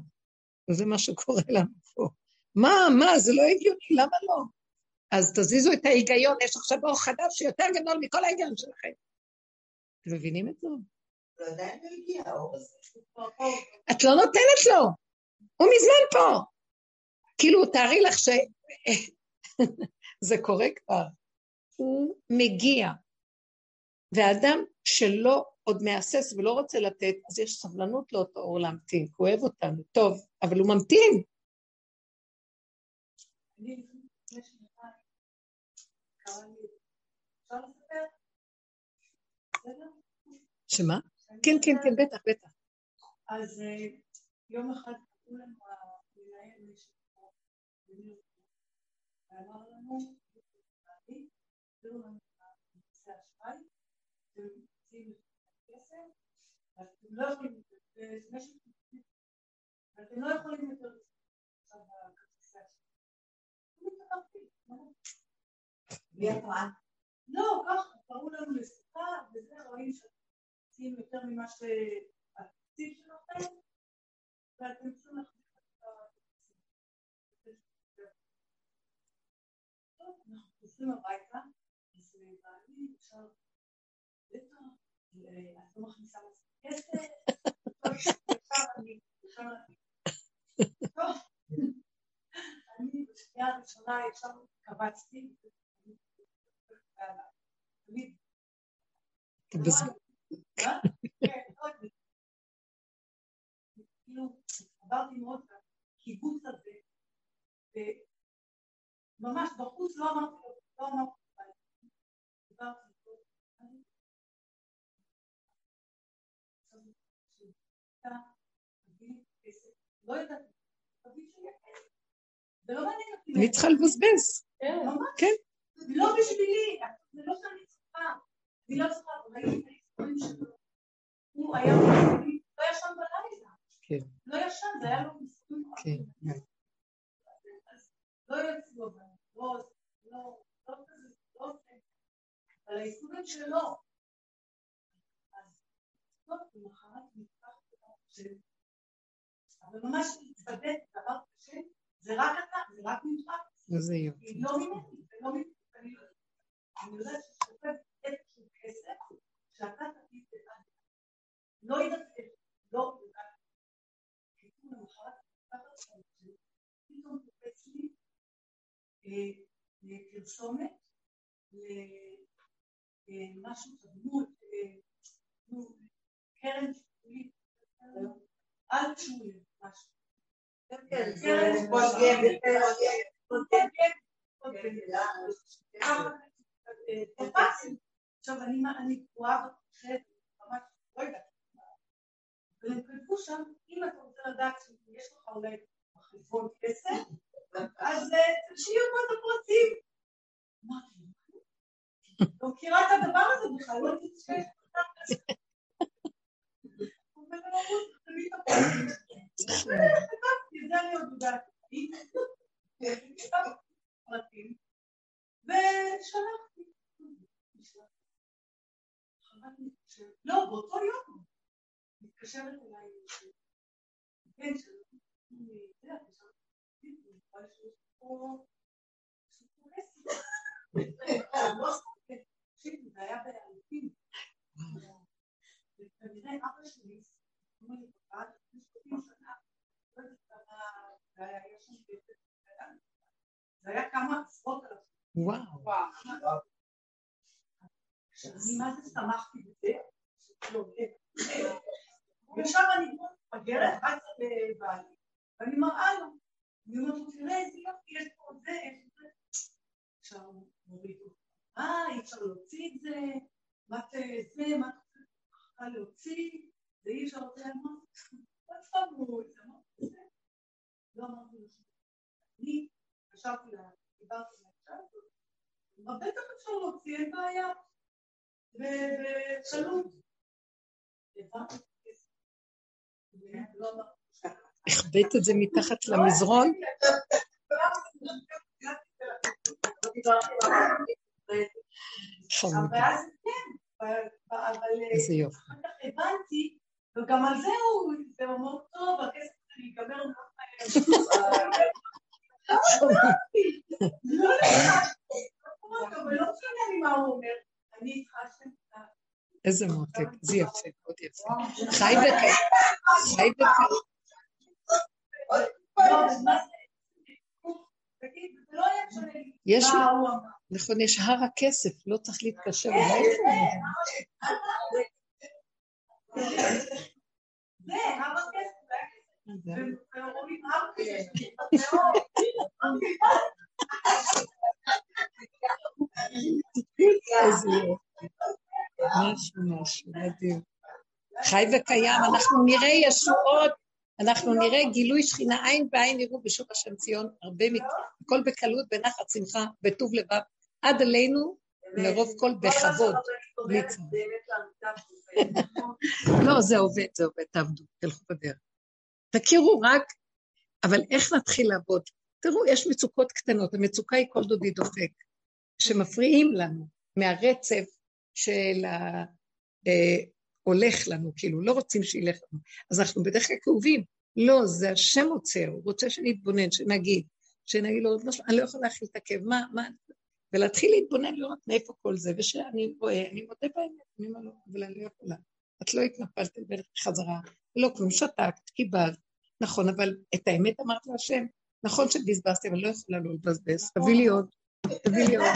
וזה מה שקורה לנו פה. מה, מה, זה לא הגיוני, למה לא? אז תזיזו את ההיגיון, יש עכשיו אור חדש שיותר גדול מכל ההיגיון שלכם. אתם מבינים את זה? לא את לא נותנת לו, הוא מזמן פה. כאילו, תארי לך ש... זה קורה כבר. הוא מגיע, ואדם שלא עוד מהסס ולא רוצה לתת, אז יש סבלנות לאותו אור להמתין, הוא אוהב אותנו, טוב, אבל הוא ממתין. שמה? כן, כן, כן, בטח, בטח. אז אה, יום אחד קראו לנו המנהל משפחות, ואמר לנו, תראו לנו את כרטיסי אשראי, אתם מציעים את הכסף, ואתם לא יכולים, ואתם לא יכולים יותר עכשיו בכרטיסי אשראי. בלי התראה? לא, ככה, קראו לנו לשיחה, וזה רואים שאתם יותר ממה שהתקציב שלכם, ואתם צריכים להחזיק את התקציב. טוב, אנחנו חוזרים הביתה, אז בעלי בטח, את לא מכניסה כסף, טוב, אני בשנייה הראשונה ישר קבצתי, עברתי מאוד בקיבוץ הזה, וממש בחוץ לא אמרתי לו, לא אמרתי לו, דיברתי לא יודעת, תביא שיהיה כן. זה לא מעניין אותי. אני צריכה לבזבז. ממש. כן. לא בשבילי, זה לא שאני צריכה. אני לא צריכה, ראיתי ההיסטוריה שלו. הוא היה לא ישן בלילה. כן. לא ישן, זה היה לו מסוים. כן. לא יצאו, אבל לא, לא, לא כזה, לא זה. אבל הייסורים שלו. אז טוב, למחרת נפתח של... אבל ממש להתוודק דבר קשה, זה רק אתה, זה רק ממך. איזה יופי. היא לא ממני, זה לא ממני. אני יודעת. ששופט איזשהו כסף, שאתה תגיד לבד. לא יודעת איפה, לא יודעת. פתאום למחרת, פתאום קופץ לי אה, לפרסומת, למשהו תדמות, אה, קרן טיפולית, אל תשולי, משהו. כן, זה קרן קוד עכשיו אני אני קרואה בחושבת, ממש לא יודעת מה. והם כתבו שם, אם אתה רוצה לדעת שיש לך אולי בחשבון כסף, אז תשאיר פה את הפרטים. אמרתי, לא מכירה את הדבר הזה בכלל, לא את זה אני עוד יודעת. פרטים, ושלחתי. לא, באותו יום. מתקשרת אליי בן שלו, זה, אבל שיש פה סיפור עסק. תקשיבי, זה היה באלפים. וכנראה אבא שלי, אמר לי, "בבא, לפני 30 שנה, לא יודעת כמה היה, שם כסף, זה היה כמה עשרות אלפים. וואו. שאני מה זה שמחתי בזה. ועכשיו אני מפגרת, רצה לבעלי, ואני מראה לו, אני אומרת לו, תראה איזה יופי, יש פה זה, יש זה. עכשיו הוא מוריד אותו. אה, אי אפשר להוציא את זה, מה זה, מה את צריכה להוציא, זה אי אפשר להוציא, אמרתי, לא את זה. לא אמרתי דבר. אני חשבתי לה, דיברתי לה, אבל בטח אפשר להוציא, אין בעיה. ושאלו, הבנתי את הכסף. ולא אמרתי, החבאת את זה מתחת למזרון? כן, אבל איזה יופי. הבנתי, וגם על זה הוא, אומר, טוב, הכסף שלי ייגמר. לא לא. איזה מותק, זה יפה, מאוד יפה. חי וקיים. חי. לא, לא לי יש. נכון, יש הר הכסף, לא צריך להתקשר אליי. זה, הר הכסף, איזה יופי. משהו, משהו, מדהים. חי וקיים, אנחנו נראה ישועות, אנחנו נראה גילוי שכינה עין בעין יראו בשוב השם ציון, הרבה. הכל בקלות, בנחת שמחה, בטוב לבב, עד עלינו, מרוב כל בכבוד. צער. לא, זה עובד, זה עובד, תעבדו, תלכו בדרך. תכירו רק, אבל איך נתחיל לעבוד? תראו, יש מצוקות קטנות, המצוקה היא כל דודי דופק, שמפריעים לנו מהרצף של ה... אה, הולך לנו, כאילו, לא רוצים שילך לנו. אז אנחנו בדרך כלל כאובים. לא, זה השם עוצר, הוא רוצה שנתבונן, שנגיד, שנגיד לו, "לא, אני לא יכולה להכיל את הכאב, מה, מה, ולהתחיל להתבונן, לראות מאיפה כל זה, ושאני רואה, אני מודה באמת, אני אומר לו, אבל אני לא יכולה. את לא התנפלת בחזרה, לא כלום, שתקת, קיבלת, נכון, אבל את האמת אמרת להשם, נכון שבזבזתי, אבל לא יכולה לא לבזבז, תביא לי עוד, תביא לי עוד.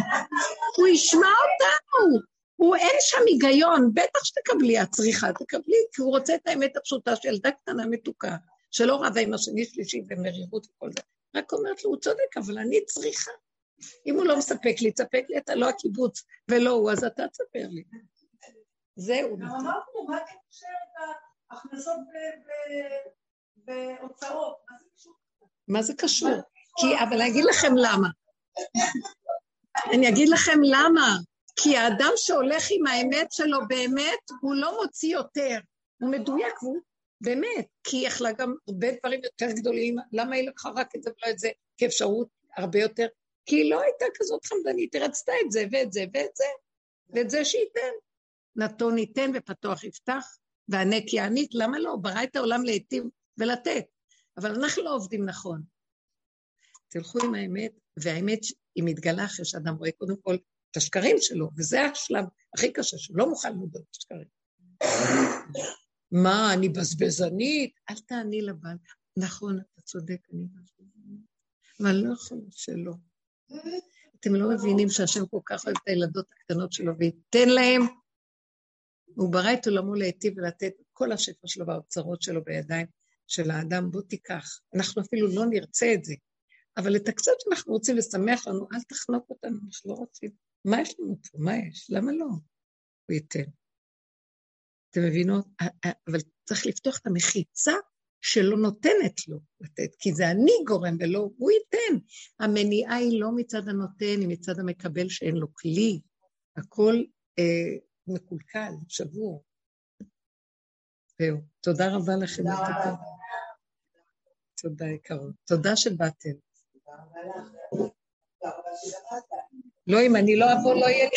הוא ישמע אותנו, הוא אין שם היגיון, בטח שתקבלי, את צריכה, תקבלי, כי הוא רוצה את האמת הפשוטה של ילדה קטנה מתוקה, שלא רבה עם השני שלישי ומרירות וכל זה. רק אומרת לו, הוא צודק, אבל אני צריכה. אם הוא לא מספק לי, תספק לי אתה לא הקיבוץ, ולא הוא, אז אתה תספר לי. זהו. גם אמרנו, מה קושר את ההכנסות והוצאות, מה זה קשור? כי, אבל אני אגיד לכם למה. אני אגיד לכם למה. כי האדם שהולך עם האמת שלו באמת, הוא לא מוציא יותר. הוא מדויק, והוא באמת, כי היא יכלה גם הרבה דברים יותר גדולים. למה היא לקחה רק את זה ולא את זה כאפשרות הרבה יותר? כי היא לא הייתה כזאת חמדנית, היא רצתה את זה ואת זה ואת זה, ואת זה שייתן. נתון ייתן ופתוח יפתח, והנק יעניק, למה לא? ברא את העולם להיטיב ולתת. אבל אנחנו לא עובדים נכון. תלכו עם האמת, והאמת היא מתגלה אחרי שאדם רואה קודם כל את השקרים שלו, וזה השלב הכי קשה, שהוא לא מוכן להודות את השקרים. מה, אני בזבזנית? אל תעני לבעל. נכון, אתה צודק, אני בזבזנית. אבל לא יכולה שלא. אתם לא מבינים שהשם כל כך אוהב את הילדות הקטנות שלו, וייתן להם, הוא ברא את עולמו להיטיב ולתת כל השפע שלו והאוצרות שלו בידיים של האדם, בוא תיקח. אנחנו אפילו לא נרצה את זה, אבל את הקצת שאנחנו רוצים לשמח לנו, אל תחנוק אותנו, אנחנו לא רוצים. מה יש לנו פה? מה יש? למה לא? הוא ייתן. אתם מבינות? אבל צריך לפתוח את המחיצה שלא נותנת לו לתת, כי זה אני גורם ולא הוא ייתן. המניעה היא לא מצד הנותן, היא מצד המקבל שאין לו כלי. הכל אה, מקולקל, שבור. זהו. תודה רבה לכם. תודה רבה. תודה יקרות. תודה שבאתם. לא, אם אני לא אבוא, לא יהיה לי